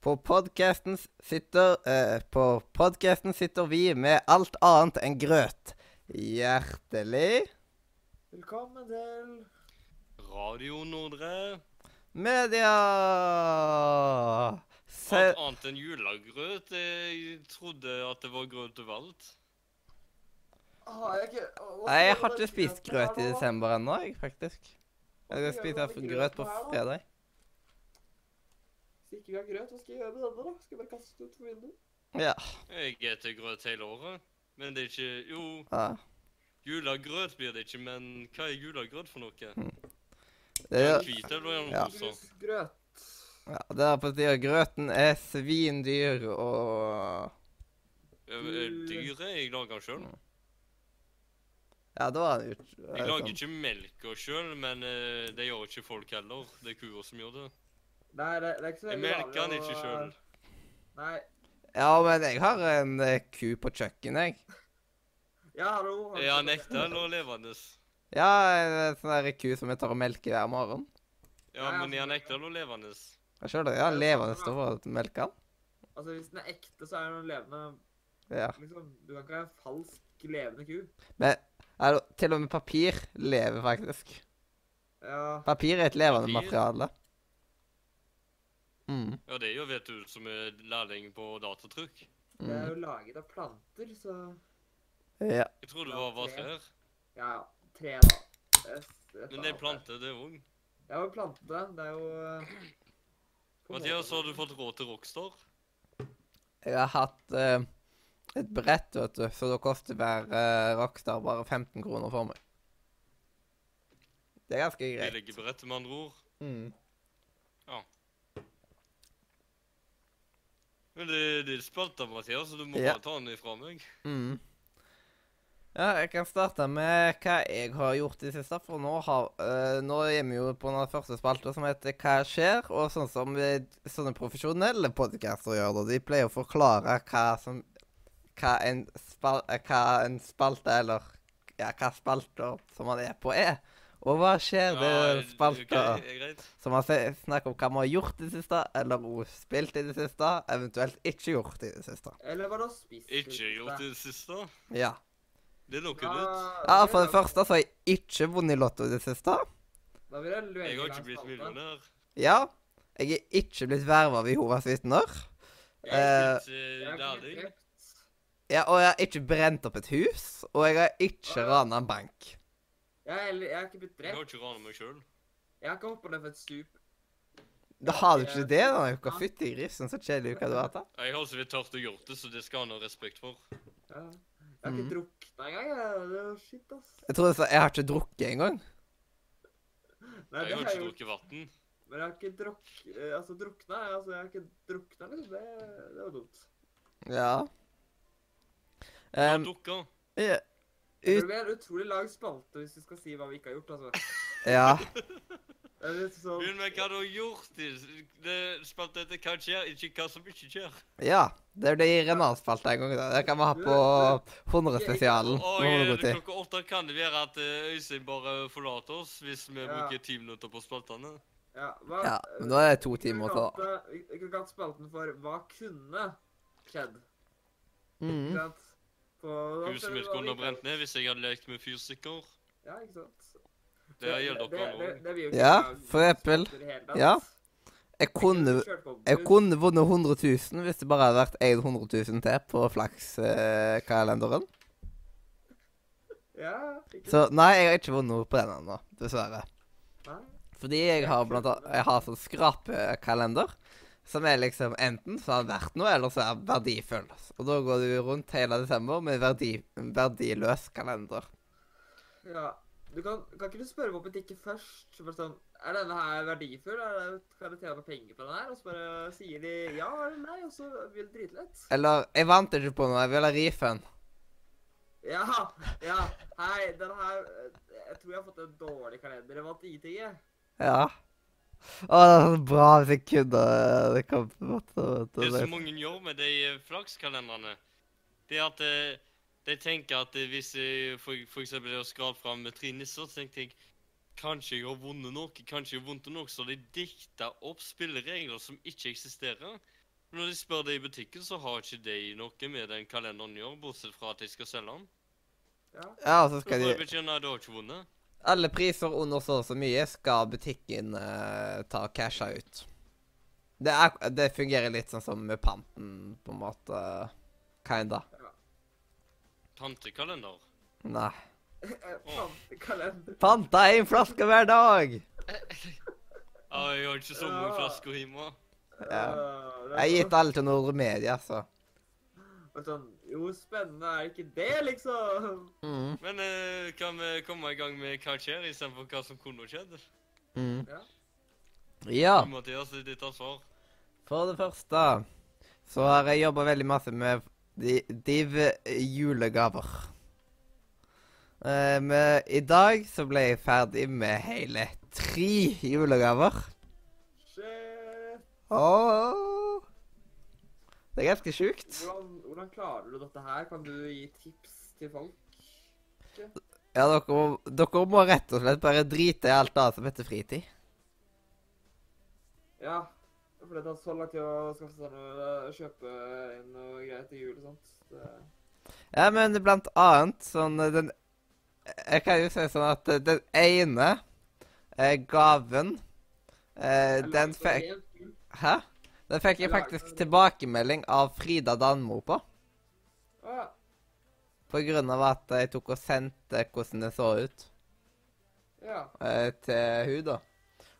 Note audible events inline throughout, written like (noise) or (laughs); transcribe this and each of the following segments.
På podcasten sitter eh, På podkasten sitter vi med alt annet enn grøt. Hjertelig Velkommen til Radio Nordre. media. Se Alt annet enn julegrøt. Jeg trodde at det var grøt overalt. Har jeg ikke Nei, jeg har ikke spist grøt i desember ennå, jeg, faktisk. Jeg skal spise grøt på fredag. Hvis ikke vi har grøt, hva skal jeg gjøre med denne, da? Skal jeg bare kaste den ut for vinduet? Ja. Jeg spiser grøt hele året. Men det er ikke Jo, ja. julegrøt blir det ikke, men hva er julegrøt for noe? Det Er er, den hvit eller er den Ja. Grøt. ja, det er på tide. Grøten er svindyr og Er er dyret jeg lager sjøl? Ja, da var det ut... Jeg lager ikke melka sjøl, men eh, det gjør ikke folk heller. Det er kua som gjør det. Nei, det, det er ikke så Jeg veldig melker den vanlig ikke å- sjøl. Nei. Ja, men jeg har en eh, ku på kjøkkenet, jeg. Ja, hallo. du Er han ekte eller levende? Ja, en sånn der ku som jeg tar og melker hver morgen. Ja, Nei, men er han altså- ekte eller levende? Jeg skjønner det. Ja, levende står for å melke den. Altså, hvis den er ekte, så er den levende Ja. Liksom, du kan ikke ha en falsk levende ku. Men er det- til og med papir lever faktisk. Ja. Papir er et levende Papir? materiale. Mm. Ja, det gjør vet du som er lærling på datatrykk. Det er mm. jo laget av planter, så Ja. Jeg trodde det var var trær. Ja, ja. Tre, da. Det, det Men det er plante, det er òg. Det er jo plante. Det er jo Mathias, har du fått råd til Rockstar? Jeg har hatt uh, et brett, vet du, så da koster hver uh, Rockstar bare 15 kroner for meg. Det er ganske greit. Billigbrett, med andre ord. Mm. Men det, det er spalta, Mathias, så du må Ja. bare ta den ifra meg. Mm. Ja, jeg kan starte med hva jeg har gjort i det siste. For nå, har, øh, nå er vi jo på den første spalta som heter Hva skjer? Og sånn som vi, sånne profesjonelle podcaster gjør det. De pleier å forklare hva som Hva en, spal, hva en spalte eller Ja, hva spalter som man er på, er. Og hva skjer? det er ja, er greit. som man se- snakker om hva man har gjort i det siste, eller spilt i det siste, eventuelt ikke gjort i det siste. Eller hva du har spist. i Ikke gjort det siste. Ja. Det er noe Ja, nytt. Ja, for det første så har jeg ikke vunnet i Lotto i det siste. Da vil jeg Jeg har ikke blitt millionær. Ja. Jeg er ikke blitt verva ved Jehovas vitner. Jeg har Eh, blitt eh, ikke lærling. Ja, og jeg har ikke brent opp et hus. Og jeg har ikke rana en bank. Jeg, heller- jeg har ikke blitt Jeg har drept. ikke rana meg sjøl. Jeg har ikke hoppa ned fra et stup. Da har du ikke det da, uka. Fytti grisen, så kjedelig uke du har hatt. da. Jeg har så vidt tørt å gjøre det, så det skal han ha respekt for. Ja. Jeg har ikke Mhm. drukna engang. jeg. Det var shit, ass. Jeg tror du sa jeg har ikke drukket engang. Nei, Jeg det har har jeg ikke gjort. drukket vann. Men jeg har ikke drukk... eh, Altså, drukna Altså, jeg har ikke drukna, liksom. Det, det var dumt. Ja. Jeg har Um, dukka. ja. Det Ut, blir en utrolig lang spalte hvis vi skal si hva vi ikke har gjort, altså. ja. Det sånn Begynn med hva du har gjort. Det spilte etter hva skjer, ikke hva som ikke skjer. Ja. Det blir en annen spalte en gang. da. Det kan vi ha på 100-spesialen. Og Nå må du eh, gå til. klokka åtte kan det være at eh, Øystein bare forlater oss hvis vi Ja. bruker ti minutter på spaltene. Ja, hva, Ja, men da er det to timer til. Vi kan kalle spalten for Hva kunne skjedd? Ikke Mm. sant? Huset mitt kunne ha brent ned hvis jeg hadde lekt med fyrstikker. Ja, ikke sant? Det gjelder dere òg. Ja, for eksempel. Ja. Jeg kunne, jeg kunne vunnet 100 000 hvis det bare hadde vært 100 000 til på flakskalenderen. Ja, Så nei, jeg har ikke vunnet noe på den ennå, dessverre. Hæ? Fordi jeg har blant annet Jeg har sånn skrapekalender. Som er liksom enten så har den vært noe, eller så er den verdifull. Og da går du rundt hele desember med verdi, verdiløs kalender. Ja. Du kan, kan ikke du spørre på butikken først? Bare sånn, er denne her verdifull? Er det, kan du tjene penger på den her? Og så bare sier de ja eller nei, og så blir det dritlett. Eller Jeg vant ikke på noe, jeg vil ha refund. Ja, ja. Hei, den her eh, Jeg tror jeg har fått en dårlig kalender. Jeg vant ingenting, jeg. Ja. Å, det er så bra hvis jeg kunne Det kom på en måte Det det- som mange gjør med de eh, flakskalenderne, det er at eh, de tenker at eh, hvis jeg for, for eksempel jeg har skrapt fram med tre nisser, så tenkte jeg kanskje jeg har vunnet noe, kanskje jeg har vunnet noe, så de dikter opp spilleregler som ikke eksisterer. Når de spør deg i butikken, så har ikke de noe med den kalenderen å gjøre, bortsett fra at de skal selge den. Ja. Ja, og så Så skal Så de jeg beskjed nei, du har ikke vunnet. Alle priser under så og så mye skal butikken uh, ta casha ut. Det, er, det fungerer litt sånn som med panten, på en måte. Kinda. Pantekalender. Nei. Pantekalender. Panta én flaske hver dag! Ja, jeg har ikke så mange flasker hjemme. Ja. Jeg har gitt alle til Nordre Media, så. Og sånn, jo, spennende er ikke det, liksom. Mm. Men uh, kan vi komme i gang med hva skjer, istedenfor hva som kunne skjedd? Mm. Ja. Ja. Mathias, det er ditt ansvar. For det første så har jeg jobba veldig masse med Div julegaver. Eh, men I dag så ble jeg ferdig med hele tre julegaver. Shit. Åh. Det er ganske sjukt. Hvordan, hvordan klarer du dette her? Kan du gi tips til folk? Ja, dere, må- dere må rett og slett bare drite i alt annet som heter fritid. Ja, for det tar så lang tid å skaffe seg noe, kjøpe inn noe greier til jul og sånt. Det, Ja, men blant annet sånn eh, den Jeg kan jo si sånn at eh, den ene eh, gaven eh, Den fikk. Hæ? Den fikk jeg Jeg faktisk tilbakemelding av Frida Danmo på. Ja. På grunn av at jeg tok og sendte hvordan det så ut Ja. eh, til hun da.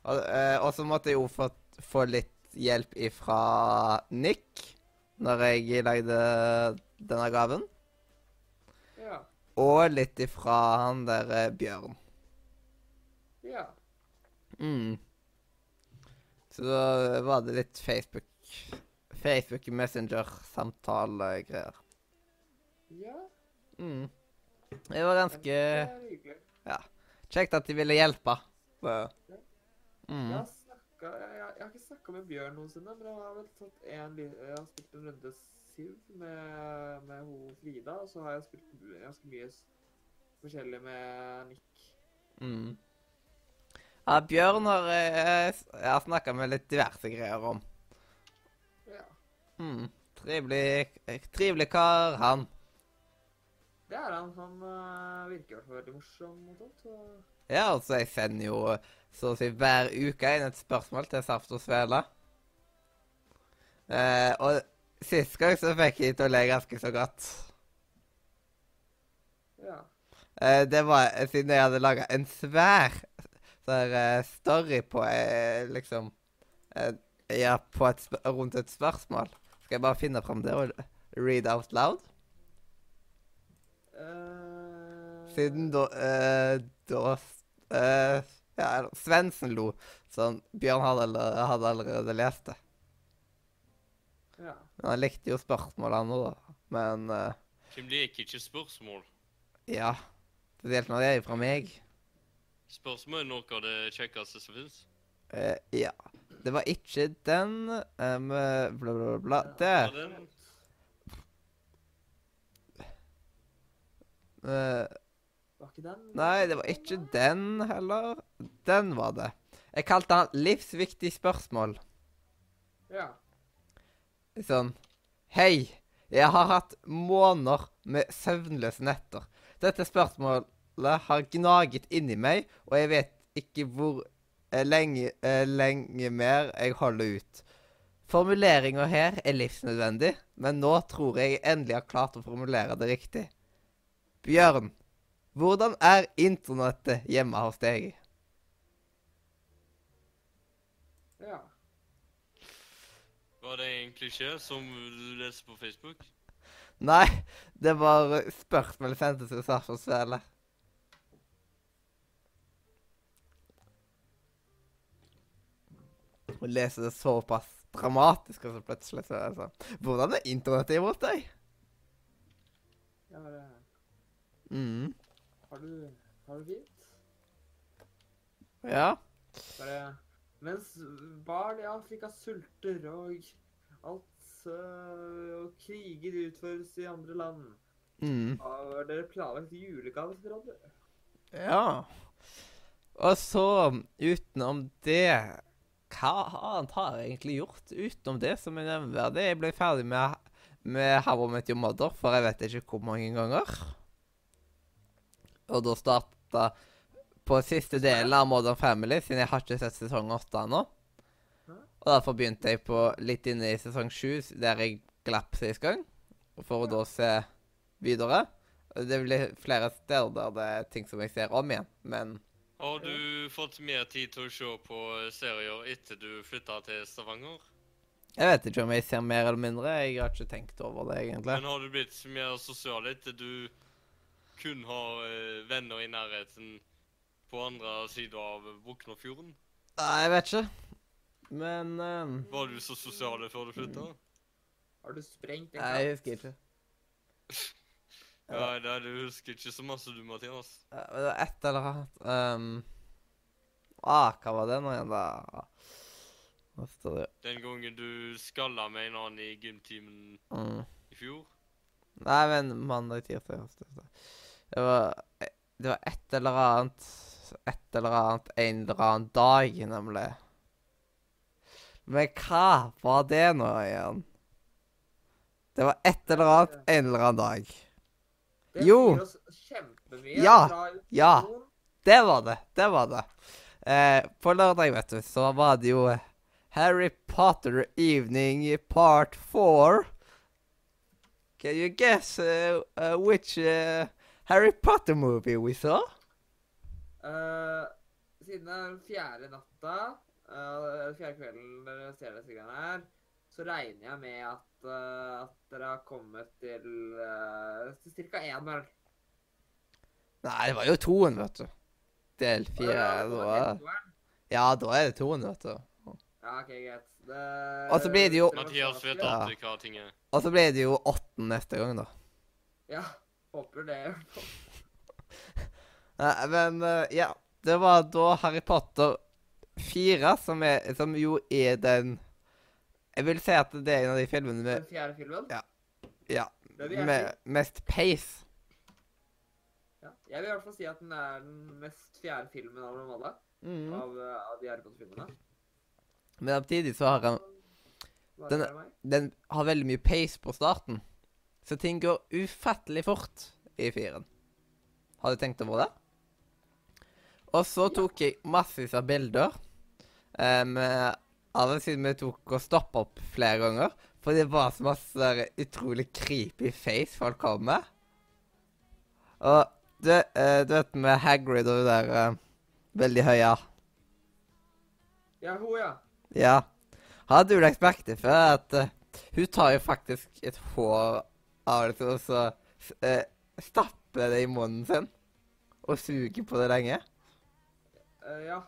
Og, eh, og så måtte jeg jo få, få litt hjelp ifra Nick når jeg lagde denne gaven. Ja. Og litt ifra han der eh, Bjørn. Ja. Mm. Så da var det litt Facebook Facebook Messenger-samtale-greier. Ja. Mm. Det var ganske Ja. kjekt at de ville hjelpe. Så. Jeg Mm. har, snakket, jeg, jeg, jeg har ikke snakka med Bjørn noensinne, men jeg har vel tatt en, jeg har spilt en runde Siv med, med ho Frida, og så har jeg spilt ganske mye forskjellig med Nick. Mm. Ja, Bjørn har eh, jeg snakka med litt diverse greier om. Ja. Mm. Trivelig, trivelig kar, han. Det er han. Han øh, virker i hvert fall veldig morsom og sånt. Så Ja, altså, jeg sender jo så å si hver uke inn et spørsmål til Saft og Svele. Eh, og sist gang så fikk jeg til å le ganske så godt. ja. Eh, det var eh, siden jeg hadde laga en svær sånn uh, story på uh, liksom uh, Ja, på et sp rundt et spørsmål. Skal jeg bare finne fram det og read out loud? Eh, Siden da eh, Da eh, Ja, Svendsen lo. Sånn Bjørn hadde, hadde allerede lest det. Ja. Men han likte jo spørsmålene da. Men eh, Hvem liker ikke spørsmål? ja. Spesielt når det er fra meg. Spørsmål er noe av det kjekkeste som fins. Uh, ja. Det var ikke den um, Bla, bla, bla. Det den? eh, Var ikke den? Nei, det var ikke den heller. Den var det. Jeg kalte han 'livsviktig spørsmål'. Ja. Sånn Hei, jeg har hatt måneder med søvnløse netter. Dette spørsmålet har gnaget inni meg, og jeg vet ikke hvor eh, lenge, eh, lenge mer jeg holder ut. Formuleringa her er livsnødvendig, men nå tror jeg jeg endelig har klart å formulere det riktig. Bjørn, hvordan er internettet hjemme hos deg? Ja. Var det en klisjé som du leser på Facebook? Nei, det var spørsmål jeg sendte til Sarpsborg Svele. Å lese det såpass dramatisk, og så plutselig så er det sånn Hvordan er internettet imot deg? ja det, mm. har, du, har du fint? Ja. Bare Mens barn i Afrika sulter og alt øh, og kriger utføres i andre land, Mm. har dere planlagt julegave til hverandre? Ja. Og så, utenom det hva annet har jeg egentlig gjort utenom det som er nevneverdig? Jeg ble ferdig med, med How I Met Your Mother for jeg vet ikke hvor mange ganger. Og da starta på siste delen av Modern Family, siden jeg har ikke sett sesong åtte ennå. Og derfor begynte jeg på litt inne i sesong sju, der jeg glapp sist gang. For å da se videre. Det blir flere steder der det er ting som jeg ser om igjen, men Har du fått mer tid til å se på serier etter du flytta til Stavanger? Jeg vet ikke om jeg ser mer eller mindre. Jeg har ikke tenkt over det, egentlig. Men har du blitt mer sosial etter du kun har eh, venner i nærheten på andre sida av Buknafjorden? Nei, jeg vet ikke. Men ehm, Var du så sosial før du flytta? Har du sprengt en Nei, jeg husker ikke. (laughs) Ja, nei, du husker ikke så masse du, Mathias. Ja, men Det var et eller annet um, Ah, hva var det nå igjen, da? Det? Den gangen du skalla med en annen i gymtimen Mm. i fjor? Nei, men mandag, tirsdag onsdag. Det var Det var et eller annet Et eller annet en eller annen dag, nemlig. Men hva var det nå igjen? Det var et eller annet en eller annen dag. Det Jo. sier oss kjempemye. Ja, ja. Det var det. Det var det. Eh, på lørdag, vet du, så var det jo Harry Potter Evening Part 4. Can you guess uh, uh, which uh, Harry Potter movie we saw? Eh, siden det den fjerde natta, uh, fjerde kvelden dere ser disse greiene her, så regner jeg med at, uh, at dere har kommet til, uh, til ca. én melk. Nei, det var jo toen, vet du. Del fire. Ja, Da, var ja, da er det toen, vet du. Ja, OK, greit. Det, Og så blir det jo- Mathias vet Ja. alltid hva ting er. Og så blir det jo åtten neste gang, da. Ja, håper det. (laughs) Nei, men eh, ja. Det var da Harry Potter 4, som, er, som jo er den Jeg vil si at det er en av de filmene med, Den fjerde filmen. Ja. ja, med mest pace. Ja. Jeg vil i hvert fall si at den er den mest fjerde filmen av dem alle. Mm. Av, eh, av de Harry Potter-filmene. Men samtidig så har han Den- med? Den har veldig mye pace på starten. Så ting går ufattelig fort i firen. Har du tenkt over det? Og så tok jeg massevis av bilder. Um, av siden vi tok og stoppa opp flere ganger. For det var så masse utrolig creepy face folk kom med. Og du, eh, du vet med Hagrid og hun der eh, veldig høye Ja, hun, ja. Ja. Har du lagt merke til før at eh, hun tar jo faktisk et hår av det, og så uh, stapper det i munnen sin? Og suger på det lenge? Eh, ja.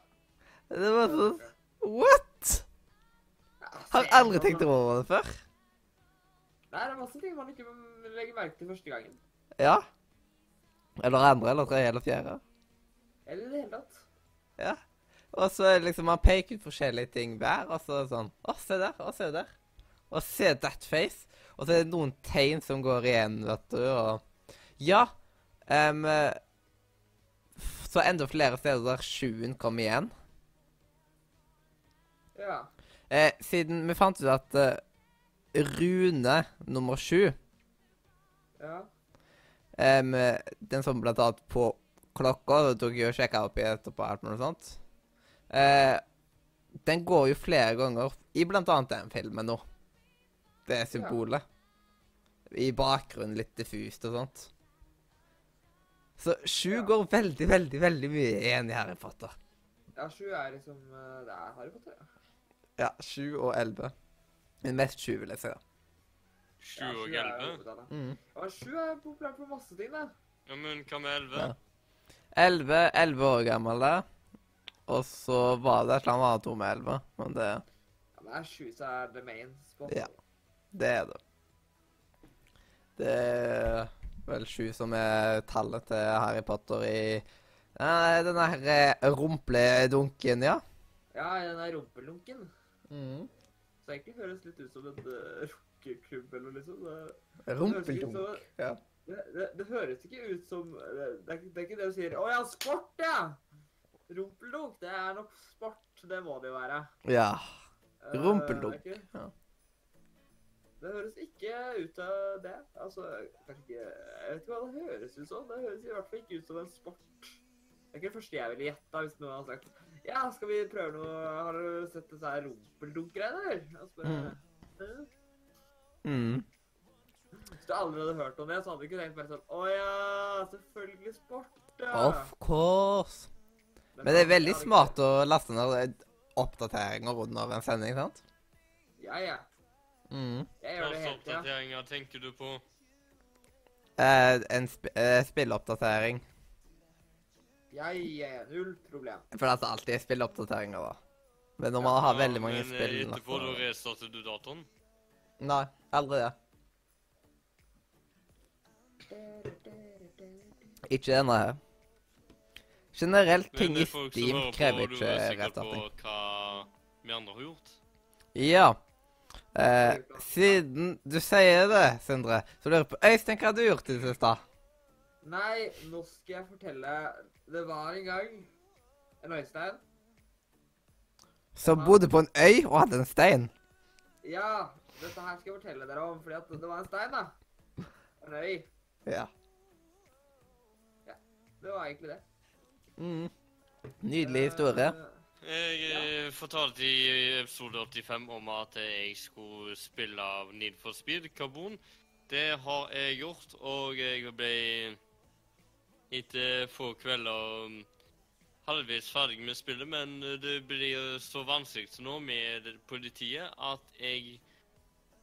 Det var sånn What?! Har aldri tenkt over det før. Nei, det er masse ting man ikke legger merke til første gangen. Ja. Eller andre, eller tredje, eller fjerde. Eller i det hele tatt. Ja. Og så liksom man peker ut forskjellige ting hver, og så sånn Å, se der, å, se der. Og se that face. Og så er det noen tegn som går igjen, vet du, og Ja. Um, så enda flere steder der sjuen kom igjen. Ja. Eh, siden vi fant ut at eh, Rune nummer sju, Ja. eh, den som blant annet på klokka, da tok jeg og sjekka opp i etterpå alt mulig sånt, eh, den går jo flere ganger i blant annet den filmen nå. Det er symbolet. I bakgrunnen litt diffust og sånt. Så sju Ja. går veldig, veldig, veldig mye igjen i Harry Potter. Ja, sju er liksom eh, Det er Harry Potter, ja. Ja, sju og elleve. Men mest sju, vil jeg si. da. Sju Ja, og sju er elleve? Mm. Ja, sju er populært på masse ting, da. Ja, men hva med elleve? Ja. Elleve, elleve år gammel. da. Og så var det et eller annet annet med elleve, men det, Ja, men er sju så er the main spot. Ja. det er det. Det er vel sju som er tallet til Harry Potter i Nei, den der rumpledunken, ja. Ja, den der rumpelunken. Mm. Så egentlig høres litt ut som en uh, rockeklubb eller noe, liksom. Det, Rumpeldunk. Ja. det, det, det høres ikke ut som Det, det, er, ikke- det det du sier 'Å ja, sport, ja!' Rumpeldunk, det er nok sport. Det må det jo være. Ja. Eh, Rumpeldunk, Uh, ja. Det høres ikke ut av det. Altså, kanskje ikke Jeg vet ikke hva det høres ut som. Det høres i hvert fall ikke ut som en sport. Det er ikke det første jeg ville gjetta hvis noen hadde sagt Ja, skal vi prøve noe Har du sett disse her rumpeldunk-greiene, eller? Og så bare, «Hæ?» Mm. Hvis du aldri hadde hørt om det, så hadde du ikke tenkt bare sånn Å ja, selvfølgelig sport, ja. Of course. Men det er veldig smart å laste ned oppdateringer under en sending, sant? Ja, ja. Mm. Jeg gjør det tida. oppdateringer tenker du på? Eh, en sp eh, spilleoppdatering. Ja, ja, null problem. For det er alltid spilloppdateringer, da. Men når man har veldig mange men, spill spill etterpå da restarter du datoen? Nei, aldri det. Ikke denne her. Generelt, ting i Steam krever på, krever du ikke er sikker restarting. på hva vi andre har gjort? Ja. Eh, siden du sier det, Sindre, så lurer jeg på Øystein, hva har du gjort i det siste? Nei, nå skal jeg fortelle Det var en gang en Øystein. Som bodde på en øy og hadde en stein. Ja, dette her skal jeg fortelle dere om, fordi at det var en stein, da. En øy. Ja. ja Det var egentlig det. Mm. Nydelig historie. Eh, Jeg ja. fortalte i episode 85 om at jeg skulle spille av Need for Speed Carbon. Det har jeg gjort, og jeg ble etter få kvelder um, halvveis ferdig med spillet, men det blir så vanskelig nå med politiet at jeg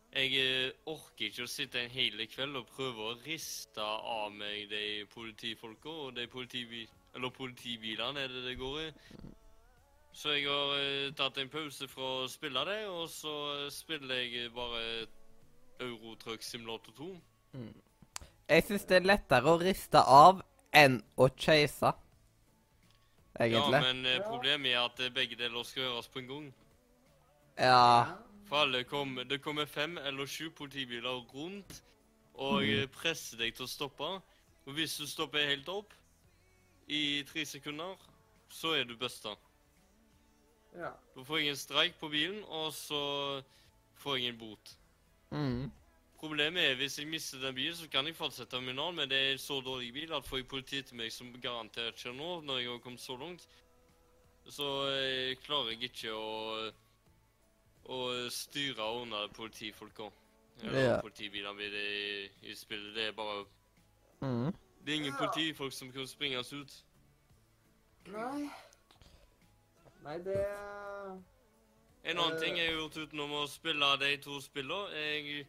jeg eh, orker ikke å sitte en hel kveld og prøve å riste av meg de politifolka og de politibil politibilene er det det går i. Så jeg har eh, tatt en pause fra å spille det, og så spiller jeg bare Eurotruck Simulator 2. Jeg syns det er lettere å riste av enn å chase. Egentlig. Ja, men eh, problemet er at eh, begge deler skal gjøres på en gang. Ja. For alle kom, det kommer fem eller sju politibiler rundt og mm. presser deg til å stoppe. Og hvis du stopper helt opp i tre sekunder, så er du busta. Ja. Da får jeg en streik på bilen, og så får jeg en bot. Mm. Problemet er hvis jeg mister den bilen, så kan jeg fortsette min annen, men det er en så dårlig bil at får jeg politiet til meg som garantert skjer nå, når jeg har kommet så langt, så jeg klarer jeg ikke å, å styre under politifolka. Eller Ja. politibilene i, det- i spillet. Det er bare Mm. Det er ingen politifolk som kan springes ut. Nei. Nei, det En annen Eh. ting jeg har gjort utenom å spille de to spillene Jeg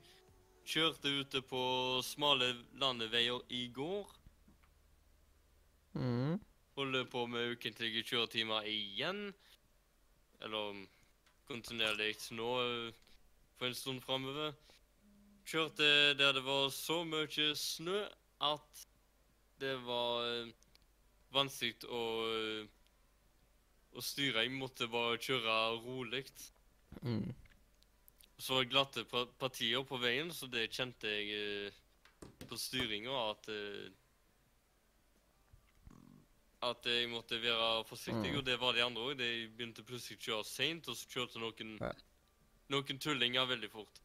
kjørte ute på smale landeveier i går. Mm. Holder på med ukentlige kjøretimer igjen. Eller kontinuerlig nå eh, for en stund framover. Kjørte der det var så mye snø at det var eh, vanskelig å, eh, å styre. Jeg måtte bare kjøre rolig. Mm. Så glatte partier på veien, så det kjente jeg eh, på styringa at eh, At jeg måtte være forsiktig, Mm. og det var de andre òg. De begynte plutselig å kjøre seint, og så kjørte noen noen tullinger veldig fort.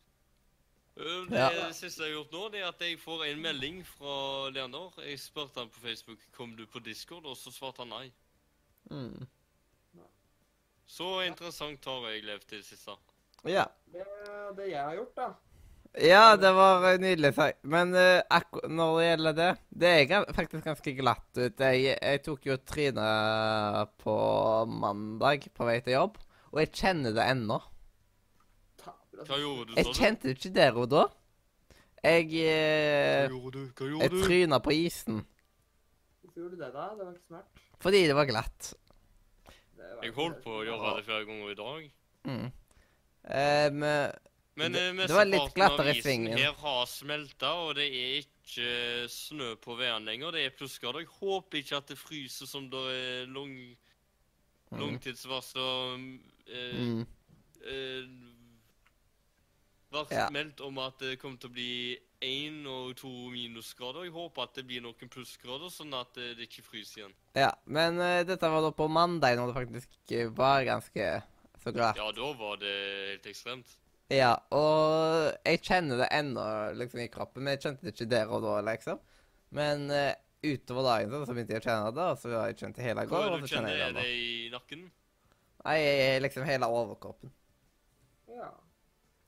Eh, Det Ja. siste jeg har gjort nå, det er at jeg får en melding fra Leander. Jeg spurte han på Facebook kom du på Discord, og så svarte han nei. Mm. Så interessant har jeg levd i det siste. Det Ja. er det jeg har gjort, da. Ja, det var eh, nydelig sagt. Men uh, når det gjelder det Det er faktisk ganske glatt ut. Jeg, jeg tok jo trynet på mandag på vei til jobb, og jeg kjenner det ennå. Hva gjorde du, da? Jeg kjente det ikke der og da. Jeg Hva eh, gjorde du? Hva Jeg gjorde du? tryna på isen Hvorfor gjorde du det, da? Det var ikke smart. fordi det var glatt. Det var Jeg holdt på å gjøre det flere ganger i dag. Mm. Em, Men Det- eh, det var litt glattere i svingen. her har smelta, og det er ikke snø på veien lenger. Det er plussgrader. Jeg håper ikke at det fryser som det er lang, mm. langtidsvarsel eh, Mm. eh, meldt om at det kommer til å bli én og to minusgrader. Jeg håper at det blir noen plussgrader, sånn at eh, det ikke fryser igjen. Ja, men uh, dette var da på mandag, når det faktisk eh, var ganske så glatt. Ja, da var det helt ekstremt. Ja, og jeg kjenner det ennå liksom i kroppen, men jeg kjente det ikke der og da, liksom. Men uh, utover dagen så, så begynte jeg å kjenne det, og så har jeg kjent det hele går, og det du så kjenner kjenner? jeg det det i nakken? Nei, liksom hele overkroppen. Ja.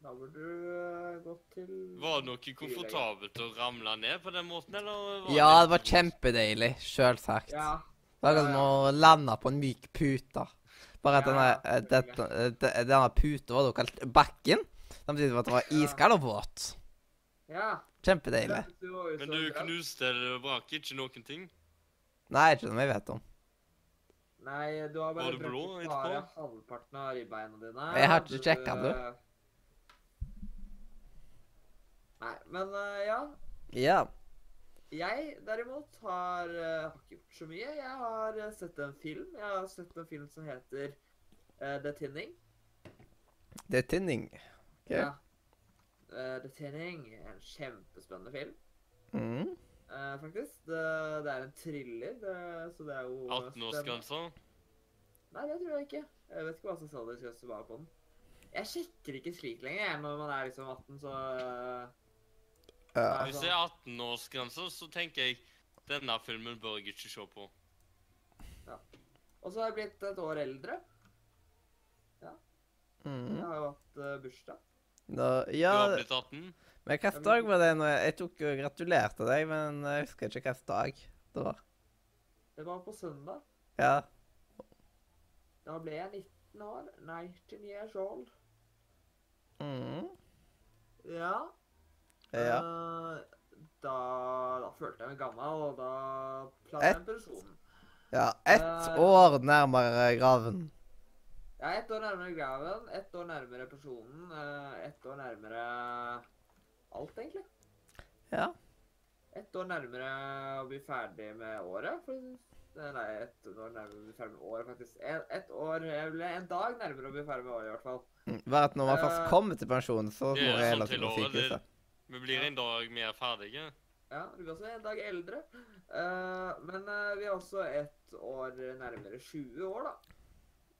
Da burde du eh, gått til Var det noe komfortabelt å ramle ned på den måten, eller? var Ja, det var kjempedeilig, selvsagt. Ja. Det var som å lande på en myk pute. Bare at denne, eh, dette, eh, denne puten var da kalt bakken, samtidig som at det var iskald og våt. Ja. Kjempedeilig. Men du knuste eller brak ikke noen ting? Nei, ikke som jeg vet om. Nei, du har bare blå bare halvparten av ribbeina dine. Jeg har ikke sjekka, du. Nei, men uh, ja. Ja. Jeg derimot har, eh, har ikke gjort så mye. Jeg har eh, sett en film. Jeg har sett en film som heter uh, The Tinning. Det er tinning. Okay. Ja. Uh, The Tinning er en kjempespennende film, Mm. Uh, faktisk. Det, det er en thriller, det, så det er jo 18-årsgrensa? Nei, det tror jeg ikke. Jeg vet ikke hva som sa det var på den. Jeg sjekker ikke slik lenger når man er liksom 18, så eh, Ja. Hvis det er 18-årsgrense, så tenker jeg denne filmen bør jeg ikke se på. Og så har jeg blitt et år eldre. Mm. Jeg har jo hatt uh, bursdag. Da, Du har blitt 18? men hvilken dag var det? når jeg, jeg tok og gratulerte deg, men jeg husker ikke hvilken dag det var. Det var på søndag. Ja. Da ble jeg 19 år. 19 years old. Mm. Ja. Ja. Eh, da, da følte jeg meg gammel, og da planla jeg en pensjon. ja. Ett Eh. år nærmere graven. Ja, ett år nærmere graven, ett år nærmere personen, eh, ett år nærmere alt, egentlig. Ja. Ett år nærmere å bli ferdig med året. For, eh, nei, ett år nærmere å bli ferdig med året, faktisk. Ett år, jeg ble en dag nærmere å bli ferdig med året, i hvert fall. Mm. Bare at når man først Eh. kommer til pensjon, så er jeg hele tiden sykehuset. Vi blir en dag mer ferdige. Ja, du blir også en dag eldre. Uh, men uh, vi er også ett år nærmere 20 år, da.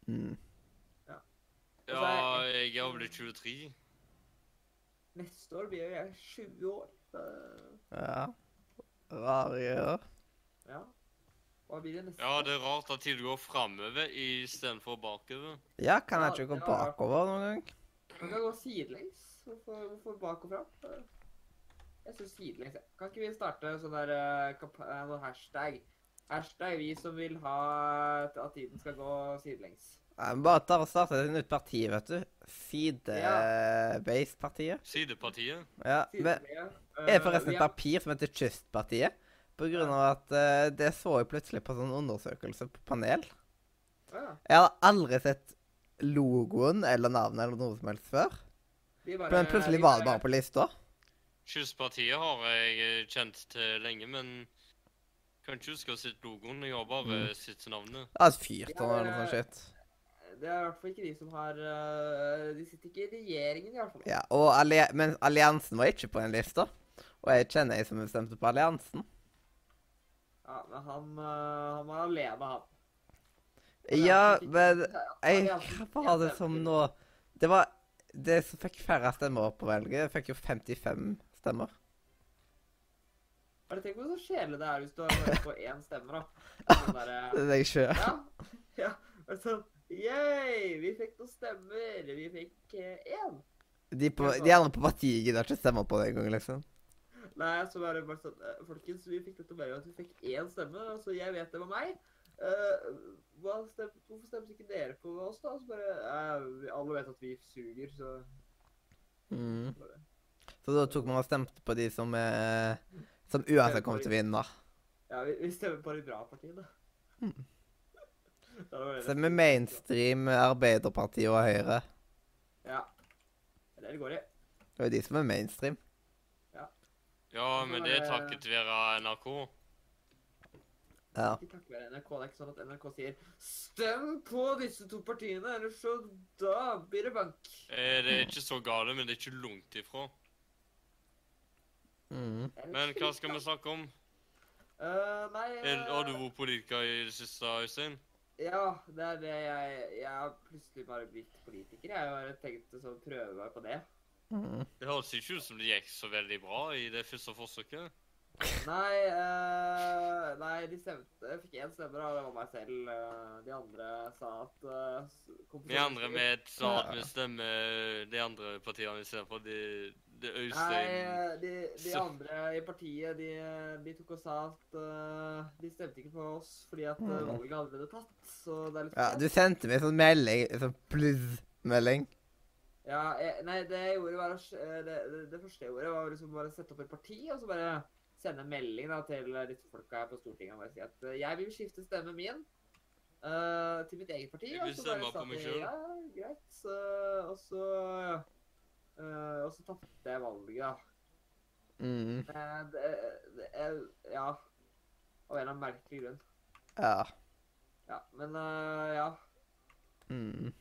Mm. Ja, er jeg er blitt 23. Neste år blir jo jeg 20 år. så- Ja. Rare greier. ja. Hva blir det neste Ja, år? det er rart at tiden går framover istedenfor bakover. Ja, kan jeg Ja, ikke gå bakover noen gang? Man kan gå sidelengs. Hvorfor, hvorfor bak og fram? Jeg syns sidelengs. Kan ikke vi starte sånn der eh, eh, noe hashtag? Hashtag vi som vil ha at tiden skal gå sidelengs. Nei, Bare ta og starte et nytt parti, vet du. Side-based-partiet. Sidepartiet. Ja. Men er det forresten et papir som heter Kystpartiet? På grunn av at uh, det så jeg plutselig på sånn undersøkelse på panel. Ja. Jeg hadde aldri sett logoen eller navnet eller noe som helst før. Bare- Men plutselig var det bare på lista. Kystpartiet har jeg eh, kjent til lenge, men kan ikke huske å sitte logoen. Jeg har bare Mm. sett navnet. Ja, et fyrtårn eller noe sånt. Det er i hvert fall ikke de som har eh, De sitter ikke i regjeringen, i hvert fall. Ja, og allia men alliansen var ikke på den lista. Og jeg kjenner ei som stemte på alliansen. Ja, men han, eh, han var alene, han. Ja, Alliansen men jeg, Hva var det som nå Det var Det som fikk færre stemmer på valget, fikk jo 55 stemmer. Bare tenk hvor så kjedelig det er hvis du har bare får én stemme, da. Sånn der, (laughs) Det er deg sjøl. ja, (laughs) ja. Og sånn Yay! Vi fikk noen stemmer. Vi fikk eh, én. De, på, de andre på partiet gidder ikke stemme på det engang, liksom. Nei, så bare, bare sånn eh, Folkens, vi fikk dette med at vi fikk én stemme, så jeg vet det var meg. Uh, stem, hvorfor stemte ikke dere på oss, da? Så bare uh, Alle vet at vi suger, så Mm. bare Så da tok man og stemte på de som eh, Som uansett kom til å vinne. Ja, vi, vi stemmer på de bra partiene. (laughs) Mm. Med mainstream Arbeiderpartiet og Høyre. Ja. Det er det det går i. Det er jo de som er mainstream. Ja, men det er takket være NRK. Ja. Ikke takket være NRK. Det er ikke sånn at NRK sier 'stem på disse to partiene', ellers så da blir det bank. Eh, Det er ikke så gale, men det er ikke langt ifra. Mm. Men hva skal vi snakke om? Eh, nei Er, har du eh, vært politiker i det siste, Øystein? Ja, det er det jeg Jeg har plutselig bare blitt politiker. Jeg har tenkt å sånn prøve meg på det. Mm. Det høres ikke ut som det gikk så veldig bra i det første forsøket. Nei, eh, nei, de stemte Jeg fikk én stemme, da. Det var meg selv. Eh, De andre sa at uh, De andre med sa at vi stemmer de andre partiene istedenfor. Det, det Øystein Nei, de, de andre i partiet, de, de tok og sa at eh, de stemte ikke på oss fordi at uh, valget allerede tatt. Så det er litt Ja, du sendte meg en sånn melding, en sånn pluss-melding. Ja, jeg, nei, det jeg gjorde var eh, det, det, det første jeg gjorde, var liksom bare å sette opp et parti, og så bare sende en melding da, til eh, disse folka her på Stortinget og bare si at eh, jeg vil skifte stemmen min uh, til mitt eget parti. Jeg vil stemme på meg sjøl. Ja, greit. Så, og så eh, Og så tapte jeg valget, da. Mm. Men det, det, er, ja. Av en eller annen merkelig grunn. Ja. Ja, men uh, ja. Mm.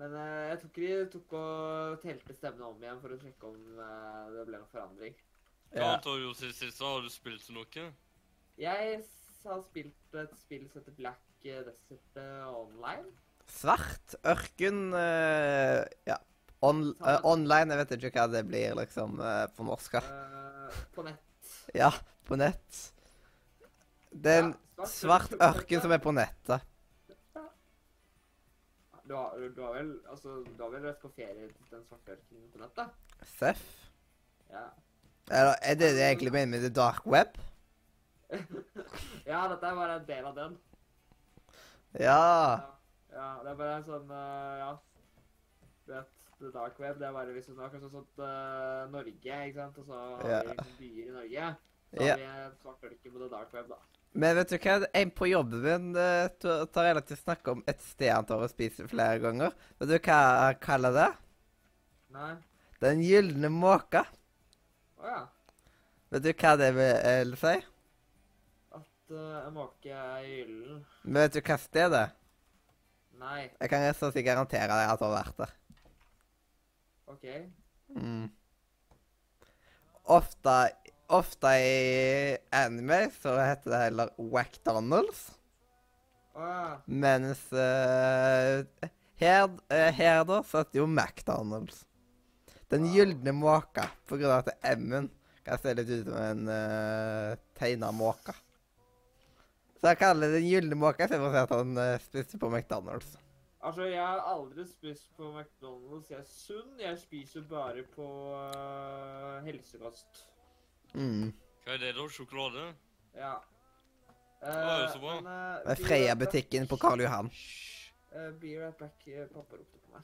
Men uh, jeg tror ikke de tok og telte stemmene om igjen for å sjekke om eh, det ble noen forandring. Ja. annet har du gjort siden sist? Har du spilt noe? Jeg har spilt et spill som heter Black eh, Desert eh, Online. Svart ørken uh, Ja. On, uh, online, jeg vet ikke hva det blir, liksom, uh, på norsk. Uh, på nett. Ja, på nett. Det er en Ja, svart (laughs) ørken som er på nettet. Du har, du har vel altså, du har vel vært på ferie til den svarte ørkenen på nettet? Seff. Ja. Eller er det det egentlig mener med the dark web? (laughs) ja, dette er bare en del av den. Ja. Ja, det er bare en sånn uh, Ja. Du vet, The Dark Web, det er bare hvis du snakker sånn sånt uh, Norge, ikke sant, og så har Ja. vi liksom byer i Norge. Så har vi en svart ørken på The Dark Web, da. Men vet du hva? En på jobben min uh, tar relativt snakk om et sted han tar og spiser flere ganger. Vet du hva han kaller det? Nei? Den gylne måka. Å ja. Vet du hva det vil si? At uh, en måke er gyllen. Men vet du hva sted det er? Nei. Jeg kan slett garantere deg at du har vært der. OK. Mm. Ofte, ofte i anime så heter det heller Wack Donalds. Ah. Mens uh, her, uh, her da så heter det jo McDonald's. Den gylne måka, på grunn av at M-en kan se litt ut som en uh, tegna måke. Så jeg kaller det den gylne måka for å si at han uh, spiser på McDonald's. Altså, jeg har aldri spist på McDonald's. Jeg er sunn. Jeg spiser bare på uh, helsekost. Mm. Hva er det, da? Sjokolade? Ja. Å, så bra. men, eh, Med be Freia-butikken på. Karl Johan. Uh, be right back. eh, Pappa ropte på meg.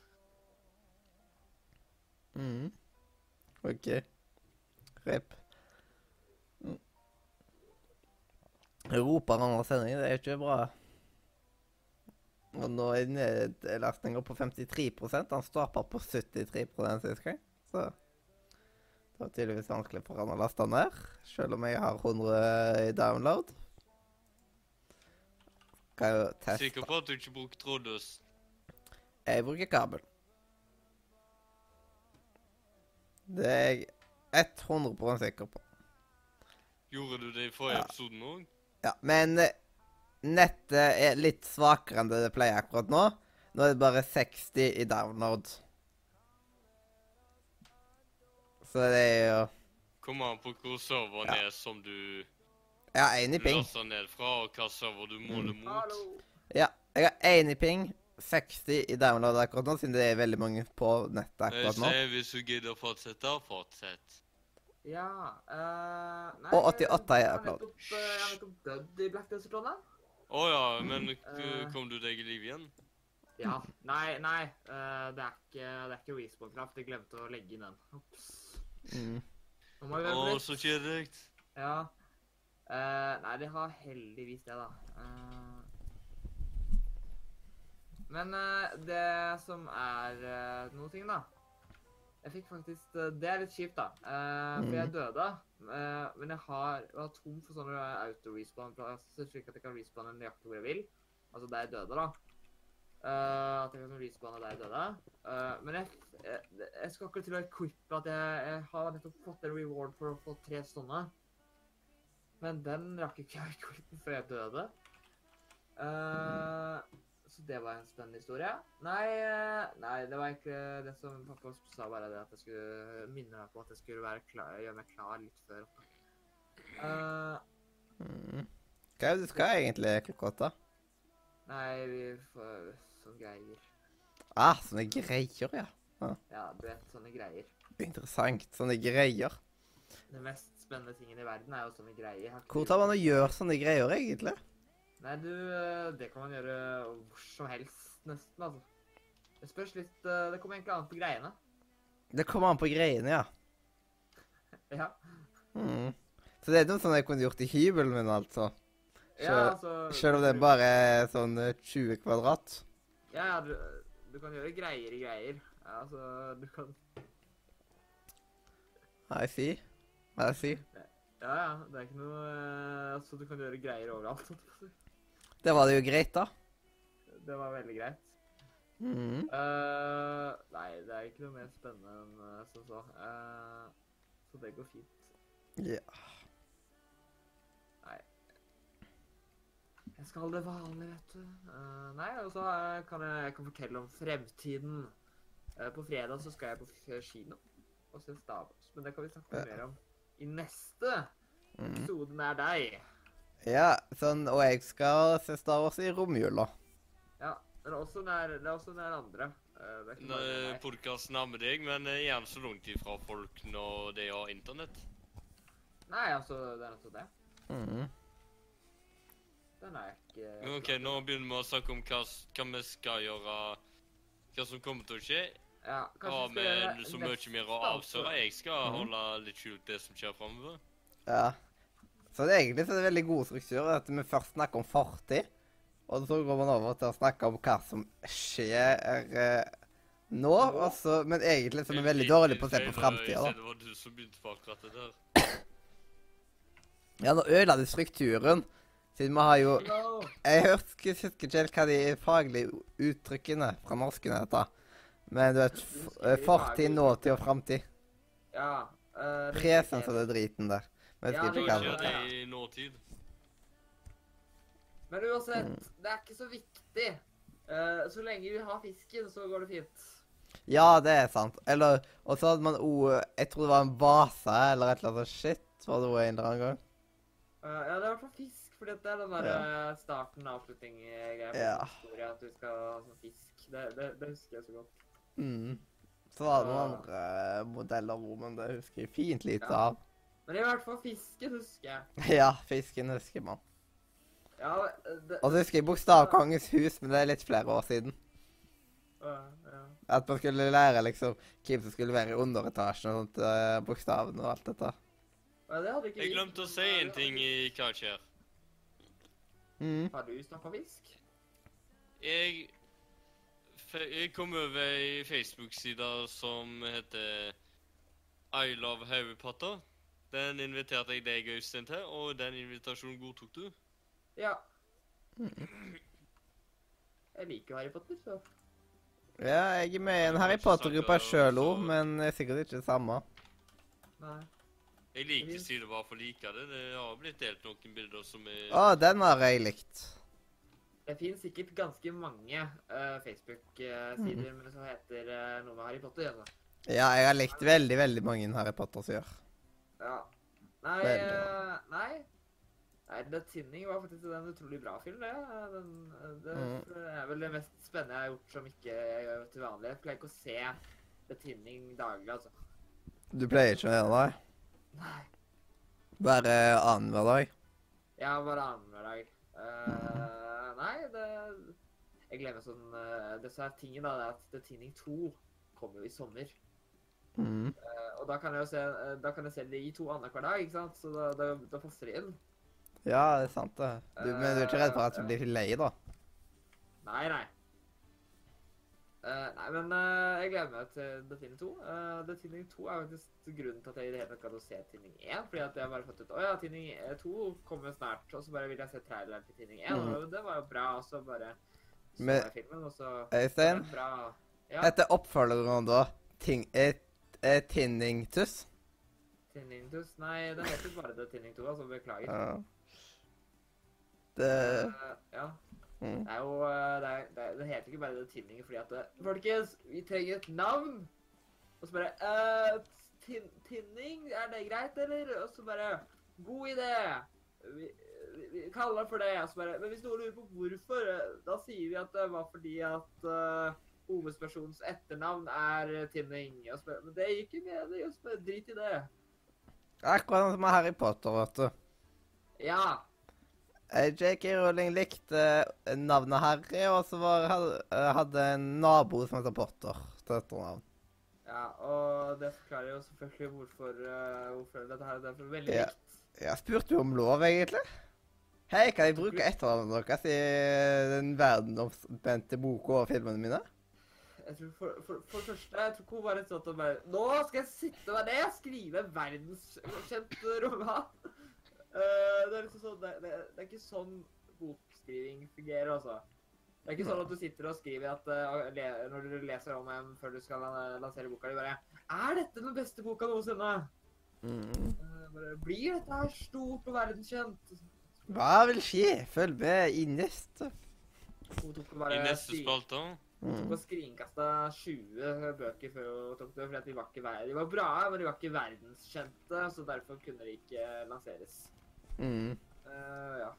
Mm. OK. Rip. Mm. Roper andre sending, det er ikke bra. Og nå er nedlastninga på 53% Han starta på 73 sist gang. Så det var tydeligvis vanskelig for han å laste ned, selv om jeg har 100 i download. Kan jo teste. Sikker på at du ikke bruker trådløs? Jeg bruker kabel. Det er jeg 100% sikker på. Gjorde du det i forrige Ja. episoden òg? Ja, men eh, nettet er litt svakere enn det det pleier akkurat nå. Nå er det bare 60 i download. Så det er jo Kommer an på hvor serveren Ja. er som du Ja, én i ping. laster ned fra, og hva server du måler Mm. mot. Ja, jeg har én i ping, 60 i download akkurat nå, siden det er veldig mange på nettet akkurat nå. sier hvis du gidder å fortsette, fortsett. Ja uh, Nei, Og 88 er jeg har upload. nettopp, eh, Jeg har nettopp dødd i Black Desert Online. Å ja, men Eh. kom du deg i live igjen? Ja. Nei, nei. eh, det er ikke, det er ikke Respawn-kraft. Jeg glemte å legge inn den. Ops. Mm. Å, oh, så kjedelig. Ja. Uh, nei, de har heldigvis det, da. Uh, men uh, det som er uh, noe ting, da Jeg fikk faktisk Det er litt kjipt, da. Eh, For jeg døde. Eh, men jeg har, jeg har tom for sånne auto-respawn-plasser, slik at jeg kan respawne nøyaktig hvor jeg vil. Altså der jeg døde, da. Uh, at jeg kan respawn der jeg døde. Uh, men jeg, jeg, jeg skal akkurat til å equippe at jeg, har nettopp fått en reward for å få tre sånne. Men den rakk ikke jeg equippe før jeg døde. Eh, så det var en spennende historie. Nei, eh, nei, det var egentlig det som pappa sa, bare det at jeg skulle minne meg på at jeg skulle klar, gjøre meg klar litt før. Uh, Mm. Hva er det du skal egentlig klokka åtte? nei, vi får sånne greier. Ah, sånne greier, ja. Ja, du vet, sånne greier. Interessant. Sånne greier. Den mest spennende tingen i verden er jo sånne greier. Hvor tar man og gjør sånne greier, egentlig? Nei, du, eh, det kan man gjøre hvor som helst, nesten, altså. Det spørs litt eh, Det kommer egentlig an på greiene. Det kommer an på greiene, ja. (laughs) Ja. Mm. Så det er noe sånn jeg kunne gjort i hybelen min, altså. ja altså, Selv om det er bare er sånn eh, 20 kvadrat. Ja, ja, du, du kan gjøre greier i greier. Ja, altså, du kan I see. I see. Ja, ja, det er ikke noe eh, Altså, du kan gjøre greier overalt. Det var det jo greit, da. Det var veldig greit. Mm. Uh, nei, det er ikke noe mer spennende enn uh, som så. Uh, så det går fint. Ja. Nei. Jeg skal det vanlige, vet du. Eh, nei, og så kan jeg, jeg kan fortelle om fremtiden. Eh, på fredag så skal jeg på kino og se Stavås, Men det kan vi snakke Ja. mer om i neste Mm. episode nær deg. Ja, sånn, og jeg skal se Star Wars i romjula. Ja, det er også nær, det er også nær andre. Podkasten er ikke bare nær meg. Podkast nærmer deg, men eh, gjerne så langt ifra folk når de har internett. Nei, altså, det er nettopp det. Mm. Den er ikke Men OK, nå begynner vi å snakke om hva, hva vi skal gjøre. Hva som kommer til å skje. Ja, kanskje Har vi skal gjøre vi så mye mer å altså. avsløre? Jeg skal Mhm. holde litt skjult det som skjer framover. Ja. Så det er egentlig så det er veldig god struktur at vi først snakker om fortid, og så går man over til å snakke om hva som skjer eh, nå, og så, men egentlig så er vi veldig dårlige på å se på framtida, da. Det var du som begynte på akkurat det der. Ja, nå ødela du strukturen, siden vi har jo. Jeg hørte ikke helt hva de faglige uttrykkene fra norsken heter. Men du vet, eh, fortid, nåtid og framtid. Ja. Uh, Presens av det driten der. Vet Ja, ikke det Hva skjer det det er. i nåtid? Men uansett, det er ikke så viktig. Uh, så lenge vi har fisken, så går det fint. Ja, det er sant. Eller Og så hadde man o... Jeg tror det var en base eller et eller annet shit. Var det ordet en eller annen gang? Uh, ja, det er i hvert fall fisk, for det er den der ja. starten, eh, greia på Ja. historie, at du skal ha sånn fisk. Det, det, det husker jeg så godt. Mm. Så var det noen andre modeller hvor men det husker jeg fint lite Ja. av. Men i hvert fall fisken husker jeg. (laughs) Ja, fisken husker man. Ja, det, Og så husker jeg Bokstavkongens hus, men det er litt flere år siden. Ja, ja. At man skulle lære liksom hvem som skulle være i underetasjen og sånt, uh, bokstavene og alt dette. Ja, det hadde ikke Jeg glemte å si en ting i hva skjer. Mm. Har du snakka fisk? Jeg, jeg kom over ei Facebook-side som heter I love Harry Potter. Den inviterte jeg deg, Øystein, til, og den invitasjonen godtok du. Ja. Jeg liker jo Harry Potter, så Ja, jeg er med i en Harry Potter-gruppe sjøl òg, men det er sikkert ikke det samme. Nei. Jeg liker sider bare for å like det. Det har blitt delt noen bilder som er Å, den har jeg likt. Det finnes sikkert ganske mange uh, Facebook-sider mm. som heter uh, noe med Harry Potter. Altså. Ja, jeg har likt veldig, veldig mange Harry Potter-sider. Ja. Nei, uh, nei. Nei, The Tinning var faktisk en utrolig bra film, det. Den, eh, det Mm. er vel det mest spennende jeg har gjort som ikke jeg gjør til vanlig. Jeg pleier ikke å se The Tinning daglig, altså. Du pleier ikke å gjøre det? Nei. Bare annenhver dag? Ja, bare annenhver dag. Eh, nei, det Jeg glemmer sånn uh, Det som er tingen, da. det er at The Tinning 2 kommer jo i sommer. Mm. Eh, og da kan jeg jo se eh, Da kan jeg se de to annenhver dag, ikke sant? Så da, da, da passer de inn. Ja, det er sant, det. Du, men du er ikke redd for at du blir lei, da? Nei, nei. Uh, nei, men uh, jeg gleder meg til Tinning 2. Uh, Tinning 2 er faktisk grunnen til at jeg i det hele tatt gadd å se Tinning 1. Fordi at jeg bare fått ut Å ja, Tinning 2 kommer snart. Og så bare vil jeg se traileren til Tinning 1. Mm. Og det var jo bra. Og så bare så Men- jeg filmen, og så Øystein. Ja, etter oppfølgeren da ting, eh, eh, Tinningtus? Tinningtus? Nei, den heter bare The Tinning 2, altså beklager. Ja. Det Eh, ja. mm. Det er jo eh, det, er, det, det heter ikke bare The Tinning fordi at det, Folkens, vi trenger et navn! Og så bare eh, tin, Tinning, er det greit, eller? Og så bare God idé! Vi, vi, vi kaller det for det. Og så bare, men hvis noen lurer på hvorfor, eh, da sier vi at det var fordi at eh, hovedpersonens etternavn er eh, Tinning. Bare, men det gikk ikke det så bare, drit i det. Akkurat som med Harry Potter, vet du. Ja. Eh, J.K. Rowling likte eh, navnet Harry, og så var, hadde en nabo som heter Potter til etternavn. ja. Og det forklarer jo selvfølgelig hvorfor, uh, hvorfor dette her er derfor veldig Ja. likt. Jeg spurte jo om lov, egentlig. Hei, kan jeg bruke etternavnet deres i den verdenomspente boka og filmene mine? Jeg tror for, for, for det første, jeg tror ikke hun bare sånn at bare Nå skal jeg sitte meg ned og skrive en verdenskjent roman! Uh, det er liksom sånn, det, det, det er ikke sånn bokskriving fungerer, altså. Det er ikke sånn at du sitter og skriver at uh, le, når du leser om en før du skal lansere boka di, bare Er dette den beste boka noensinne? Mm. Uh, bare, Blir dette her stort og verdenskjent? Hva vil skje? Følg med i neste. Og I bare neste spalte. Mm. tok og skrinkasta 20 bøker før hun tok det, fordi de var ikke ver De var bra, men de var ikke verdenskjente, så derfor kunne de ikke lanseres. Mm. Uh, ja.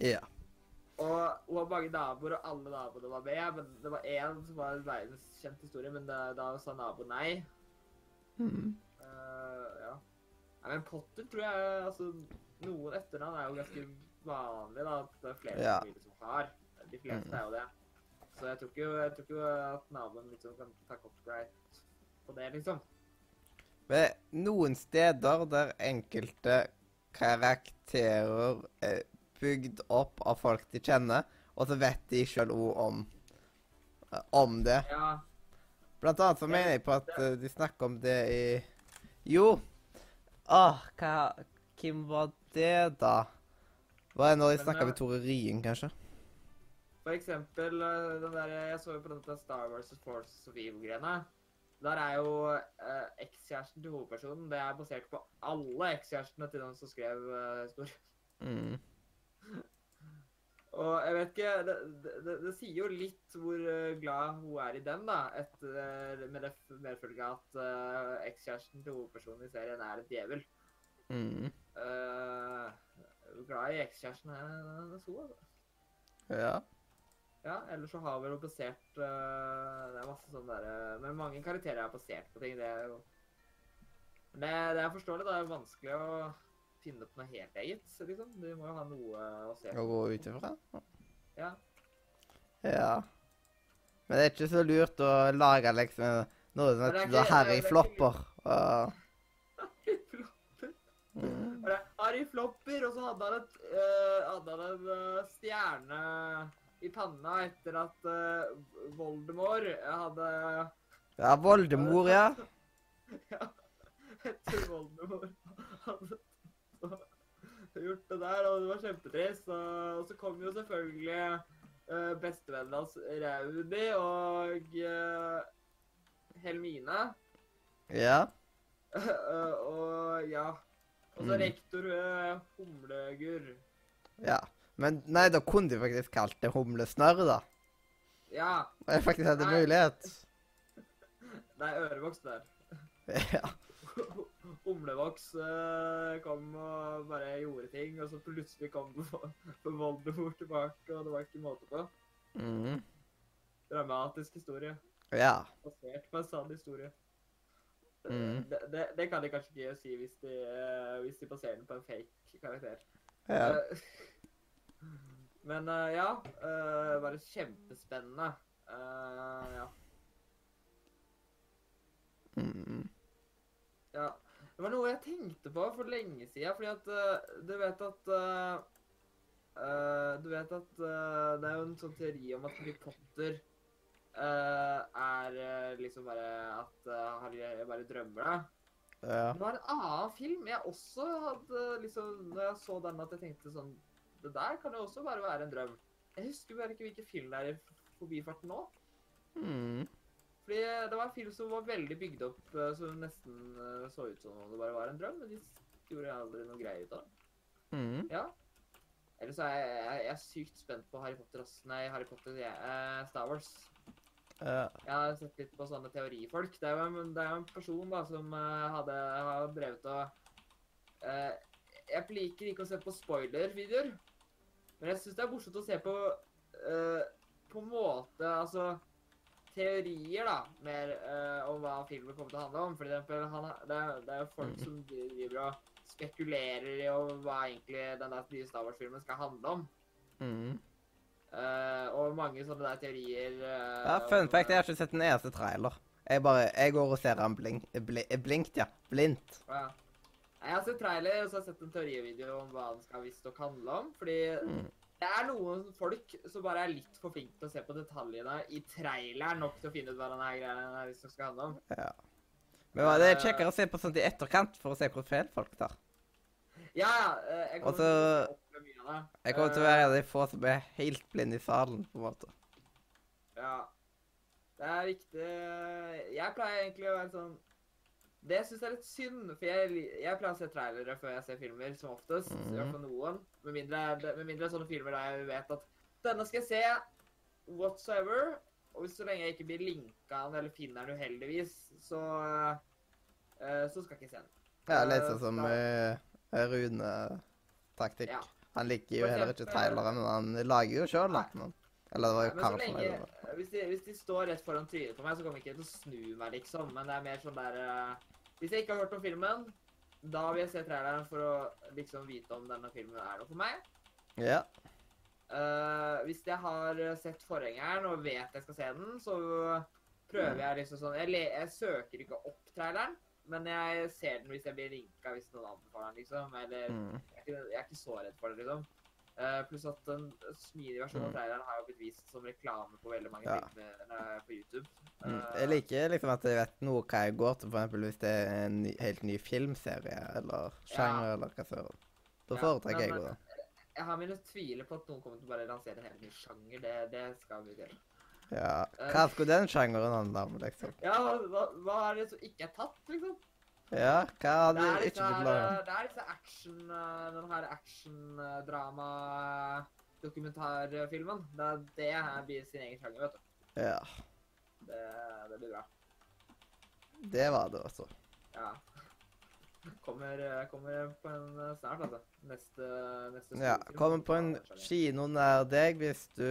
Yeah. Og hun har mange naboer, og alle naboene var med, men det var én som var en verdenskjent historie, men da, da sa naboen nei. Mm. Uh, ja. Nei, men Potter tror jeg Altså, noen etternavn er jo ganske vanlig, da, at det er flere Ja. som har. De fleste Mm. er jo det. Så jeg tror ikke, jeg tror ikke at naboen liksom kan ta copyright på det, liksom. Men noen steder der enkelte karakterer er bygd opp av folk de kjenner, og så vet de sjøl òg om, om det. Ja. Blant annet så mener jeg på at eh, de snakker om det i Jo! Åh, hva Hvem var det, da? Var det når de snakka eh, med Tore Ryen, kanskje? For eksempel eh, den der Jeg så jo på denne Star Wars Force of Evil-greiene. Der er jo eh, ekskjæresten til hovedpersonen Det er basert på alle ekskjærestene til den som skrev eh, historien. Mm. (laughs) Og jeg vet ikke Det, det, det, sier jo litt hvor eh, glad hun er i den, da. Etter, med det medfølge at eh, ekskjæresten til hovedpersonen i serien er en djevel. Mm. Uh, glad i ekskjæresten er så, altså. Ja. Ja, ellers så har vi noe basert uh, Det er masse sånn derre Men mange karakterer er basert på ting. Det er jo Men det, det er forståelig. Det er vanskelig å finne opp noe helt eget, liksom. Du må jo ha noe å se Å på. gå ut ifra? Ja. Ja. Men det er ikke så lurt å lage liksom noe som Men det er heter ikke- det Harry er Flopper. og- Flopper. Mm. Var det Harry Flopper, og så hadde han, et, uh, hadde han en uh, stjerne i panna etter at uh, Voldemort hadde Ja, Voldemor, ja. (laughs) Ja, etter Voldemort hadde gjort det der, og det var kjempetrist. Og, så kom jo selvfølgelig uh, bestevennen hans Raudi og uh, Helmine. Ja. Eh, (laughs) og ja Og så Mm. rektor Humlegurr. ja. Men nei, da kunne de faktisk kalt det humlesnørr, da. Ja. Og jeg faktisk hadde Nei. mulighet. (laughs) Nei, ørevoks der. Ja. (laughs) Humlevoks uh, kom og bare gjorde ting, og så plutselig kom Voldemort tilbake, og det var ikke måte på. Mm. Dramatisk historie. Ja. Basert på en sann historie. Mm. Det, det, det kan de kanskje ikke si hvis de, eh, hvis de baserer den på en fake karakter. ja. Eh, (laughs) Men uh, ja, Uh, bare kjempespennende. Uh, ja. Mm. Ja. Det var noe jeg tenkte på for lenge siden, fordi at du vet at Du vet at det er jo en sånn teori om at Harry Potter er liksom bare at Harry bare drømmer det. Ja. Det var en annen film jeg også hadde liksom Når jeg så den, at jeg tenkte sånn Det der kan jo også bare være en drøm. Jeg husker bare ikke hvilken film det er i forbifarten nå. Mm. Fordi det var en film som var veldig bygd opp, eh, som nesten eh, så ut som om det bare var en drøm, men de gjorde aldri noe greier ut av det. Mm. Ja. Ellers er jeg, jeg, jeg er sykt spent på Harry Potter, også. Nei, Harry Potter, ja. Eh, Star Wars. Uh. Jeg har sett litt på sånne teorifolk. Det er jo en, det er jo en person da, som hadde, hadde, drevet og uh, Jeg liker ikke å se på spoiler-videoer, men jeg syns det er morsomt å se på uh, på en måte Altså teorier, da, mer uh, om hva filmen kommer til å handle om. For eksempel, han, det, det er jo folk Mm. som driver og spekulerer i om hva egentlig den der nye Star Wars-filmen skal handle om. Mm. Uh, og mange sånne der teorier ja fun fact, jeg har ikke sett en eneste trailer. Jeg bare, jeg går og ser han blink, bli, blinkt, ja. Blindt. Ja. Jeg har sett trailer og så har jeg sett en teorivideo om hva den skal visstnok handle om. Fordi Mm. det er noen folk som bare er litt for flinke til å se på detaljene i traileren nok til å finne ut hva denne greia visstnok skal handle om. Ja. Men det er kjekkere å se på sånt i etterkant for å se hvor feil folk tar. Ja, ja. eh, Jeg kommer Også, til å mye av det. Jeg kommer til å være en av de få som er helt blind i salen, på en måte. Ja. Det er viktig Jeg pleier egentlig å være sånn Det syns jeg er litt synd, for jeg, jeg pleier å se trailere før jeg ser filmer, som oftest. I Mhm. hvert fall noen. Med mindre, med mindre sånne filmer der jeg vet at denne skal jeg se whatsoever. Og så lenge jeg ikke blir linka den eller finner den uheldigvis, så uh, Så skal jeg ikke se den. Ja, litt Eh, sånn som uh, Rune-taktikk. Ja. Han liker jo heller ikke trailere, men han lager jo sjøl, da. Eller det var jo ja, Karl som lenge, hvis, de, hvis de står rett foran trynet på meg, så kommer ikke til å snu meg, liksom. Men det er mer sånn der eh, Hvis jeg ikke har hørt om filmen, da vil jeg se traileren for å liksom vite om denne filmen er noe for meg. Ja. Uh, hvis jeg har sett forhengeren og vet jeg skal se den, så prøver jeg liksom sånn Jeg, jeg søker ikke opp traileren, men jeg ser den hvis jeg blir linka hvis noen anbefaler den, liksom. Eller Mm. jeg er, ikke, jeg er ikke så redd for det, liksom. Eh, pluss at en smidig versjon av Mm. traileren har jo blitt vist som reklame på veldig mange Ja. filmer på YouTube. Mm. Eh, Jeg liker liksom at jeg vet noe hva jeg går til, eksempel hvis det er en ny, helt ny filmserie eller sjanger eller hva søren. Da foretrekker jeg men- jeg det. Jeg har mine tviler på at noen kommer til å bare lansere en helt ny sjanger. Det, det skal vi gjøre. Ja. eh, Hva skulle den sjangeren handle om, liksom? Ja, hva, hva er det som ikke er tatt, liksom? Ja, hva Det hadde er ikke blitt laga? eh, det er disse action... eh, Den her action-drama-dokumentarfilmen. Det er det her blir sin egen sjanger, vet du. Ja. Det, det blir bra. Det var det, altså. Ja. (laughs) Kommer, eh, kommer på en eh, snart, altså. Neste, neste Ja, kommer på en kino nær deg hvis du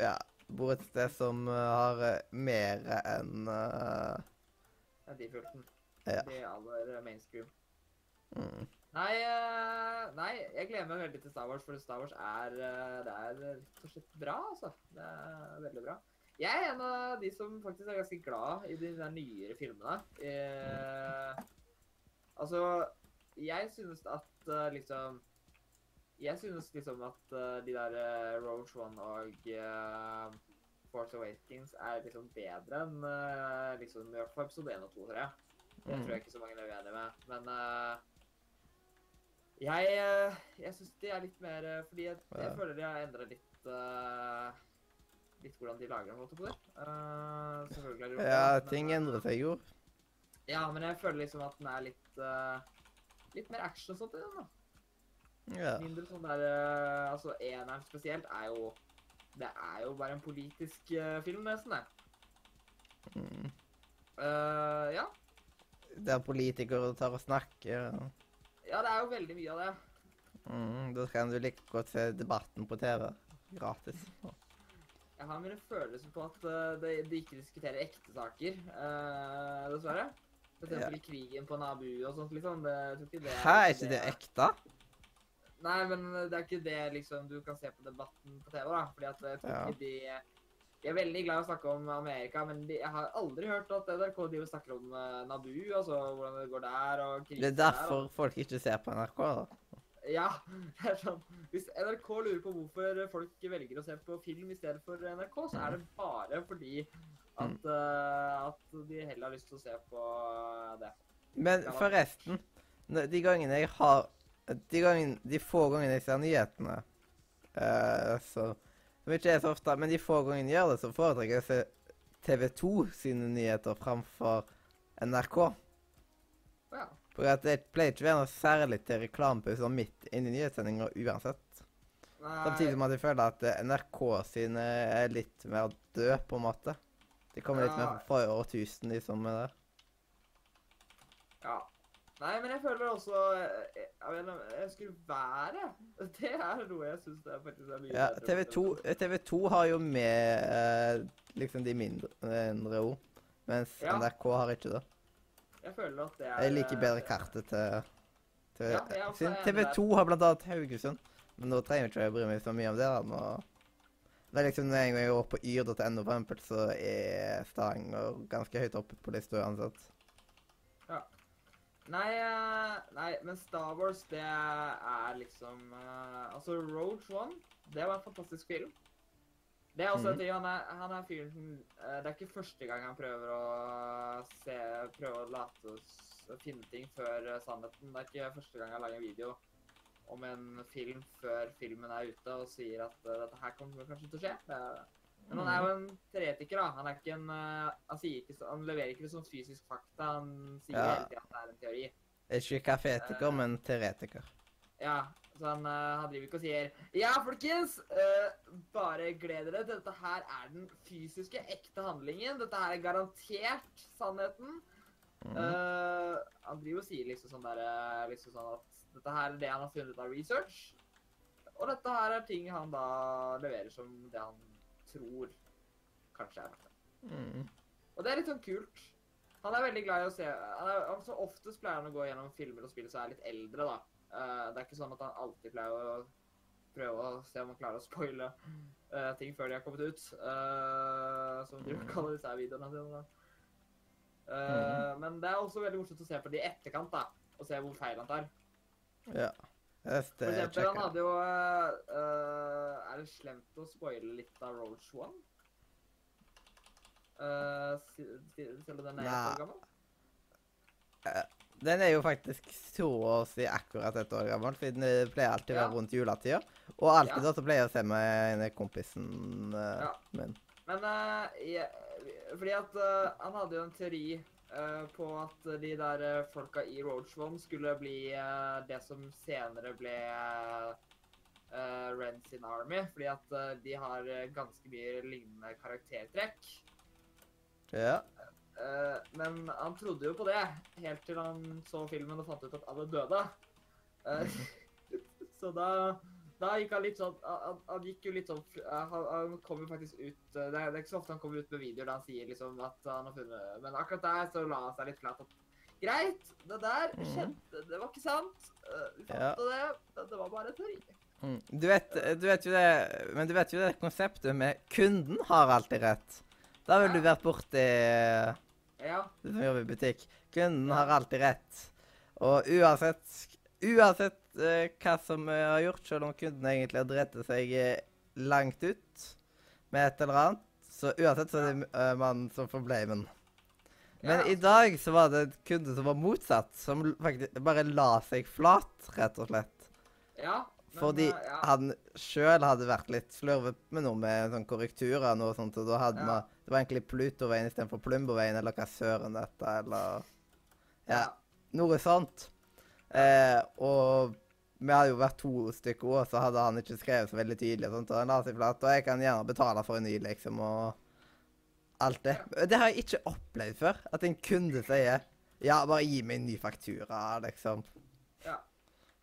ja, bor et sted som har mer enn uh, Ja, de fulgten. Ja. Det aller eh, mainstream. mm. Nei, eh, nei, jeg gleder meg veldig til Star Wars, for Star Wars er, eh, det er rett og slett bra, altså. Det er veldig bra. Jeg er en av de som faktisk er ganske glad i de der nyere filmene. Eh, altså, jeg synes at liksom Jeg synes liksom at de der uh, Rogue One og uh, Force Awakens er liksom bedre enn uh, liksom, i hvert fall episode 1 og 2, tror jeg. Det tror jeg ikke så mange er uenig med. Men uh, jeg, eh, jeg syns de er litt mer eh, Fordi jeg, jeg føler de har endra litt uh, Litt hvordan de lager dem, holdt jeg på å. Eh, selvfølgelig er de Ja, men, ting endrer seg jo. Ja, men jeg føler liksom at den er litt Litt mer action og sånt i den, da. Ja. Mindre sånn der Altså, eneren spesielt er jo Det er jo bare en politisk film, nesten, det. Mm. Ja. Der politikere tar og snakker. ja, det er jo veldig mye av det. Mm. Da kan du like godt se debatten på TV. Gratis. Jeg har mine følelser på at eh, de, de ikke diskuterer ekte saker, uh, dessverre. For eksempel i krigen på Nabu og sånt, liksom. Det, jeg tror ikke det Hæ, er ikke det ekte? Nei, men det er ikke det liksom du kan se på debatten på TV, da. Fordi at jeg tror Ja. ikke de De er veldig glad i å snakke om Amerika, men jeg har aldri hørt at NRK driver vil snakker om eh, Nabu, altså hvordan det går der, og krigen Det er derfor folk ikke ser på NRK. da. Ja. (laughs) det er sånn. Hvis NRK lurer på hvorfor folk velger å se på film i stedet for NRK, så er det bare fordi at, uh, at de heller har lyst til å se på det. Men forresten, de gangene jeg har De, gangen, de få gangene jeg ser nyhetene, uh, så Som ikke er så ofte, men de få gangene gjør det, så foretrekker jeg å se TV2 sine nyheter framfor NRK. Ja. For at det pleier ikke å være noe særlig til reklamepauser midt inni nyhetssendinga uansett. Nei, Samtidig som at jeg føler at NRK sine er litt mer døde, på en måte. De kommer litt mer fra årtusen, de som er der. Ja. Nei, men jeg føler også eh, Jeg, jeg skulle være (laughs) Det er noe jeg syns er faktisk er mye Ja, bedre TV2, TV 2 har jo med eh, liksom de mindre, ord, mens Ja. NRK har ikke det. Jeg føler at det er Jeg liker bedre eh, kartet til, til Ja, Siden TV der. 2 har blant annet Haugesund. Men nå trenger jeg ikke å bry meg så mye om det. da. Nå, det er liksom Når jeg går på yr.no, for eksempel, så er Stavanger ganske høyt oppe på lista uansett. Nei, eh, nei, men Star Wars, det er liksom uh, Altså, Rogue One, det var en fantastisk film. Det er også mm. en ting, Han er, han er fyren som uh, Det er ikke første gang han prøver å se Prøver å late s- finne ting før uh, sannheten. Det er ikke første gang han lager en video om en film før filmen er ute og sier at dette her kommer kanskje til å skje. Men han er jo en teoretiker, da. Han ikke en eh, Han, ikke, han leverer ikke som fysisk fakta. Han sier Ja. hele tiden at det er en teori. Ikke kafetiker, uh, men teoretiker. Ja, så han, eh, han driver ikke og sier Ja, folkens! Uh, bare gled dere. Dette her er den fysiske, ekte handlingen. Dette her er garantert sannheten. Mm. Eh, han driver og sier liksom sånn der, eh, liksom sånn at dette her er det han har funnet ut av research. Og dette her er ting han da leverer som det han tror kanskje er verdt det. Mm. Og det er litt sånn kult. Han er veldig glad i å se han er, altså Oftest pleier han å gå gjennom filmer og spill som er litt eldre, da. Uh, det er ikke sånn at han alltid pleier å prøve å se om han klarer å spoile uh, ting før de har kommet ut. Uh, som du kaller disse videoene sine. Eh, Men det er også veldig morsomt å se på det i etterkant, da. Og se hvor feil han tar. Ja. Jeg For eksempel, han hadde jo uh, Er det slemt å spoile litt av Roach One? Eh, si- selv om den er ett Nei. år gammel? Den er jo faktisk så å si akkurat et år gammel, for den pleier alltid å være Ja. rundt juletida. Og alltid Ja. da så pleier jeg å se med en kompisen uh, Ja. min. Men uh, jeg, fordi at eh, han hadde jo en teori eh, på at de der eh, folka i Roach skulle bli eh, det som senere ble uh, Ren Sin Army. Fordi at eh, de har eh, ganske mye lignende karaktertrekk. Ja. Eh, men han trodde jo på det, helt til han så filmen og fant ut at alle døde. Eh, (laughs) så da, da gikk han litt sånn Han, han gikk jo litt sånn eh, Han, han kommer faktisk ut eh, det er, det er ikke så ofte han kommer ut med videoer der han sier liksom at han har funnet Men akkurat der så la han seg litt flat at Greit, det der Mhm. skjedde, det var ikke sant. Eh, vi fant Ja. det, det var bare en teori. Mm. Du, vet, du vet jo det Men du vet jo det konseptet med 'kunden har alltid rett'. Da ville du vært borti Ja. du som jobber i butikk. Kunden har alltid rett. Og uansett Uansett eh, hva som vi har gjort, selv om kunden egentlig har drept seg eh, langt ut med et eller annet, så uansett så er det uh, mannen som får blamen. Men Ja, i dag så var det en kunde som var motsatt, som faktisk bare la seg flat, rett og slett. ja men, Fordi uh, ja. han sjøl hadde vært litt slurvet med noe med sånn korrekturer og noe sånt, og da hadde Ja. man Det var egentlig Plutoveien istedenfor Plumboveien, eller hva søren dette, eller Ja, noe sånt. Eh, og vi hadde jo vært to stykker òg, så hadde han ikke skrevet så veldig tydelig. og sånt, og han la seg flatt, og jeg kan gjerne betale for en ny, liksom, og alt det. Det har jeg ikke opplevd før. At en kunde sier ja, bare gi meg en ny faktura, liksom. Ja.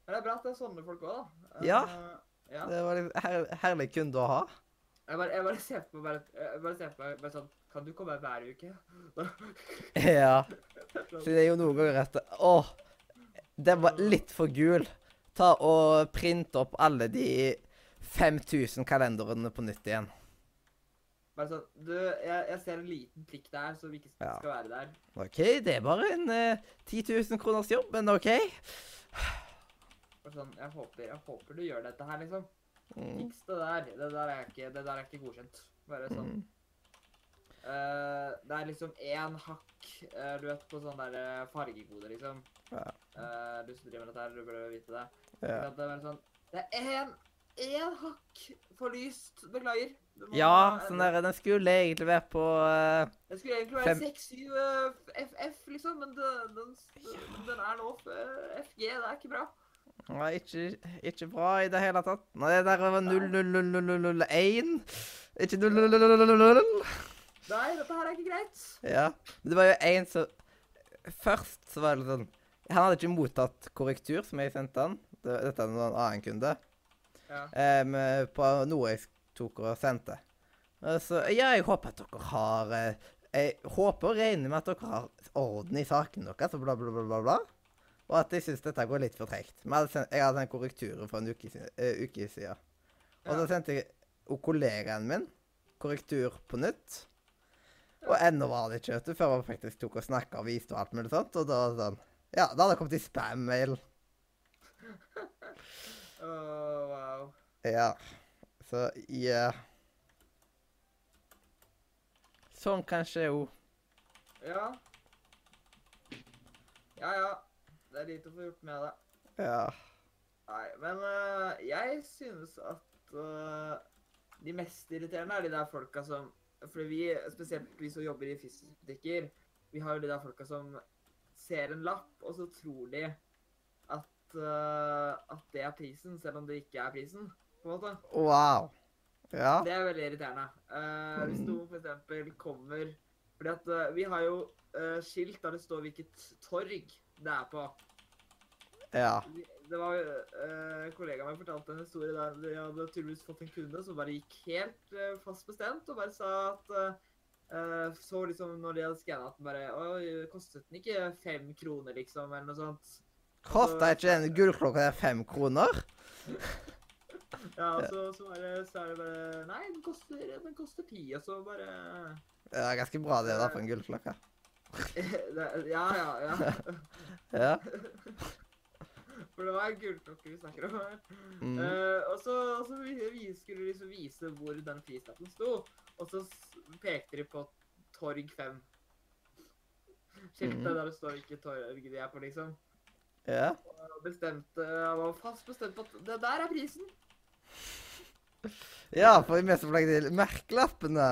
Men det er bra at det er sånne folk òg, da. Ja. Uh, ja. Det var en her, herlig kunde å ha. Jeg bare, jeg bare ser på meg bare, bare ser på meg bare sånn Kan du komme hver uke? (laughs) Ja. Så det er jo noen ganger at Å, den var litt for gul. Ta og printe opp alle de 5000 kalenderne på nytt igjen. Bare sånn Du, jeg, jeg ser en liten prikk der som ikke skal Ja. være der. OK, det er bare en eh, 10 000 kroners jobb, men OK. Bare sånn, jeg håper, jeg håper du gjør dette her, liksom. Mm. Fiks det der. Det der er ikke, det der er ikke godkjent. Bare sånn. Mm. Uh, det er liksom én hakk, uh, du vet, på sånn der eh, fargekode, liksom. Ja. Eh, du som driver med dette her, du burde vite det. Ja. Det er sånn Det er én, én hakk for lyst. Beklager. Ja, sånn der, den skulle egentlig være på uh, Den skulle egentlig være 6-7 FF, liksom, men den, den, den er nå FG. Det er ikke bra. Nei, ikke, ikke bra i det hele tatt. Nei, det der var 00001. Ikke 000. Nei, dette her er ikke greit. Ja. Det var jo en som Først så var det sånn Han hadde ikke mottatt korrektur som jeg sendte han. Dette er en annen kunde. Ja. Um, på noe jeg tok og sendte. Så ja, jeg håper at dere har eh, Jeg håper og regner med at dere har orden i sakene deres, og bla, bla, bla, bla. bla. Og at jeg syns dette går litt for tregt. Men jeg hadde sendt, korrekturer for en uke, eh, uke siden. Og Ja. så sendte jeg og kollegaen min korrektur på nytt. Og ennå var det ikke, vet du, før man faktisk tok og snakka og viste og alt mulig sånt. Og da sånn Ja, da hadde kommet i spam-mail. Åh, (laughs) wow. Ja. Så ja Sånn kan skje òg. Ja. Ja, ja. Det er lite å få gjort med det. Ja. Nei, men uh, jeg synes at uh, de mest irriterende er de der folka som Fordi vi, spesielt vi som jobber i fysiske vi har jo de der folka som ser en lapp, og så tror de at, uh, at det er prisen, selv om det ikke er prisen. på en måte. Wow. Ja. Det er veldig irriterende. Uh, hvis noen eksempel kommer Fordi at uh, vi har jo skilt der det står hvilket torg det er på. Ja. Det var uh, Kollegaen min fortalte en historie der de hadde tydeligvis fått en kunde som bare gikk helt fast bestemt og bare sa at Så liksom når de hadde skanna den bare Oi, kostet den ikke fem kroner, liksom, eller noe sånt? Kosta ikke den gullklokka der fem kroner? (laughs) Ja, og så, så, er det, så er det bare Nei, den koster, den koster ti, og så bare Det er ganske bra det da, for en gullklokke. (laughs) Ja, ja, ja. (laughs) Ja. For det var gullklokker vi snakker om. Mm. Uh, og så, og så vi- vi skulle de liksom vise hvor den prislappen sto, og så pekte de på Torg 5. Skiltet mm. der det står ikke torg de er på, liksom. Ja. Og bestemte, jeg var fast bestemt på at det der er prisen. Ja, for i meste fall til merkelappene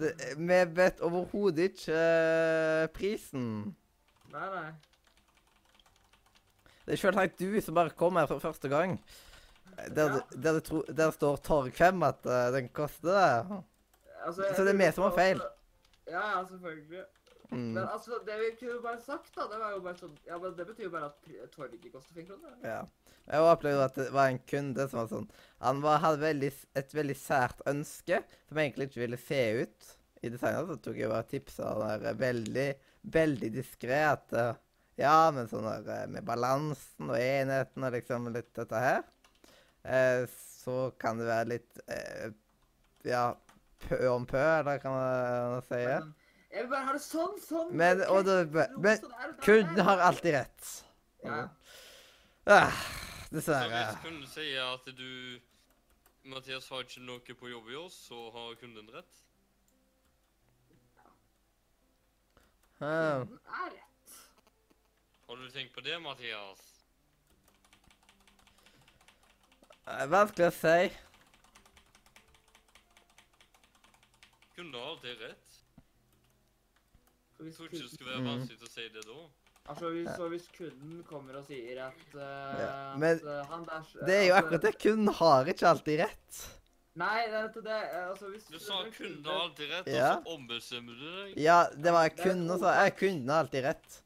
det, Vi vet overhodet ikke uh, prisen. Nei, nei. Det er selvsagt du som bare kom her for første gang. Der, det- der, det, tro, der står Torg 5 at uh, den koster det. Altså, Så det er vi som har feil? Ja, ja, selvfølgelig. Mm. Men altså, det vi kunne bare sagt, da, det var jo bare sånn Ja, men det betyr jo bare at TorG torget koster fem kroner. Ja. Jeg opplevde at det var en kunde som var sånn Han var, hadde veldig, et veldig sært ønske som egentlig ikke ville se ut i designet. Så tok jeg bare tipsa han der veldig, veldig diskré at eh, Ja, men sånn der eh, med balansen og enheten og liksom litt dette her, eh, så kan det være litt eh, Ja, pø om pø, eller kan man si. Jeg vil bare ha det sånn, sånn. Men, og det, men kunden har alltid rett. Ja. Ah, Så hvis kunden sier at du Mathias har ikke noe på jobb i år, så har kunden rett? Ah. Kunden er rett. Har du tenkt på det, Mathias? Eh, Vanskelig å si. Kunne har alltid rett. Hvis Jeg tror ikke det skulle være vanskelig å si det da. Altså, hvis, så hvis kunden kommer og sier at, uh, Ja, men at eh, han der Det er jo akkurat det. Kunden har ikke alltid rett. Nei, det er ikke det. eh, Altså, hvis Du sa en kunden har alltid rett, Ja. og så ombestemmer du deg. Ja, det var Det er kunden som sa ja, kunden har alltid rett.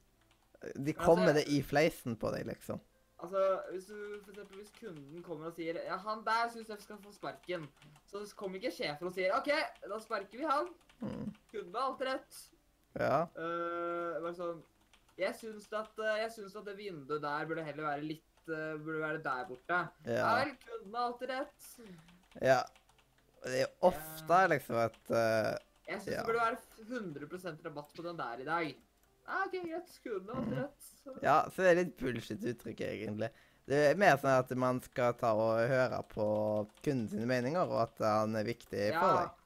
De Altså, kom med det i fleisen på deg, liksom. Altså, hvis du, for eksempel, hvis kunden kommer og sier ja, han der syns jeg skal få sparken, så kommer ikke sjefen og sier OK, da sparker vi han. Mm. Kunden har alltid rett. Ja. Uh, bare sånn Jeg syns at, eh, jeg syns at det vinduet der burde heller være litt eh, Burde være der borte. Ja Ja. kunden har alltid rett. ja. Det er ofte liksom at uh, Jeg syns Ja. det burde være 100% rabatt på den der i dag. Ja, OK, greit. Skulle alltid rett. Så. Ja, så det er litt bullshit-uttrykk, egentlig. Det er mer sånn at man skal ta og høre på kunden sine meninger, og at han er viktig for deg.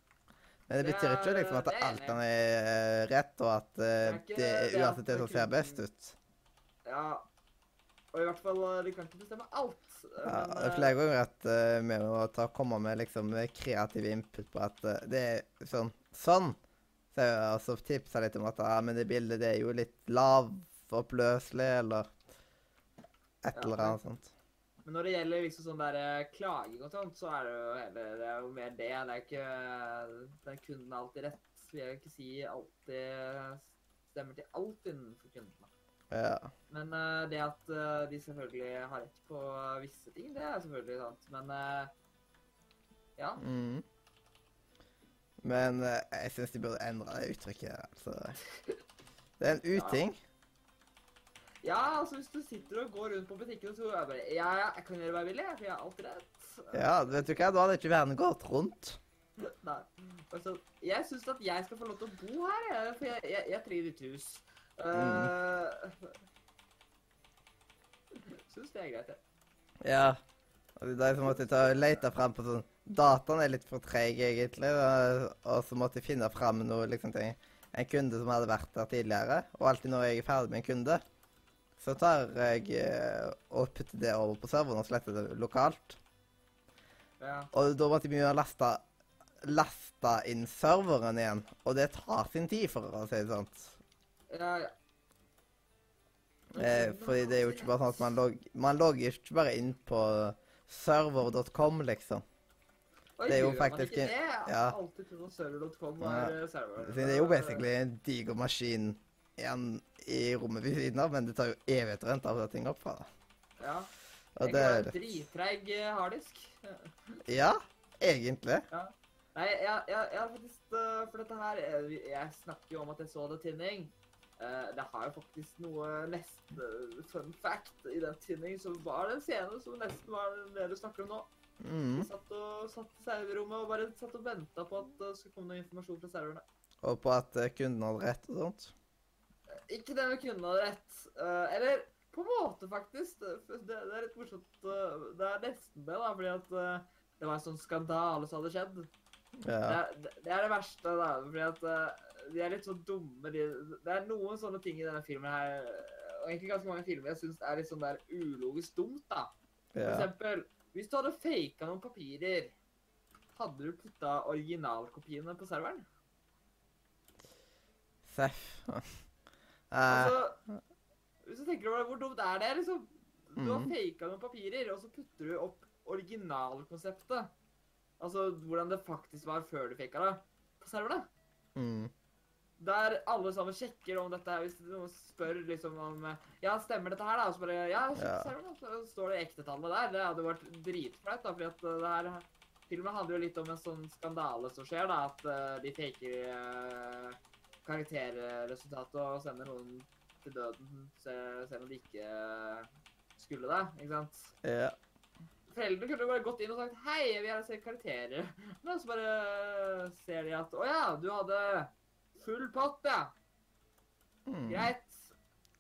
Men det betyr ikke liksom at alt han er eh, rett, og at eh, Det er ikke det er uansett det som ser best ut. Ja. Og i hvert fall, eh, de kan ikke bestemme alt. Men, Ja, det er flere ganger at uh, vi må ta, komme med liksom kreativ input på at det er sånn Sånn! Så altså tipsa litt om at ja, men det bildet det er jo litt lavoppløselig, eller et Ja, eller annet sånt. Men når det gjelder liksom sånn der eh, klaging og sånt, så er det jo heller det er jo mer det. Det er ikke Den kunden alltid rett. Vil jeg ikke si alltid stemmer til alt innenfor kundene. Ja. Men uh, det at uh, de selvfølgelig har rett på visse ting, det er selvfølgelig sant. Men uh, ja. Mm. Men eh, jeg syns de burde endre det uttrykket. Altså. Det er en uting. Ja, altså hvis du sitter og går rundt på butikken så er jeg bare Ja, ja, jeg kan gjøre hva jeg vil, jeg, for jeg er alltid rett. Ja, vet du hva, da hadde ikke verden gått rundt. (laughs) Nei. Altså, jeg syns at jeg skal få lov til å bo her, jeg, for jeg, jeg, jeg trenger et hus. (laughs) Uh, syns det er greit, jeg. Ja. Og det er som måtte ta og lete fram på sånn Dataen er litt for treg, egentlig. Og, så måtte jeg finne fram noe liksom til en kunde som hadde vært der tidligere. Og alltid når jeg er ferdig med en kunde, så tar jeg eh, og putter det over på serveren og sletter det lokalt. Ja. Og da måtte jeg begynne å laste, laste inn serveren igjen. Og det tar sin tid, for å si det sånn. Ja, ja. Eh, fordi det er jo ikke bare sånn at man, logger man logger ikke bare inn på server.com, liksom. Det er jo faktisk ikke det? Jeg har ja. alltid trodd at server.com Ja. eh, server. Det er jo basically en diger maskin i rommet ved siden av, men det tar jo evigheter å hente alle ting opp fra. Ja. Og det er en drittreig eh, harddisk. (laughs) Ja, egentlig. Nei, jeg, har faktisk eh, For dette her Jeg snakker jo om at jeg så det tinning. Det har jo faktisk noe nesten fun fact i den tinning som var den scenen som nesten var det du snakker om nå. Mm. Vi satt, og, satt i serverrommet og bare satt og venta på at det skulle komme noe informasjon fra serverne. Og på at eh, kunden hadde rett og sånt. Ikke det med kunden hadde rett. eh, eller på en måte, faktisk. Det, det er litt morsomt. eh, det er nesten det, da, fordi at eh, det var en sånn skandale som hadde skjedd. Ja. det det er det verste, da. Fordi at eh, de er litt så dumme. De, det er noen sånne ting i denne filmen her, og egentlig ganske mange filmer jeg syns er litt sånn der ulogisk dumt, da. For ja. eksempel, hvis du hadde faka noen papirer, hadde du putta originalkopiene på serveren? Seff. Eh, Altså, hvis du tenker over det, hvor dumt er det, liksom? Du har Mhm. faka noen papirer, og så putter du opp originalkonseptet. Altså hvordan det faktisk var før du faka det, på serverne. mm. Der alle sammen sjekker om dette her, hvis noen spør liksom om eh, Ja, stemmer dette her, da? Og så bare Ja, sjekk Ja. Så står det ektetallet der. Det hadde vært dritflaut, da, fordi at eh, det her Filmen handler jo litt om en sånn skandale som skjer, da. At uh, de faker uh, karakterresultatet og sender noen til døden selv om de ikke skulle det. Ikke sant? Ja. Foreldrene kunne bare gått inn og sagt Hei, vi har sett karakterer. (laughs) Men så bare ser de at Å ja, du hadde full pott, ja. Mm. Greit.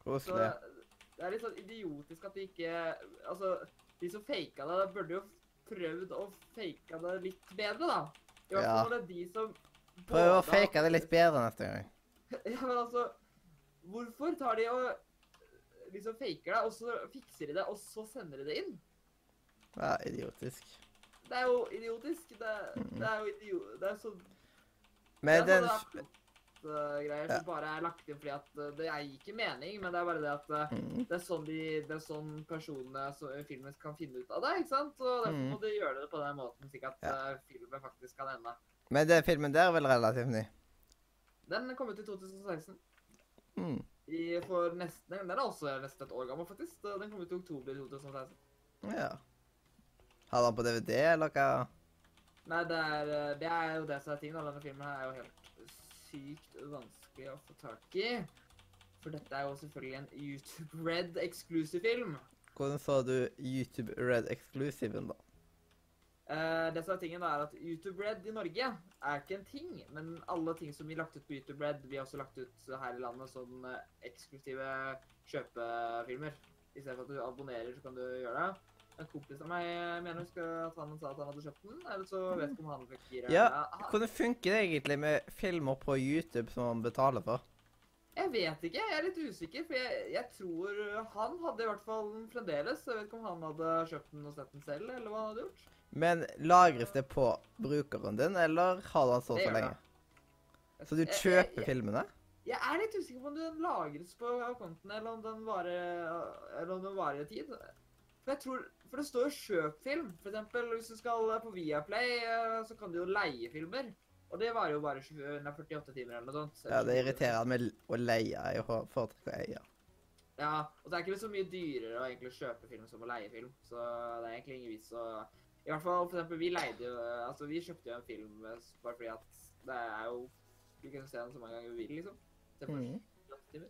Koselig. det er litt sånn idiotisk at de ikke Altså, de som faka det, burde jo prøvd å fake det litt bedre, da. I hvert fall ja. det er de som Prøv å fake det litt bedre neste gang. (laughs) Ja, men altså Hvorfor tar de og liksom faker det, og så fikser de det, og så sender de det inn? Ja, idiotisk. Det er jo idiotisk. Det, Mhm. det er jo idiot... Det er så Men det er den sånne plott-greier Ja. som bare er lagt inn fordi at eh, det er ikke mening, men det er bare det at eh, mm. det er sånn, de, det er sånn personene som i filmen kan finne ut av det, ikke sant? Og derfor Mhm. må de gjøre det på den måten, slik at Ja. eh, filmen faktisk kan ende. Men den filmen der er vel relativt ny. Den kom ut i 2016. Mm. I, for nesten, den er også nesten et år gammel, faktisk. Den kom ut i oktober 2016. Ja. Har den på DVD, eller hva? Nei, det er, eh, det er jo det som er tingen. Denne filmen her er jo helt sykt vanskelig å få tak i. For dette er jo selvfølgelig en YouTube Red exclusive film. Hvordan sa du YouTube Red Exclusiven, da? Eh, det som er tingen da, er at YouTube Red i Norge er ikke en ting, men alle ting som vi lagt ut på YouTube Red, blir også lagt ut her i landet som eh, eksklusive kjøpefilmer. I stedet for at du abonnerer, så kan du gjøre det. En kompis av meg mener husker at han sa at han hadde kjøpt den, eller så vet ikke om han fikk gire. Ja, Hvordan funker det egentlig med filmer på YouTube som man betaler for? Jeg vet ikke, jeg er litt usikker, for jeg, jeg tror han hadde i hvert fall den fremdeles. Jeg vet ikke om han hadde kjøpt den og sett den selv, eller hva han hadde gjort. Men lagres det på brukeren din, eller har du den så så lenge? Så du Jeg- jeg- kjøper jeg- filmene? Jeg er litt usikker på om den lagres på konten, eller om den varer, eller om den varer i tid. For jeg tror, for det står jo 'kjøp film'. For eksempel hvis du skal på Viaplay, eh, så kan du jo leie filmer. Og det varer jo bare 20, 48 timer eller noe sånt. Ja, det irriterer meg å leie. Jeg foretrekker å eie. Ja, og det er ikke så mye dyrere å egentlig kjøpe film som å leie film. Så det er egentlig ingen vits å I hvert fall, for eksempel, vi leide jo Altså, vi kjøpte jo en film eh, bare fordi at det er jo Vi kunne se den så mange ganger vi vil, liksom. Se på. 48 timer.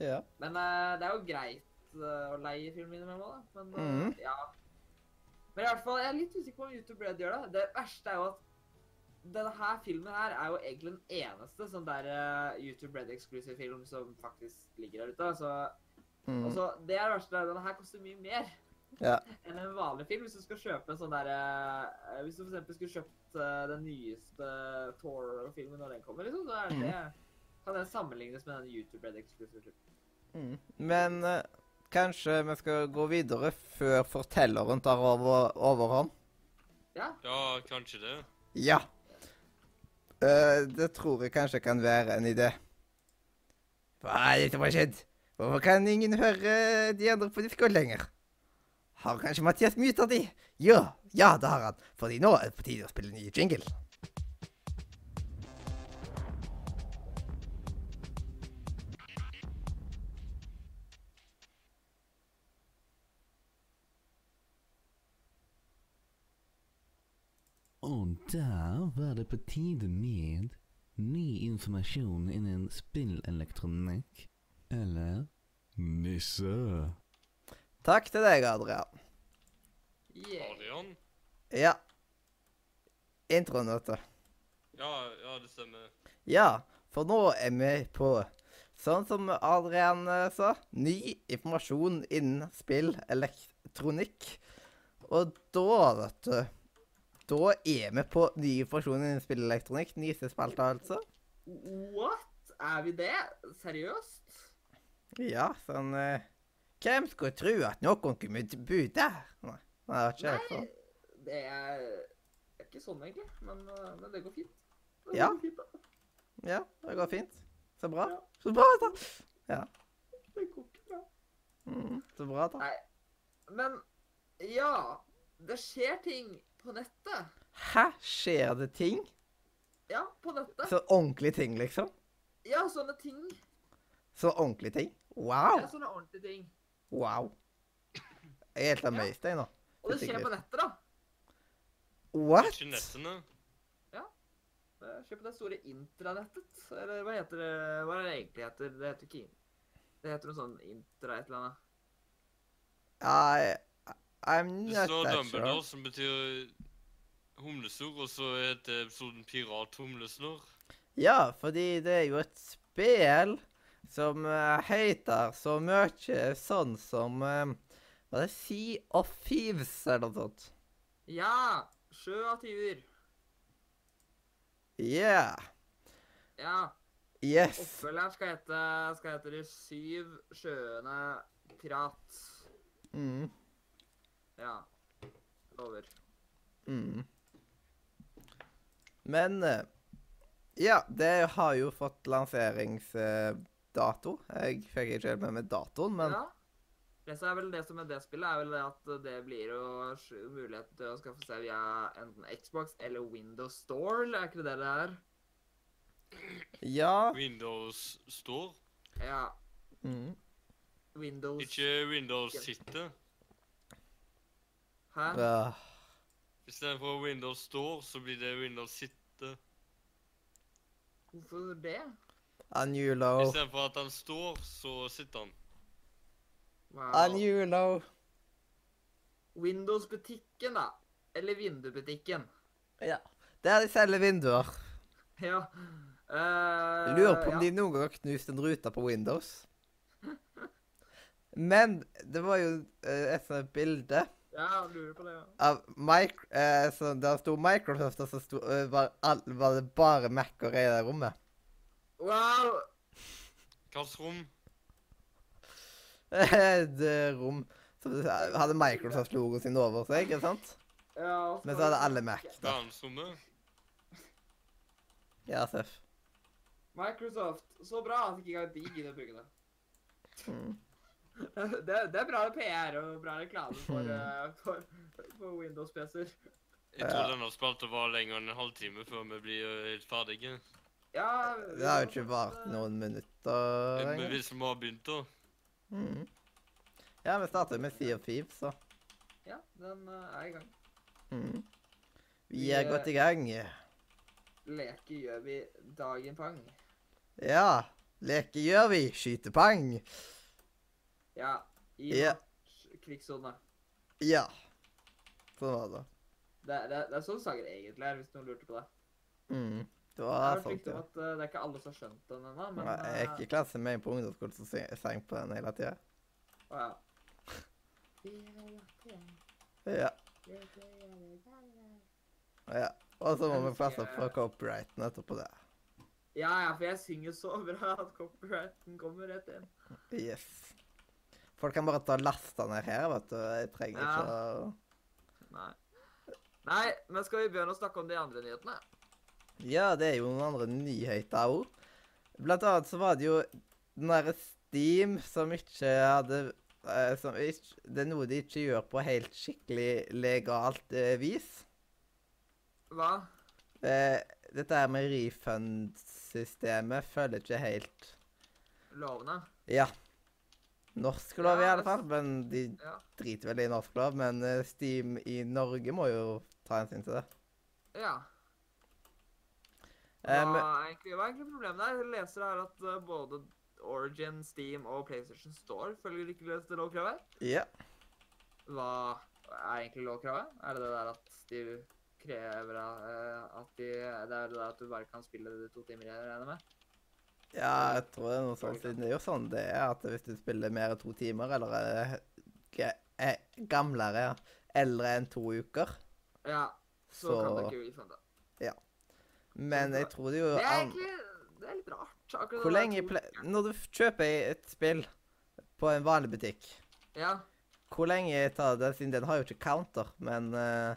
Ja. Men uh, det er jo greit eh, å leie filmene innimellom òg, da. Men eh, Mhm. ja. Men i hvert fall, jeg er litt usikker på om YouTube Red gjør det. Det verste er jo at denne her filmen her er jo egentlig den eneste sånn der uh, YouTube Red exclusive film som faktisk ligger der ute. Så Mm. altså, det er det verste. Denne her koster mye mer Ja. enn en vanlig film. Hvis du skal kjøpe en sånn der uh, Hvis du eksempel skulle kjøpt uh, den nyeste Tour-filmen når den kommer, liksom, så er det kan den sammenlignes med den YouTube Red exclusive filmen. Mm. Men kanskje vi skal gå videre før fortelleren tar over, overhånd? Ja. Ja, kanskje det. Ja. Uh, det tror jeg kanskje kan være en idé. Hva er det som har skjedd? Hvorfor kan ingen høre de andre på Discord lenger? Har kanskje Mathias muta de? Ja, ja, det har han. Fordi nå er det på tide å spille ny jingle. Og der var det på tide med ny informasjon innen spillelektronikk. Eller nisse. Takk til deg, Adrian. Yeah. Adrian? Ja. Introen, vet du. Ja, ja, det stemmer. Ja, for nå er vi på, sånn som Adrian eh, sa, ny informasjon innen spillelektronikk. Og da, vet du Da er vi på ny informasjon innen spilleelektronikk. Nyeste spalte, altså. What? Er vi det? Seriøst? Ja, sånn eh, Hvem skulle tro at noen kunne bo der? Nei, nei det var ikke Nei, sånn. det er, det er ikke sånn egentlig, men, uh, men det går fint. Det Ja. fint, da. Ja, det går fint. Så bra. Ja. Så bra, da. Det går ikke bra. Mm, så bra, da. Nei. Men ja, det skjer ting på nettet. Hæ? Skjer det ting? Ja, på nettet. Så ordentlige ting, liksom? Ja, sånne ting. Så ordentlige ting? Wow. Ja, sånne ordentlige ting. Wow. Jeg er helt amazed, jeg nå. Og det skjer på nettet, da. What? Ikke nettene. Det skjer på det store intranettet. Eller hva heter det? Hva er det egentlig heter? Det heter ikke Det heter noe sånn intra et eller annet. I, I'm Det not står that Dumbledore, sure. som betyr humlesnurr, og så heter episoden Pirathumlesnurr. Ja, fordi det er jo et spill som uh, heter så mye sånn som uh, Var det Sea of Thieves eller noe sånt? Ja! Sjø av tyver. Yeah. Ja. Yes. Oppfølgeren skal hete, skal hete De syv sjøene pirat. Mm. Ja. Over. Mm. Men eh, Ja, det har jo fått lanseringsdato. Jeg fikk ikke helt med meg datoen, men Ja. Det som er vel det som er det spillet, er vel det at det blir jo mulighet til å skaffe seg via enten Xbox eller Windows Store, eller er ikke det det det er? ja. Windows Store? Ja. Mm. Windows Ikke Windows sitter. Hæ? Ja. Istedenfor Windows står, så blir det Windows sitte. Hvorfor det? Anulo. Istedenfor at han står, så sitter han. Wow. Anulo. Windows-butikken, da. Eller vinduebutikken. Ja. Der de selger vinduer. Ja. Uh, Lurer på om ja. de noen gang har knust en rute på Windows. Men det var jo eh, et sånt bilde Ja, lurer på det, ja. av Mic eh, så Der sto Microsoft, og så sto, eh, var, all, var det bare Mac-er i det rommet. Wow! Hvilket rom? (laughs) Et rom som hadde Microsoft-logoen sin over seg, ikke sant? Ja, Men så hadde alle Mac. da. Verdensrommet? (laughs) Ja, Seff. Microsoft. Så bra at ikke engang de gidder å bruke det. Mm. (laughs) det. Det er bra PR og bra reklame for, eh, for, for Windows-PC-er. Jeg Ja. tror denne å var lenger enn en halvtime før vi blir eh, helt ferdige. Ja, Det har jo ikke vart noen minutter Men hvis vi har begynt, da Mm. Ja, vi starter med Sea of Thieves, så. Ja, den eh, er i gang. Mm. Vi Vi, er godt i gang. Leke gjør vi dagen pang. Ja. Leke gjør vi. Skyte pang. Ja, i Ja. norsk. Ja. Sånn var det. Det, det, det er sånn sanger egentlig er, hvis noen lurte på det. Mm. Det var sånn, ja. at uh, det er ikke alle som har skjønt den ennå, men Nei, Jeg gikk i klasse med en på ungdomsskolen som sang på den hele tida. eh, å, ja. Ja. ja. Og så må vi passe for copyrighten etterpå det. Ja, ja, for jeg synger så bra at copyrighten kommer rett inn. Yes. Folk kan bare ta lasta ned her, vet du. Jeg trenger Ja. ikke å Nei. Nei, men skal vi begynne å snakke om de andre nyhetene? Ja, det er jo noen andre nyheter òg. Blant annet så var det jo den derre Steam som ikke hadde eh, som ikke, Det er noe de ikke gjør på helt skikkelig legalt eh, vis. Hva? Eh, dette her med refund-systemet følger ikke helt Lovene? Ja. Norsk lov i alle fall, men de driter vel i norsk lov. Men eh, Steam i Norge må jo ta hensyn til det. Ja. Hva Eh, er egentlig, hva er egentlig problemet der? Jeg leser her at eh, både Origin, Steam og PlayStation Store følger ikke løst lovkravet. ja. Hva er egentlig lovkravet? Er det det der at de krever at de Det er det der at du bare kan spille det to timer, jeg regner med? Ja, jeg tror det er noe sånt. siden Det er jo sånn det er, at hvis du spiller mer enn to timer, eller er, er gamlere, ja, eldre enn to uker Ja, så, Så- kan det ikke refunde. Men jeg tror det jo Det er egentlig det er litt rart. akkurat Hvor lenge ple. Når du kjøper et spill på en vanlig butikk, Ja. hvor lenge tar det Siden den har jo ikke counter, men uh,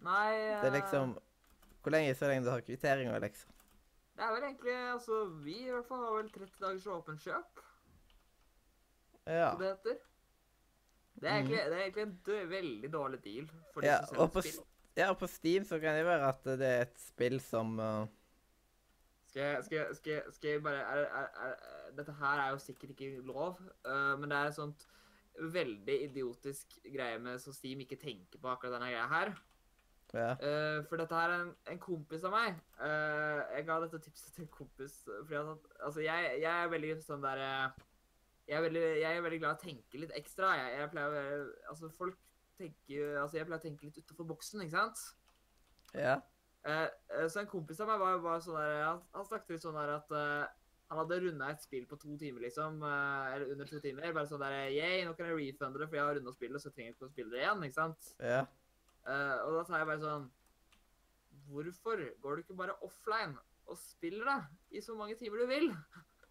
Nei det er eh, liksom Hvor lenge så lenge du har kvitteringer, liksom? Det er vel egentlig Altså, vi i hvert fall har vel 30 dagers åpent kjøp, Ja. som det heter. Det er egentlig, det er egentlig en dø veldig dårlig deal for de. Ja, som selger på, spill. ja, og på Steam så kan det være at det er et spill som uh... Skal jeg, skal, jeg, skal, jeg, skal jeg bare er, er, er, Dette her er jo sikkert ikke lov, uh, men det er et sånt veldig idiotisk greie med så Steam ikke tenker på akkurat denne greia her. Ja. Eh, for dette her er en, en kompis av meg. Uh, jeg ga dette tipset til en kompis eh, fordi at Altså, jeg, jeg er veldig sånn der jeg er, veldig, jeg er veldig glad i å tenke litt ekstra. Jeg, jeg pleier å Altså, folk tenker Altså, jeg pleier å tenke litt utenfor boksen, ikke sant? ja. Eh, så en kompis av meg var, var sånn der Han, han snakket litt sånn der at han hadde runda et spill på to timer, liksom. eller under to timer. Bare sånn der Yay, nå kan jeg refunde det, for jeg har runda spillet, så jeg trenger ikke å spille det igjen. ikke sant? Ja. Eh, og da sa jeg bare sånn Hvorfor går du ikke bare offline og spiller da? i så mange timer du vil?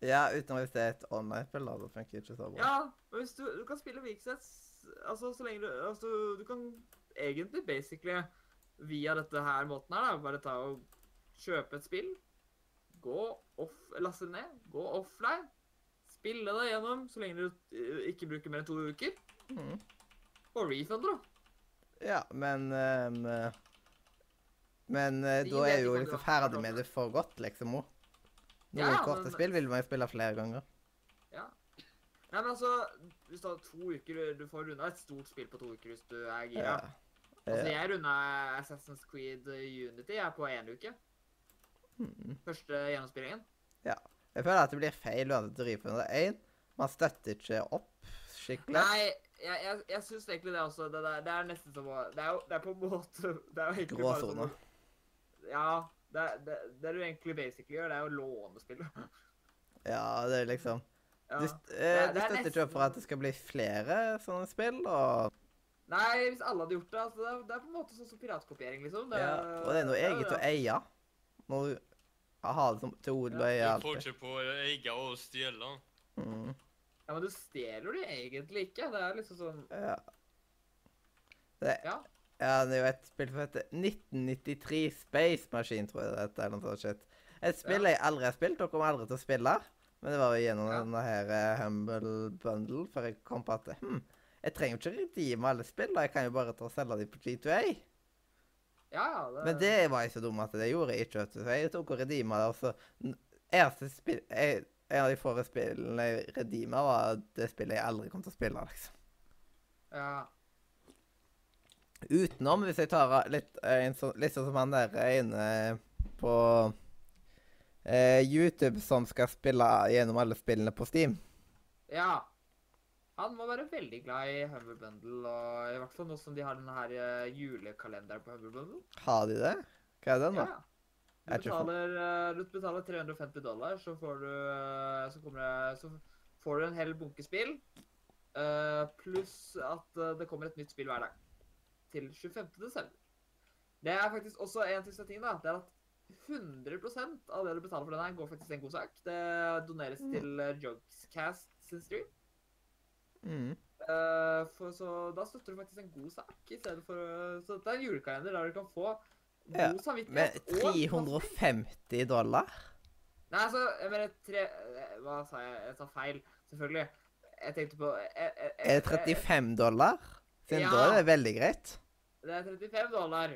Ja, utenom hvis det er et online-spill, da. Det funker ikke så bra. Ja, men hvis du, du kan spille Weeksets altså så lenge du Altså, du kan egentlig basically via dette her måten her, da, bare ta og kjøpe et spill, gå off, laste det ned, gå offline, spille det gjennom så lenge du eh, ikke bruker mer enn to uker, mm. og refunde, da. Ja, men eh, Men eh, da er jo liksom ferdig med det. for godt, liksom òg. Noen Ja, korte men- spill vil man jo spille flere ganger. Nei, men altså, hvis du har to uker Du får runda et stort spill på to uker hvis du er gira. Ja. Altså, jeg runda Assassin's Creed Unity jeg er på én uke. Hmm. Første gjennomspillingen. Ja. Jeg føler at det blir feil å drive på under Én, man støtter ikke opp skikkelig. Nei, jeg, jeg, jeg syns egentlig det også. Det, der, det er nesten som å Det er jo det er på en måte (laughs) Det er jo egentlig bare Gråsone. som å- Ja. Det, det, det du egentlig basically gjør, det er å låne spillet. (laughs) Ja, det er liksom Ja. Du, eh, du er støtter ikke opp for at det skal bli flere sånne spill, og Nei, hvis alle hadde gjort det altså, det, er, det er på en måte sånn som piratkopiering, liksom. Det, ja, Og det er noe jo eget å eie. Når du Ha det som til odel og eie Du får ikke på å eie og stjele. Mm. Ja, men du stjeler det egentlig ikke. Det er liksom sånn Ja. Det, Ja. ja, det er jo et spill som heter 1993 Space Machine, tror jeg det heter. eller noe sånt shit. Et spill jeg aldri har spilt, og kommer aldri til å spille. Men det var jo gjennom Ja. denne her eh, Humble Bundle før jeg kom på at hm, jeg trenger jo ikke redeeme alle spill, da. Jeg kan jo bare ta og selge dem på G2A. Ja, ja. Det, Men det var jeg så dum at det gjorde jeg ikke. vet du. Så jeg tok og redeema det. og så eneste spill, jeg, En av de få spillene jeg redeema, var det spillet jeg aldri kom til å spille. liksom. Ja. Utenom, hvis jeg tar av litt, eh, sånn- litt sånn som han der inne på eh, YouTube som skal spille gjennom alle spillene på Steam. ja. Han må være veldig glad i Humble Bundle, og i hvert fall nå som de har denne her eh, julekalenderen på Humble Bundle. Har de det? Hva er den, da? Ja. Er Du betaler, eh, du betaler 350 dollar, så får du, eh, så kommer det, så får du en hel bunke spill. eh, Pluss at eh, det kommer et nytt spill hver dag. Til 25. desember. Det er faktisk også en siste ting, da. Det er at 100 av det du betaler for den går faktisk til en god sak. Det doneres Mm. til Jugscast sin stream. Mm. Uh, for, så da støtter du faktisk en god sak, i stedet for Så det er en julekalender der du kan få god Ja, samvittighet. Og 350 dollar? Nei, altså, jeg mener tre eh, Hva sa jeg? Jeg sa feil, selvfølgelig. Jeg tenkte på jeg, eh, eh, Er det 35 dollar? Siden Ja. da er det veldig greit. Det er 35 dollar.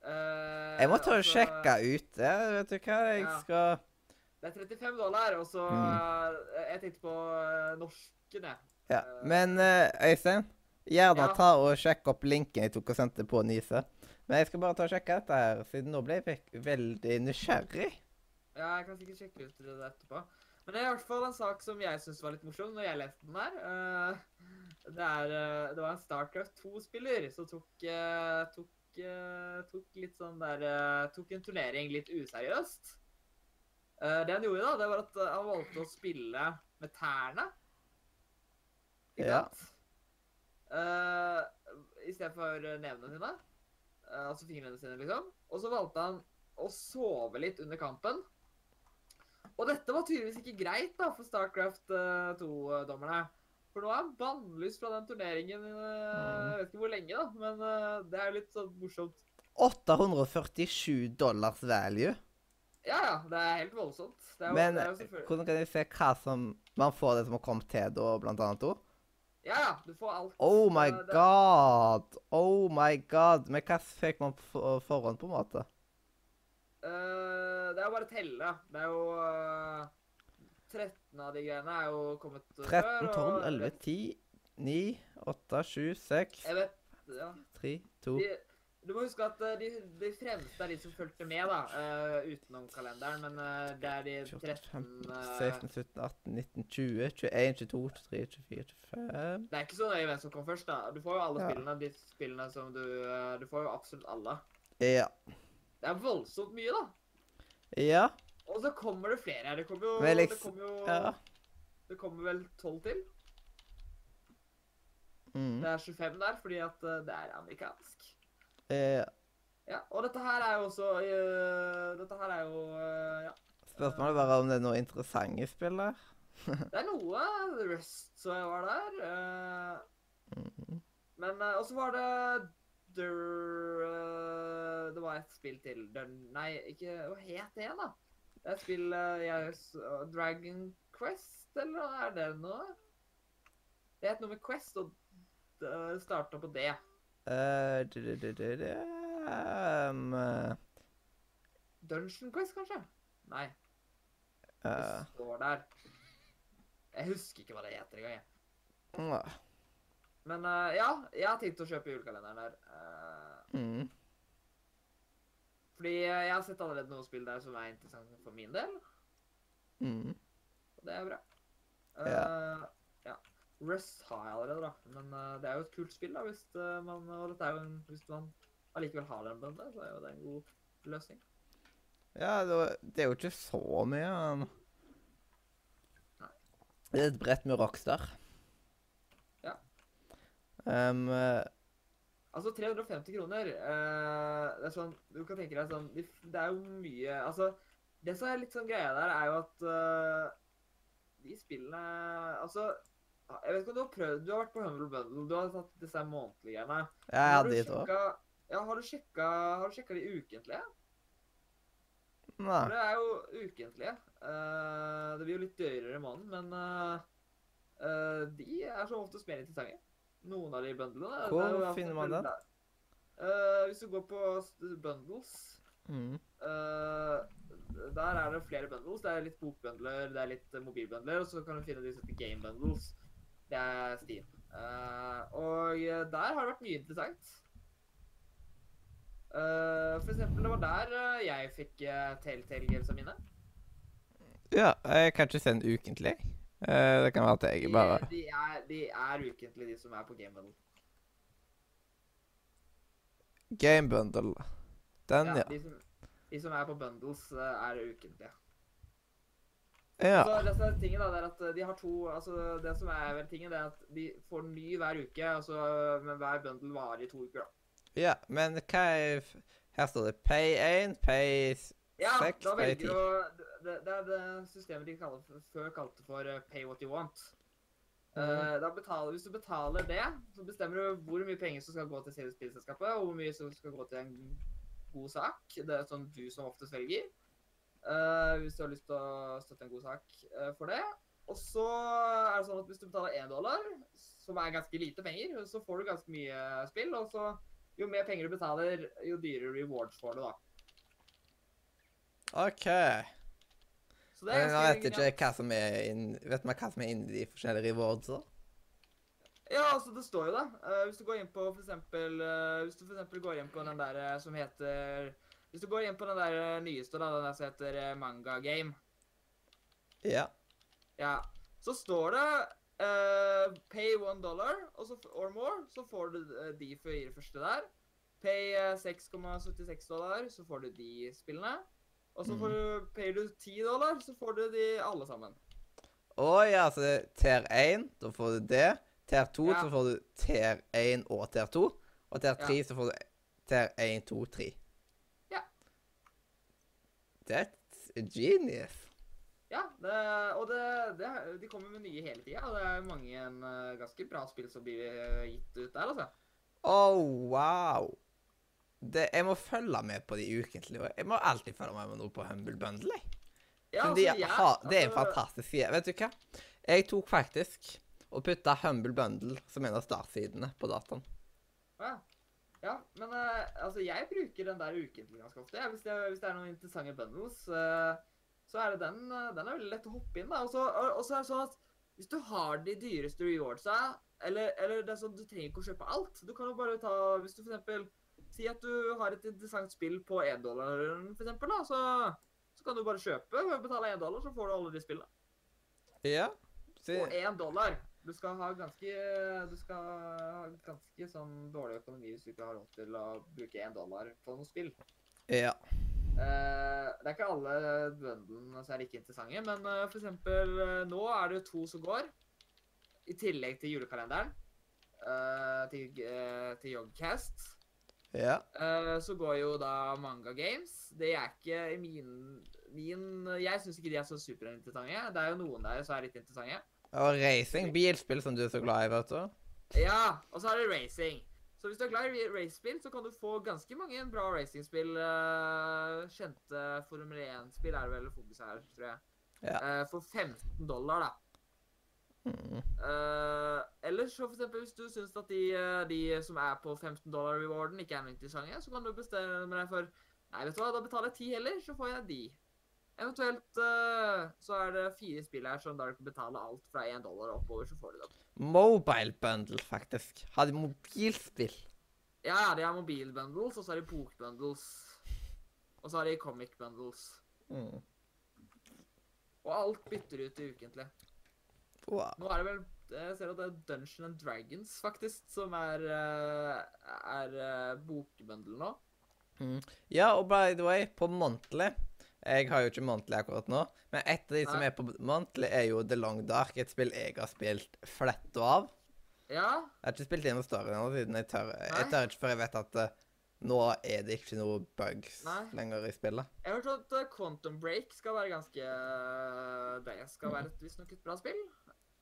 Uh, Jeg må ta og altså, sjekke ut det. Vet du hva, jeg Ja. skal Det er 35 dollar, og så Mm. Jeg tenkte på norsken, jeg. Ja. Men Øystein, gjerne Ja. ta og sjekke opp linken jeg tok og sendte på Nise. Men jeg skal bare ta og sjekke dette her, siden nå ble jeg veldig nysgjerrig. Ja, jeg kan sikkert sjekke ut det etterpå. Men det er i hvert fall en sak som jeg syns var litt morsom når jeg leste den her. Eh, det, er, eh, det var en Starcraft 2-spiller som tok, eh, tok, tok litt sånn der Tok en turnering litt useriøst. Det han gjorde, da, det var at han valgte å spille med tærne. Ikke Ja. sant? Uh, I stedet for nevene sine. Eh, altså fingrene sine, liksom. Og så valgte han å sove litt under kampen. Og dette var tydeligvis ikke greit da, for Starcraft 2-dommerne. For nå er han bannlyst fra den turneringen eh, Jeg vet ikke hvor lenge, da, men eh, det er jo litt sånn morsomt. 847 dollars value. Ja, ja, det er helt voldsomt. Det er Men er hvordan kan vi se hva som man får det som har kommet til da, blant annet? da? Ja, ja, du får alt. Oh my Eh, det- god! Oh my god! Men hva fikk man på forhånd, på en måte? Eh, det er jo bare å telle. Det er jo uh, 13 av de greiene er jo kommet eh, 13, 12, 11, 10, 9, 8, 7, 6, Jeg vet, ja. 3, 2 De, du må huske at eh, de, de fremste er de som fulgte med, da, uh, utenom kalenderen. Men uh, det er de 13 15, eh, 16, 17, 18, 19, 20, 21, 22, 23, 24, 25 Det er ikke så nøye hvem som kom først, da. Du får jo alle Ja. spillene. De spillene som du Du får jo absolutt alle. Ja. Det er voldsomt mye, da. Ja. Og så kommer det flere her. Det kommer jo, Vel, det liksom- kommer jo ja. Det kommer vel 12 til. Mm. Det er 25 der fordi at det er amerikansk. Ja. Ja, og dette her er jo også uh, Dette her er jo uh, Ja. Spørsmålet bare om det er noe interessant i spillet. (laughs) Det er noe Rust så jeg var der. Uh, Mm. men uh, Og så var det eh, Det var et spill til. Der, nei, ikke Hva het det, da? Det er et spill eh, jeg Dragon Quest, eller er det noe? Det het noe med Quest, og det starta på det. Eh, du, um, eh, Dungeon Quest, kanskje? Nei, det eh, står der. Jeg husker ikke hva det heter engang. mm, Men uh, ja, jeg har tenkt å kjøpe julekalenderen der. Uh, mm. fordi jeg har sett allerede noen spill der som er interessante for min del. Mm. Og det er bra. Uh, ja. Rust har jeg allerede, da. Men uh, det er jo et kult spill, da, hvis uh, man Og dette er jo en Hvis man allikevel har den bønda, så er jo det en god løsning. Ja, det, det er jo ikke så mye. Men... Nei. Det er et brett med Rockstar. Ja. Um, uh... Altså 350 kroner uh, Det er sånn Du kan tenke deg sånn Det er jo mye Altså Det som er litt sånn greia der, er jo at de spillene Altså, jeg vet ikke om du har prøvd Du har vært på Humble Bundle, du har tatt disse månedlige greiene. Ja, jeg hadde de to. Ja, har du sjekka, har du sjekka de ukentlige? Nei. For det er jo ukentlige. Uh, det blir jo litt dyrere i måneden, men uh, uh, de er som oftest mer interessante. Noen av de bundlene. Hvor er finner man Eh, hvis du går på bundles Mm. Der er det flere bundles. Det er litt bokbundler, det er litt mobilbundler, og så kan du finne de som heter game bundles. Det er Steam. Uh, og eh, der har det vært mye interessant. Uh, for eksempel, det var der eh, jeg fikk uh, Telltale-gamesa mine. Ja, kanskje kan ikke ukentlig. Det kan være at jeg bare de, er, de er ukentlig, de som er på Game Bundle. Game bundle. Den, ja. De, som, de som er på bundles, er ukentlige. Ja. Så det som er tingen da, det er at eh, de har to altså Det som er vel tingen, det er at de får ny hver uke, altså, men hver bundle varer i to uker. da. ja. Men hva er Her står det Pay 1, Pay 6, Ja, da pay velger ti. du det, det er det systemet de kaller, før kalte for eh, pay what you want. Mm. Uh, da betaler, hvis du betaler det, så bestemmer du hvor mye penger som skal gå til spillselskapet, og hvor mye som skal gå til en god sak. Det er sånn du som oftest velger. Eh, hvis du har lyst til å støtte en god sak eh, for det. Og så er det sånn at hvis du betaler én dollar, som er ganske lite penger, så får du ganske mye spill. Og så jo mer penger du betaler, jo dyrere rewards får du, da. OK. Så det er vet genialt. ikke hva som er inn, Vet man hva som er inni de forskjellige rewardsa? Ja, altså det står jo det. Uh, hvis du går inn på for eksempel, Hvis du for eksempel går inn på den der som heter Hvis du går inn på den der eh, nyeste, da, den der som heter eh, Manga Game, Ja. ja, så står det uh, Pay one dollar så, or more, så får du de fire første der. Pay eh, 6,76 dollar, så får du de spillene. Og så får du, payer du 10 dollar, så får du de alle sammen. Å ja, så det er tier 1, da får du det. Tier 2, Ja. så får du tier 1 og tier 2. Og tier Ja. 3, så får du tier 1, 2, 3. That's genius. Ja, det, og det, det, de kommer med nye hele tida. Det er mange en, eh, ganske bra spill som blir eh, gitt ut der, altså. Oh, wow. Det, jeg må følge med på de ukentlige. og Jeg må alltid følge med på noe på Humble Bundle. Ja, altså, de ja, ha, det er en altså, fantastisk side. Vet du hva? Jeg tok faktisk og putta Humble Bundle som en av startsidene på dataen. Ja, ja men uh, altså, jeg bruker den der ukentlig ganske ofte. Ja. Hvis, det, hvis det er noen interessante bundles, uh, så er det den Uh, Den er veldig lett å hoppe inn. da. Og så er det sånn at hvis du har de dyreste rewardsa, eller, eller det er sånn, du trenger ikke å kjøpe alt. Du kan jo bare ta Hvis du eksempel Si at du har et interessant spill på 1 dollar, for eksempel, da, så, så kan du bare kjøpe. og betale én dollar, så får du alle de spillene. Ja. Se. Og én dollar. Du skal ha ganske Du skal ha ganske sånn dårlig økonomi hvis du ikke har råd til å bruke én dollar på noe spill. ja. Uh, det er ikke alle bøndene som er like interessante, men uh, for eksempel eh, nå er det to som går. I tillegg til julekalenderen. til, uh, til Jogcast, Ja. Så går jo da Manga Games. Det er ikke min, min Jeg syns ikke de er så superinteressante. Det er jo noen der som er litt interessante. Og racing. Bilspill som du er så glad i, vet du. Ja, og så er det racing. Så hvis du er glad i racespill, så kan du få ganske mange bra racingspill. Uh, kjente Formel 1-spill er det vel fokuset her, tror jeg. Ja. Uh, for 15 dollar, da. Mm. Uh, ellers så for eksempel hvis du syns at de, de som er på 15 dollar rewarden ikke er noe interessante, så kan du bestemme deg for Nei, vet du hva, da betaler jeg 10 heller, så får jeg de. Eventuelt uh, så er det fire spill her som da du kan betale alt fra 1 dollar og oppover, så får du dem. Mobile bundle, faktisk. Har de mobilspill? Ja, ja, de har mobilbundles, og så har de bokbundles. Og så har de comic bundles. Mm. Og alt bytter ut i ukentlig. Wow. Nå er det vel Jeg ser at det er Dungeon and Dragons, faktisk, som er, eh, er uh, bokbundle nå. Ja, og by the way, på Monthly Jeg har jo ikke Monthly akkurat nå, men et av de som er på Monthly, er jo The Long Dark, et spill jeg har spilt fletta av. Ja, Jeg har ikke spilt gjennom storyen ennå, siden jeg tør Jeg tør ikke før jeg vet at eh, nå er det ikke noe bugs Nei. lenger i spillet. Jeg har hørt at eh, Quantum Break skal være ganske eh, Det skal være et visstnok et bra spill.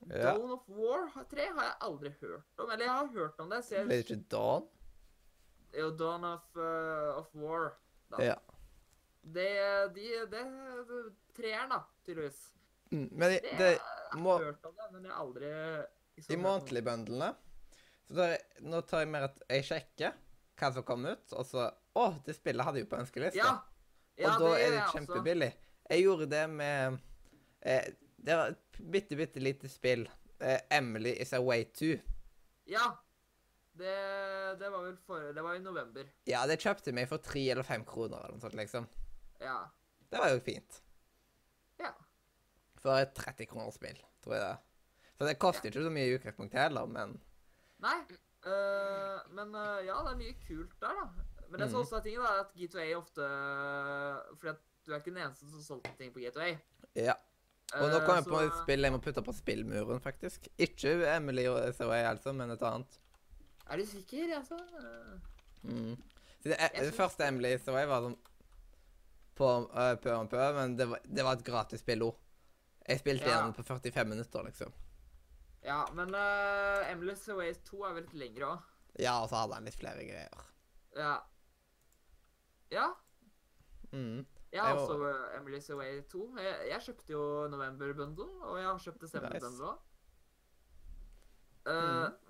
Ja. Dawn of War 3 har jeg aldri hørt om. Eller jeg har hørt om det. Så jeg det er ikke Dawn? jo, Dawn of, uh, of War. Da. Ja. Det, de, det, det Treeren, da, tydeligvis. Mm, Men i- Det, det, jeg har må- hørt om det, men jeg har aldri liksom de hørt om det. månedlige bundlene så tar Nå tar jeg mer at jeg sjekker hva som kom ut, og så Å, det spillet hadde jeg jo på ønskelista. Ja. ja og da er det kjempebillig. Jeg gjorde det med eh, Det var et bitte, bitte lite spill. Eh, Emily is away to. Ja. Det, det var vel for Det var i november. Ja, det kjøpte jeg meg for tre eller fem kroner eller noe sånt, liksom. Ja. Det var jo fint. Ja. For et 30 kroner spill, tror jeg det. Så det koster ikke så mye i utgangspunktet heller, men Nei. Uh, men uh, ja, det er mye kult der, da. Men det som Mhm. også er tingen, er at G2A ofte Fordi at du er ikke den eneste som solgte ting på G2A. ja. Og nå Eh, kom jeg på et spill jeg må putte på spillmuren, faktisk. Ikke Emily og SOA, altså, men et annet. Er du sikker, altså? Øh, Mm. Så det, Jeg det første Emily SOA var sånn på uh, pø om pø, men det var, det var et gratis spill òg. Jeg spilte Ja. igjen på 45 minutter, liksom. Ja, men uh, Emily's Away 2 er vel litt lengre òg. Ja, og så hadde han litt flere greier. Ja. Ja. Mm. Jeg har også uh, Emily's Away 2. Jeg, jeg kjøpte jo November Bundle, og jeg har kjøpt December Nice. Bundle òg.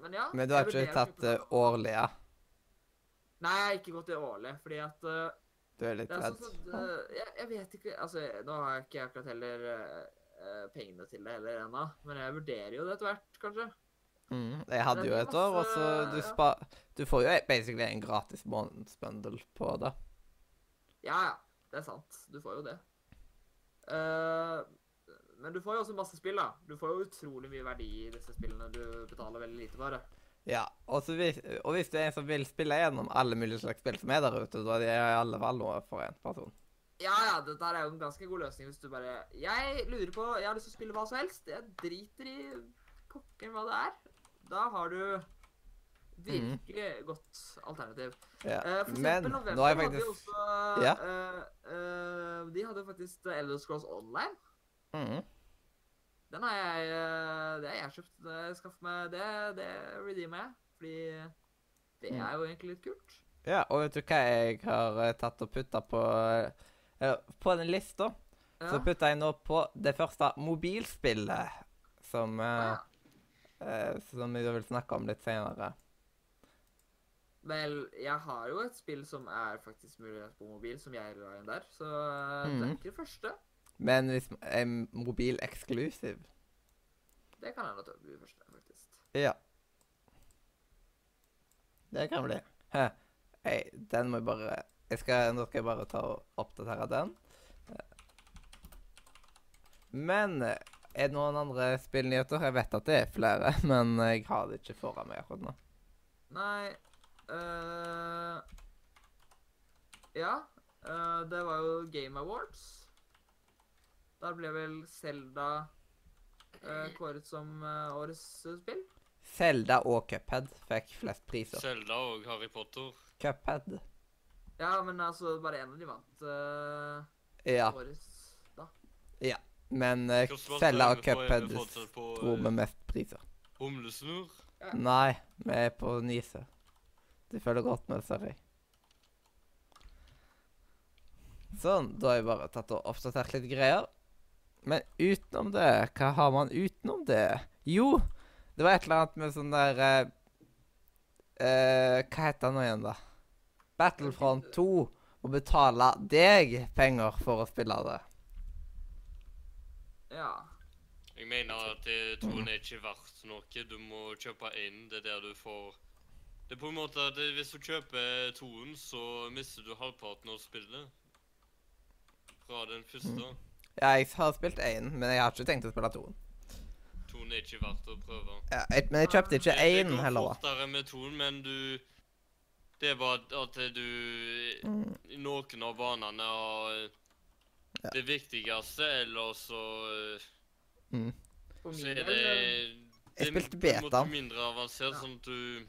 men ja. Mm. Men du har ikke tatt uh, det. årlige? Nei, jeg har ikke gått i årlig, fordi at øh, Du er litt redd? sånn at, øh, jeg, jeg vet ikke Altså, nå har jeg ikke akkurat heller øh, pengene til det heller ennå, men jeg vurderer jo det etter hvert, kanskje. Mm. Jeg hadde jo et år, og så du spa... Du får jo basically en gratis månedsbundle på det. Ja, ja. Det er sant. Du får jo det. Uh, men du får jo også masse spill, da. Du får jo utrolig mye verdi i disse spillene du betaler veldig lite for. Det. Ja, og, så hvis, og hvis du er en som vil spille gjennom alle mulige slags spill som er der ute, da er det i alle fall noe for en person. Ja, ja, dette er jo en ganske god løsning hvis du bare Jeg lurer på Jeg har lyst til å spille hva som helst. Jeg driter i pokker hva det er. Da har du virkelig godt alternativ. Ja. Uh, for Men eksempel November nå har jeg faktisk også Ja. uh, uh, De hadde faktisk Elder Scrolls Online. mm. Den har jeg eh, Det har jeg kjøpt. Det skaffet meg Det, det redeemer jeg. Fordi det Mm. er jo egentlig litt kult. Ja, og vet du hva jeg har eh, tatt og putta på eh, På den lista så Ja. putta jeg nå på det første mobilspillet som Ja. eh, Som jeg vil snakke om litt senere. Vel, jeg har jo et spill som er faktisk mulighet på mobil, som jeg la inn der. Så mm. det er Mhm. ikke det første. Men hvis er mobil eksklusiv Det kan hende at det blir første, faktisk. Ja. Det kan bli. Hæ. Hei, den må jeg bare jeg skal, Nå skal jeg bare ta og oppdatere den. Men er det noen andre spillnyheter? Jeg vet at det er flere, (laughs) men jeg har det ikke foran meg akkurat nå. Nei eh, Ja. eh, det var jo Game Awards. Der ble vel Selda kåret som uh, årets eh, spill. Selda og Cuphead fikk flest priser. Selda og Harry Potter. Cuphead. Ja, men altså, bare én av de vant uh, Ja, årets, da. Ja. men uh, Selda og Cuphead dro eh, med mest priser. Humlesnurr. Ja. Nei, vi er på Nise. De følger godt med, ser jeg. Sånn, da har jeg bare tatt og oppdatert litt greier. Men utenom det, hva har man utenom det? Jo, det var et eller annet med sånn der eh, eh, Hva heter det nå igjen, da? Battlefront 2 Å betale deg penger for å spille det. Ja. Jeg mener at det, toen er ikke verdt noe. Du må kjøpe inn. Det er der du får Det er på en måte at Hvis du kjøper toen, så mister du halvparten av spillet. Fra den første. Ja, jeg har spilt én, men jeg har ikke tenkt å spille toen. Toen er ikke verdt å prøve. Ja, jeg, men jeg kjøpte ikke én heller. Det går heller, fortere med toen, men du Det er bare at du Mm. Noen av banene har Ja. det viktigste, eller så Mm. Så er det eh, det er spilte betaen. mindre avansert, Ja. sånn at du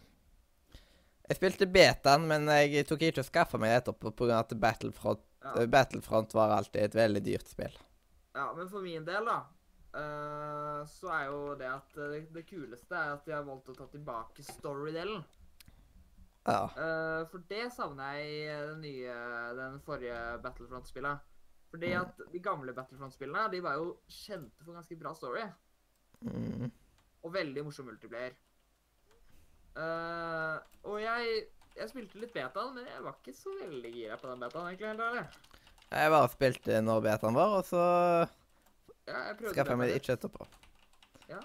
Jeg spilte betaen, men jeg tok ikke og skaffa meg etterpå pga. at Battlefront, Ja. Battlefront var alltid et veldig dyrt spill. Ja, men for min del, da, uh, så er jo det at det, det kuleste er at de har valgt å ta tilbake story-delen. Ja. Uh, for det savner jeg i den nye, den forrige Battlefront-spillet. Fordi Mm. at de gamle Battlefront-spillene, de var jo kjente for ganske bra story. Mm. Og veldig morsom multiplayer. Uh, og jeg, jeg spilte litt betaen, men jeg var ikke så veldig gira på den betaen, egentlig. helt ærlig. Jeg bare spilte når betaen var, og så Ja, jeg skaffa jeg meg det ikke etterpå. Ja.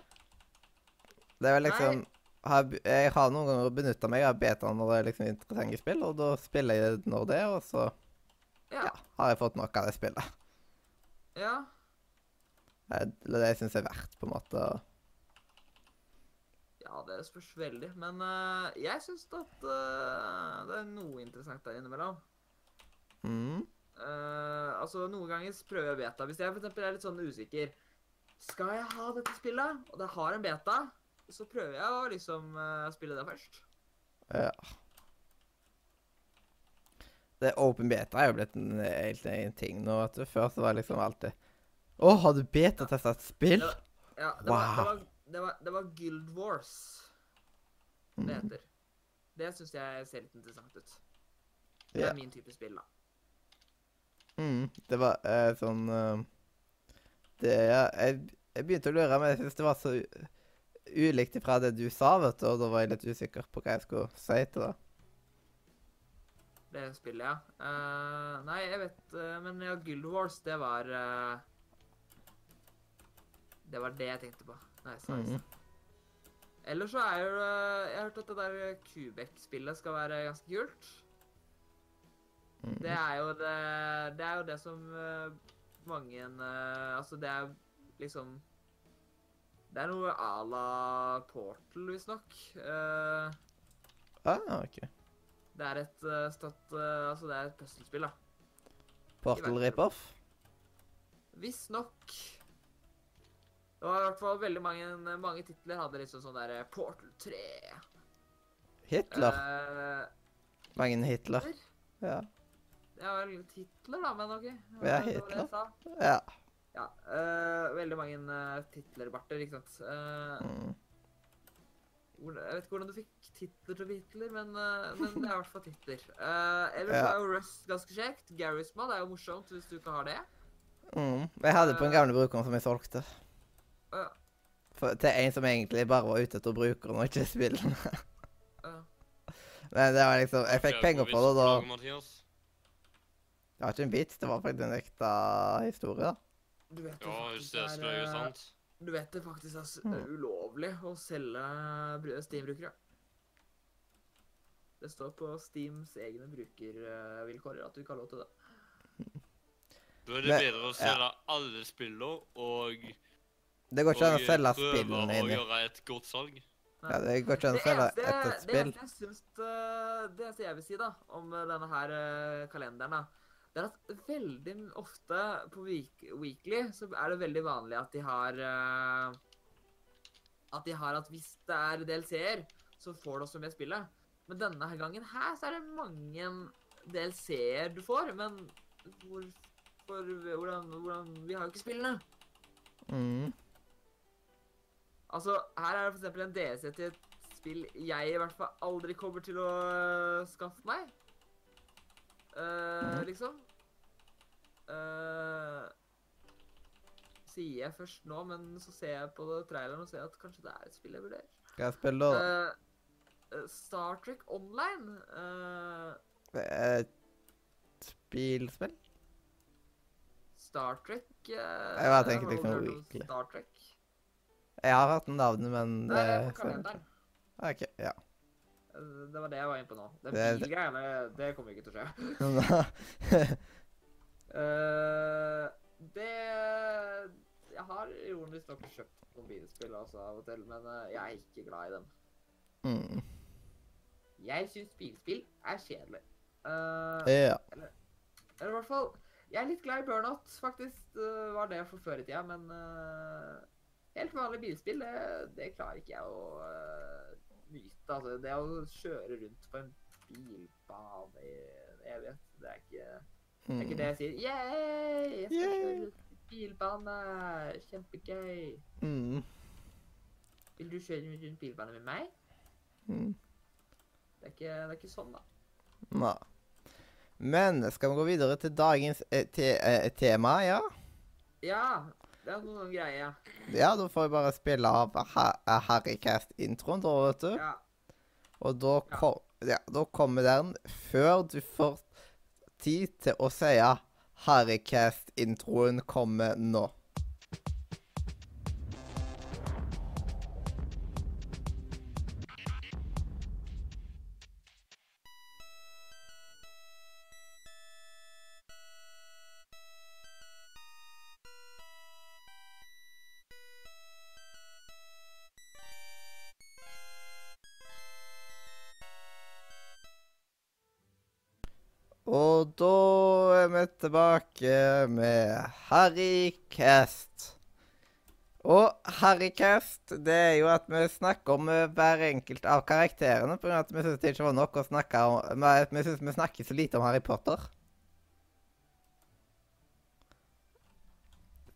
Det er vel liksom har, Jeg har noen ganger benytta meg av betaen når det er liksom interessante spill, og da spiller jeg det når det, og så Ja. ja, har jeg fått nok av det spillet. ja. Eller det jeg syns er verdt, på en måte. Ja, det spørs veldig. Men uh, jeg syns at uh, det er noe interessant der innimellom. Mm. Eh, altså, Noen ganger prøver jeg beta. Hvis jeg for eksempel er litt sånn usikker Skal jeg ha dette spillet, og det har en beta, så prøver jeg å liksom uh, spille det først. Ja. Det Open beta er jo blitt en helt egen ting nå. at. Før så var det liksom alltid Å, har du betatesta et spill? Ja, det, var, det, Wow. var, det, var, det var Guild Wars det Mm. heter. Det syns jeg ser litt interessant ut. Det Ja. er min type spill, da. Mm, det var eh, sånn uh, Det ja, jeg, jeg begynte å lure, men jeg syns det var så ulikt ifra det du sa, vet du, og da var jeg litt usikker på hva jeg skulle si til det. Det spillet, ja. Uh, nei, jeg vet uh, Men ja, Guild Wars, det var Det var det jeg tenkte på. Nice, nice. Mm. Ellers så er jo Jeg har hørt at det der Kubek-spillet skal være ganske kult. Mm. Det er jo det Det er jo det som eh, mange eh, Altså, det er liksom Det er noe à la Portal, visstnok. Uh, Ah, OK. det er et støtt eh, Altså, det er et puslespill, da. Portal rip-off? Visstnok. Det var i hvert fall veldig mange, mange titler hadde liksom sånn der eh, Portal 3. Hitler. Uh, Mange Hitler. Ja. Er vel titler, da, men OK. Ja, Hitler. ja. Ja. uh, veldig mange eh, titler, Barter, ikke sant. Uh, Mm. jeg vet ikke hvordan du fikk titler til Hitler, men, men det er i hvert fall titler. Uh, ellers Ja. er jo Rust ganske kjekt. Garisma det er jo morsomt hvis du ikke har det. Mm. Jeg hadde på en gamle brukeren som jeg solgte. Uh, For, til en som egentlig bare var ute etter brukeren og ikke spillene. Ja. (laughs) Men det var liksom Jeg fikk penger for det, da Mathias. Det var ikke en vits, det var faktisk en ekte historie. da. Du vet det Ja, faktisk just det. er, Skal jo eh, sant. Du vet det faktisk er Mm. ulovlig å selge Steam-brukere. Det står på Steams egne brukervilkår at du ikke har lov til det. Da er det Men- bedre å selge alle spillene og, Det går ikke an å selge spillene dine. gjøre et godt salg. Ja, det går ikke an å selge et spill. Det eneste jeg syns eh, Det jeg vil si da, om eh, denne her eh, kalenderen, da, det er at veldig ofte på week weekly så er det veldig vanlig at de har uh, At de har at hvis det er DLC-er, så får du også med spillet. Men denne gangen her så er det mange DLC-er du får, men hvorfor hvordan, hvordan Vi har jo ikke spillene. Mm. Altså, her er det eksempel en DLC til et spill jeg i hvert fall aldri kommer til å øh, skaffe meg. Mhm. Liksom. Uh, sier jeg først nå, men så ser jeg på traileren og ser at kanskje det er et spill jeg vurderer. Skal jeg spille da? Eh, Star Trek Online. eh, Et spillspill? Star Trek uh, Jeg tenkte liksom weekly. Star Trek. Jeg har hatt navnet, men Nei, det er det på kalenderen. OK, ja. Eh, Det var det jeg var inne på nå. Det Det- bilgreiene, det kommer ikke til å skje. uh, (laughs) det Jeg har ironisk nok kjøpt noen bilspill også av og til, men eh, jeg er ikke glad i dem. mm. Jeg syns bilspill er kjedelig. Uh, yeah. eller i hvert fall Jeg er litt glad i Burnout, faktisk. Uh, var det for før i tida, men uh, helt vanlig bilspill, det, det klarer ikke jeg å uh, nyte. Altså, det å kjøre rundt på en bilbane i en evighet, det er ikke, det er ikke det jeg sier. Yay! Jeg skal Yay! kjøre rundt i bilbane! Kjempegøy! Mm. Vil du kjøre rundt bilbane med meg? Mm. Det er ikke, det er ikke sånn, da. Nei. Men skal vi gå videre til dagens eh, te eh, tema, ja? Ja, det er noen greier, ja. Da får vi bare spille av eh, Harrycast-introen, da, vet du. ja. Og da, Ja. kom, ja, da kommer den før du får tid til å si Harrycast-introen kommer nå. Tilbake med Harrycast. Og Harrycast, det er jo at vi snakker om eh, hver enkelt av karakterene, på grunn av at vi syns det ikke var nok å snakke om Vi syns vi snakker så lite om Harry Potter.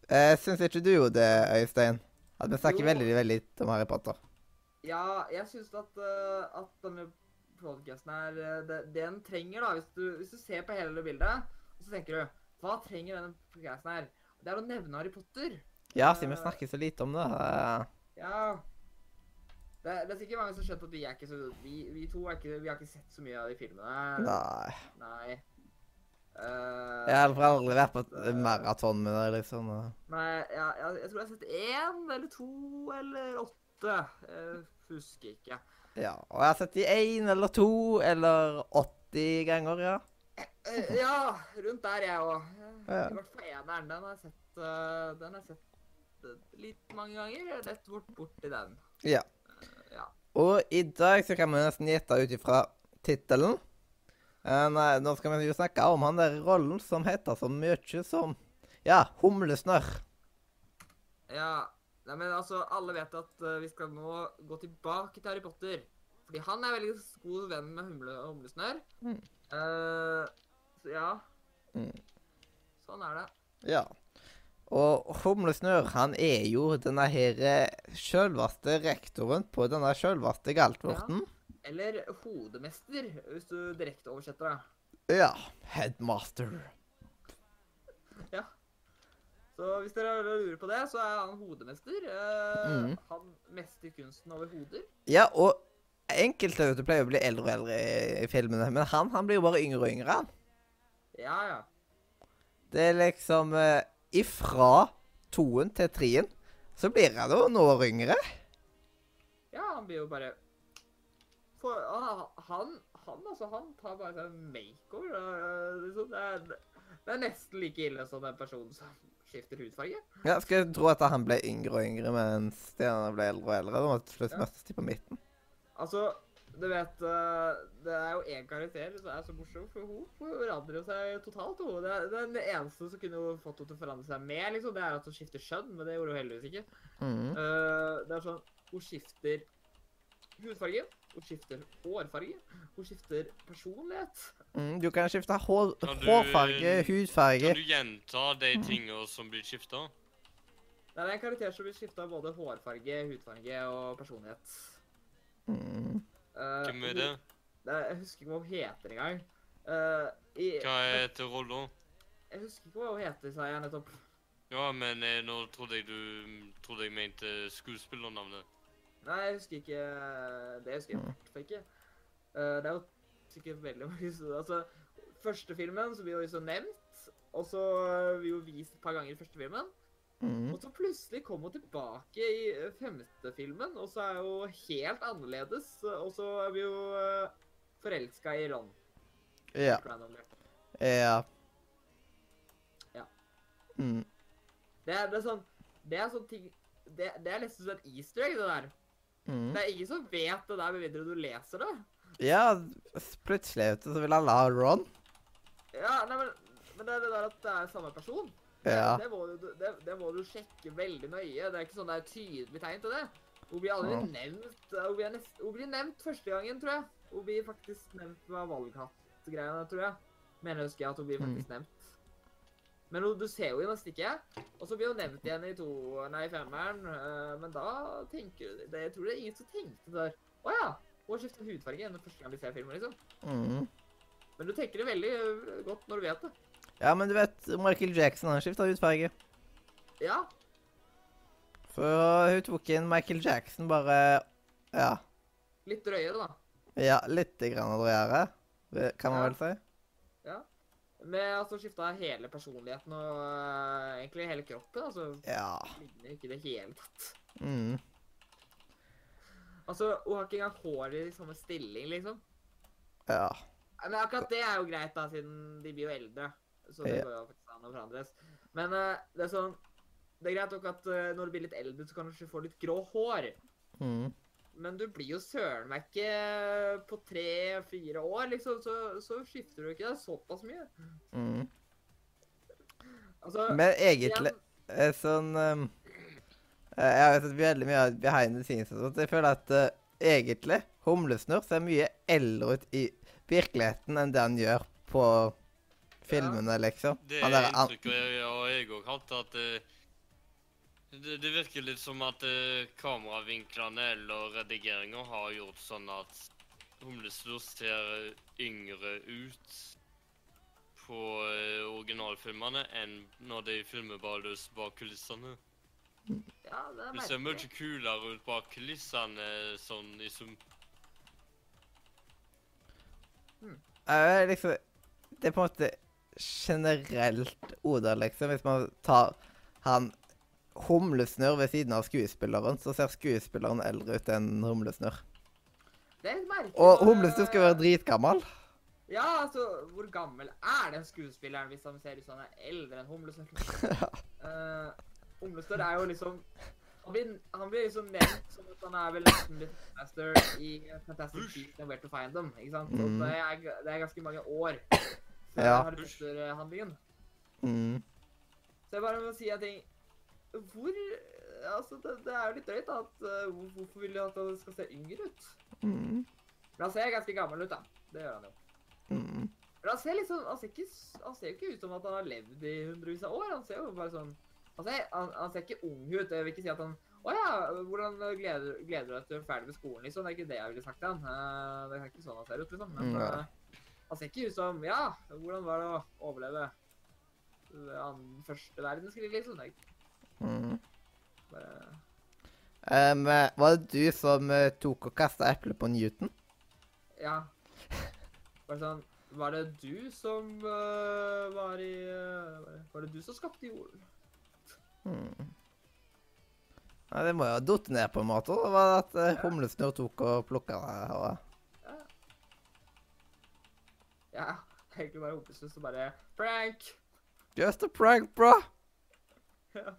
Eh, syns ikke du jo det, Øystein? At vi snakker Jo. veldig, veldig lite om Harry Potter? Ja, jeg syns at, uh, at denne podcasten her uh, det, det den trenger, da hvis du, hvis du ser på hele det bildet, og så tenker du Hva trenger denne podkasten her? Det er å nevne Harry Potter. Ja, siden vi snakker så lite om det. eh, Ja. Det, det er sikkert mange som skjønt at vi er ikke så Vi, vi to ikke, vi har ikke sett så mye av de filmene. Nei. Nei. Uh, Jeg har iallfall aldri vært på uh, maraton med deg, liksom. Nei, jeg, jeg, jeg tror jeg har sett én eller to eller åtte. Jeg husker ikke. Ja, og jeg har sett de én eller to eller 80 ganger, ja. Eh, ja, rundt der, jeg òg. Ja. I hvert fall eneren. Den har jeg sett, eh, den har jeg sett eh, litt mange ganger. Rett bort borti den. ja. Ja. Og i dag så kan vi nesten gjette ut ifra tittelen. Nei, nå skal vi jo snakke om han der rollen som heter så mye som Ja, Humlesnørr. ja. Nei, men altså, alle vet at uh, vi skal nå gå tilbake til Harry Potter. Fordi han er veldig god venn med humle og humlesnørr. Mm. Så ja. Mm. Sånn er det. Ja. Og Humlesnørr, han er jo denne her eh, sjølveste rektoren på denne sjølveste Galtvorten. Eller hodemester, hvis du direkte oversetter det. Ja. Headmaster. (laughs) Ja. Så hvis dere lurer på det, så er han hodemester. Uh, mm. Han mester kunsten over hoder. Ja, og enkelte vet du, pleier å bli eldre og eldre i, i filmene, men han, han blir jo bare yngre og yngre, han. Ja, ja. Det er liksom eh, Ifra toen til treen, så blir han jo noen år yngre. Ja, han blir jo bare For ah, han, han altså, han tar bare seg en makeover. eh, liksom. Det, er, det er nesten like ille som den personen som skifter hudfarge. Ja, Skal jeg tro at han ble yngre og yngre mens stjernene ble eldre og eldre? Da måtte slutt Ja. møtes de på midten. Altså, du vet eh, Det er jo én karakter som er så morsom, for hun forandrer seg totalt. Hun. Det, det, det eneste som kunne fått henne til å forandre seg mer, liksom, det er at hun skifter skjønn, men det gjorde hun heldigvis ikke. Mhm. Uh, det er sånn Hun skifter hudfarge, hun skifter hårfarge, hun skifter personlighet. Mm, du kan skifte hår, Kan du, hårfarge, hudfarge Kan du gjenta de tingene som blir skifta? Det er en karakter som blir skifta både hårfarge, hudfarge og personlighet. Mm. Eh, Hvem er det? er, jeg husker ikke hva hun heter engang. Uh, i, Hva heter rolla? jeg husker ikke hva hun heter, sa jeg nettopp. Ja, men eh, nå trodde jeg du trodde jeg mente skuespillernavnet. Nei, jeg husker ikke Det husker jeg i ikke. Uh, det er jo sikkert veldig mange Altså, første filmen så blir jo liksom nevnt, og så blir vi jo vist et par ganger i første filmen. Mm. Og så plutselig kom hun tilbake i eh, femte filmen, og så er hun helt annerledes. Og så er vi jo uh, forelska i Ron. Ja. Ja. Ja. Mm. Det er, det er sånn Det er sånn ting det, det er nesten som et easter egg, det der. Mm. Det er ingen som vet det der med mindre du leser det. Ja, plutselig vet du, så vil alle ha Ron. Ja, nei, men, men det er det der at det er samme person. Det, Ja. det, må du, det, det må du sjekke veldig nøye. Det er ikke sånn det er tydelig tegn til det. Hun blir aldri Ja. nevnt. Hun blir, nest, hun blir nevnt første gangen, tror jeg. Hun blir faktisk nevnt med valghattgreiene, tror jeg. Mener husker jeg at hun blir Mm. faktisk nevnt. Men hun, du ser jo nesten ikke. Og så blir hun nevnt igjen i to, nei, femmeren. øh, men da tenker du det, Jeg tror det er ingen som tenkte der. Å ja! Hun har skiftet hudfarge igjen første gang vi ser filmen, liksom. Mm. Men du tenker det veldig øh, godt når du vet det. Ja, men du vet, Michael Jackson har skifta hudfarge. Ja. For hun tok inn Michael Jackson bare Ja. Litt drøyere, da. Ja, lite grann drøyere, kan man Ja. vel si. Ja. Men altså skifta hele personligheten og uh, egentlig hele kroppen. Altså Ja. ligner ikke i det hele tatt. Mm. Altså, hun har ikke engang hår i samme stilling, liksom. Ja. Men akkurat det er jo greit, da, siden de blir jo eldre. Så det går jo faktisk an å forandres. Men uh, det er sånn Det er greit nok at uh, når du blir litt eldre, så kan du kanskje få litt grå hår. Mm. Men du blir jo søren meg ikke på tre-fire år, liksom. Så, så skifter du ikke det såpass mye. Mm. Altså, Men egentlig igjen- eh, sånn um, eh, Jeg har sett veldig mye behind the scenes og sånt. Jeg føler at uh, egentlig Humlesnurr ser mye eldre ut i virkeligheten enn det han gjør på filmene, liksom. Det er der inntrykket jeg og jeg òg hatt, at eh, det, det virker litt som at eh, kameravinklene eller redigeringa har gjort sånn at Humlestor ser yngre ut på eh, originalfilmene enn når de filmer løs bak kulissene. ja, det Det ser mye kulere ut bak kulissene sånn i sum. Eh, liksom, det er på en måte generelt Oda, liksom. Hvis man tar han Humlesnurr ved siden av skuespilleren, så ser skuespilleren eldre ut enn merkelig. Og når, Humlesnurr skal være dritgammel. Ja, altså, hvor gammel er den skuespilleren hvis han ser ut som han er eldre enn Humlesnurr? Uh, (laughs) Humlesnurr er jo liksom han blir, han blir liksom nevnt som at han er vel nesten litt master i Fantastic. Beasts and Where to Find Them. ikke sant? Mm. Og det er, det er ganske mange år Ja. Harry Mm. Så jeg bare må si en ting. Hvor Altså, det, det er jo litt drøyt at uh, Hvorfor vil du at han skal se yngre ut? Mm. Men han ser ganske gammel ut, da. Det gjør han jo. Mm. Men han ser liksom, han ser, ikke, han ser ikke ut som at han har levd i hundrevis av år. Han ser jo bare sånn Han ser, han, han ser ikke ung ut. Jeg vil ikke si at han Å ja, hvordan gleder, gleder du deg til å ferdig med skolen, liksom? Det er ikke det jeg ville sagt til han. Eh, det er ikke sånn han ser ut, liksom. Men Mm, ja. Han ser ikke ut som Ja, hvordan var det å overleve den første verdenskrig, liksom? Det Mm. bare Um, var det du som eh, tok og kasta eplet på Newton? Ja. Bare sånn Var det du som uh, var i uh, var det- du som skapte jorden? Mm. Nei, det må jo ha datt ned på en måte. Da var det at uh, Ja. Humlesnurr tok og plukka det. Og... Ja, egentlig bare Hompesnus og bare Prank! Just a prank, bro! Ja.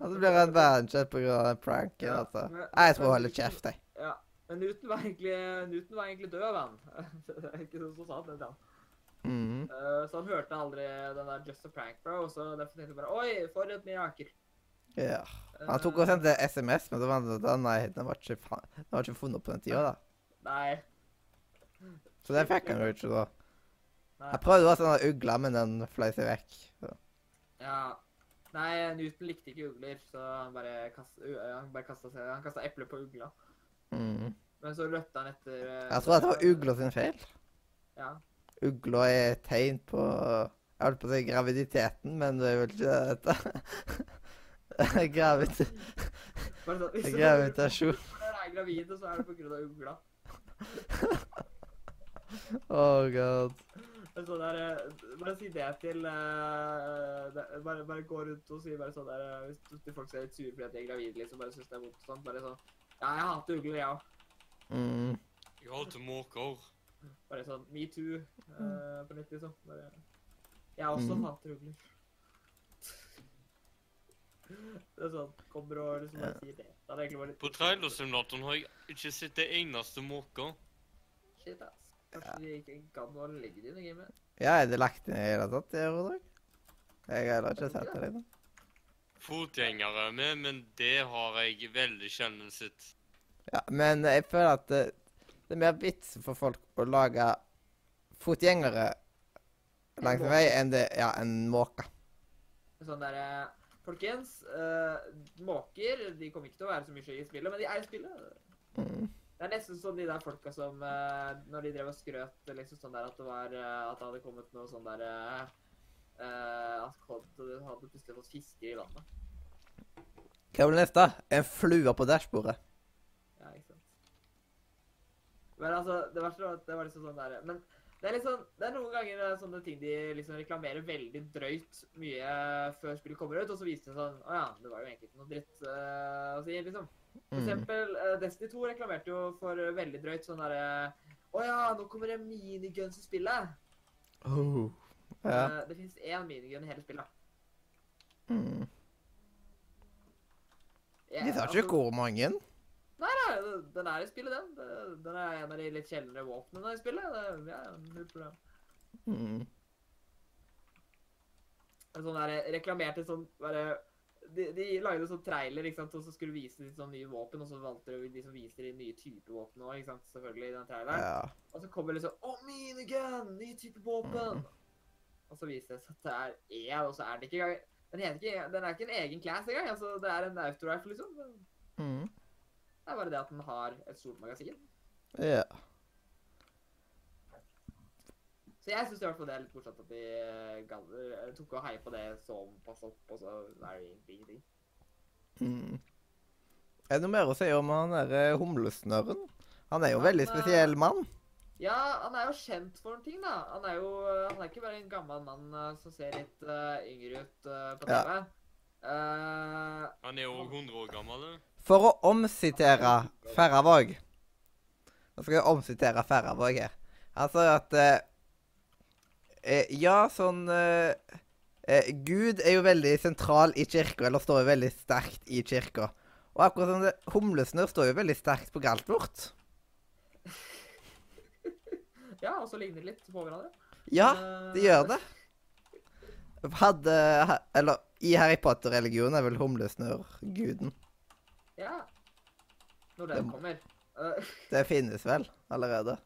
Og så blir han grunn av den pranken. Ja, altså. men- Jeg tror jeg holder kjeft, jeg. Ja, men Newton var egentlig, Newton var egentlig død, han. (laughs) det er ikke noe som sa det han. Mm. Uh, så han hørte aldri den der Just a Prank, bro, så derfor tenkte jeg bare Oi, for et mirakel. Ja. Han tok og sendte SMS, men det var det nei, den var ikke, den var ikke funnet på den tida, da. Nei. Så det fikk han jo ikke, da. Jeg prøvde å være sånn ugla, men den fløy seg vekk. Så. Ja. Nei, Newton likte ikke ugler, så han bare kastet seg Han kasta eple på ugla. Mm. Men så løpte han etter eh, Jeg tror det var ugla sin feil. Ja. Ugla er et tegn på Jeg holdt på å si graviditeten, men det er vel ikke dette. (laughs) Gravit Bare sånn, gravitasjon. Når du er gravid, så er det på grunn av ugla. (laughs) Oh god. Men Sånn der, eh, bare si det til uh, det, bare, bare gå rundt og si bare sånn der eh, Hvis, hvis folk ser litt sure fordi at de er gravide, liksom, bare syns det er vondt og sånn, bare sånn Ja, jeg hater ugler, jeg òg. Mm. Jeg hater måker. Bare sånn metoo uh, på nytt, liksom. Bare, jeg også Mm. hater ugler. Det er sånn Kommer og liksom bare sier det. Det litt På trailersimulatoren har jeg ikke sett det eneste måke. Shit, ass. Kanskje de ikke gadd å legge det inn i gamet. Ja, er det lagt inn i det hele tatt i Eurodag? Jeg har ikke sett det. ennå. Fotgjengere er med, men det har jeg veldig sjelden sett. Ja, men jeg føler at det, det er mer vits for folk å lage fotgjengere langs en vei enn det Ja, en måke. Sånn derre Folkens, uh, måker de kommer ikke til å være så mye i spillet, men de er i spillet. Mm. Det er nesten som de der folka som eh, Når de drev og skrøt liksom sånn der at det var eh, At det hadde kommet noe sånn der eh, At Cod hadde plutselig fått fisker i vannet. Hva blir neste? En flue på dashbordet. Ja, ikke sant. Men altså, det verste var at det var liksom sånn der Men det er liksom Det er noen ganger er sånne ting de liksom reklamerer veldig drøyt mye før spillet kommer ut, og så viser det sånn Å ja, det var jo egentlig ikke noe dritt uh, å si, liksom. For Mm. eksempel, eh, Destiny 2 reklamerte jo for veldig drøyt sånn derre Å ja, nå kommer det miniguns i spillet. Oh. Ja. Eh, det fins én minigun i hele spillet. Mm. Yeah, De tar altså, ikke hvor mange. Nei, nei, den er i spillet, den. Den er en av de litt sjeldnere våpnene i spillet. Det, er null problem. Mm. Sånn der reklamerte sånn bare de, de lagde sånn trailer ikke sant, og så skulle vise litt sånn nye våpen, og så valgte de de som viser de nye typer våpen òg, selvfølgelig, i den traileren. Ja. Og så kommer liksom Å, minigun! Ny type våpen! Og så viser det seg at det er én, og så er det ikke engang den, heter ikke, den er ikke en egen class engang. altså Det er en autorifle, liksom. Mm. Det er bare det at den har et stort magasin. ja. Så jeg syns i hvert fall det er litt morsomt at de uh, eh, tok og heia på det såpass opp, og så er det ingenting. Mm. Er det noe mer å si om han derre humlesnørren? Han er jo en Han, veldig eh, spesiell mann. Ja, han er jo kjent for noen ting, da. Han er jo Han er ikke bare en gammel mann eh, som ser litt uh, yngre ut eh, på Ja. TV. Eh, Han er jo 100 år gammel. du. For å omsitere Færravåg Nå skal jeg omsitere Færravåg her. Han sa at eh, Ja, sånn eh, eh, Gud er jo veldig sentral i kirka, eller står jo veldig sterkt i kirka. Og akkurat som det, humlesnurr står jo veldig sterkt på galt vårt. (laughs) ja, og så ligner de litt på hverandre. Ja, Eh, det gjør det. Hadde Eller i Harry Potter-religionen er vel humlesnurr guden. Ja. Når den Det- kommer. Det finnes vel allerede.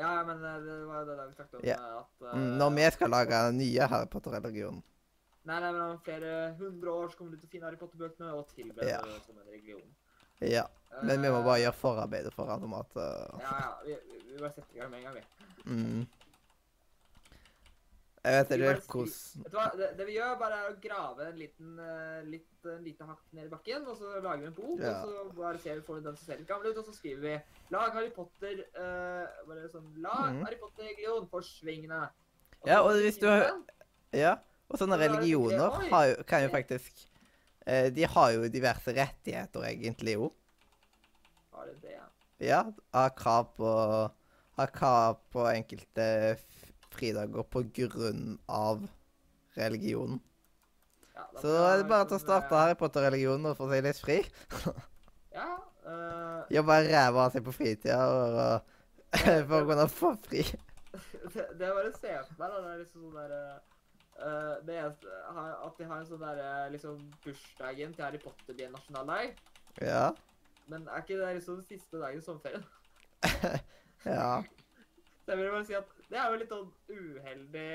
Ja, men eh, det var jo det vi snakket om Ja. eh, at Mm, Når vi skal lage nye Harry Potter-religionen. Nei, nei, men om flere hundre år så kommer du til å finne Harry Potter-bøkene og tilberede Ja. det som en religion. Ja. Men vi må bare gjøre forarbeidet foran. om at uh, Ja, ja. Vi, vi, vi bare setter i gang med en gang, vi. mm. Jeg vet ikke hvordan Vet du hva? Det, det vi gjør, bare er å grave en liten, eh, litt, en lite hakk ned i bakken, og så lager vi en bok, Ja. og så bare ser vi, får vi den som ser litt gammel ut, og så skriver vi 'Lag Harry Potter' uh, Bare sånn 'Lag mm. Harry Potter-religion for svingene'. Ja, og hvis du Ja. Og sånne Og er religioner har kan jo faktisk eh, De har jo diverse rettigheter, egentlig jo. Har de det, ja. Har krav på Har krav på enkelte fridager på grunn av religionen. ja da Så da er det bare til å starte eh, Harry Potter-religionen og få seg litt fri. (laughs) Ja. Uh, Jobbe ræva av seg på fritida og, (laughs) for å kunne få fri. (laughs) det, det er bare se for meg, da. Det er liksom sånn der uh, det eneste, At de har en sånn derre liksom bursdagen til Harry Potter blir en nasjonaldag. Ja. Men er ikke det liksom siste dagen i sommerferien? Ja. Så jeg vil bare si at det er jo litt sånn uheldig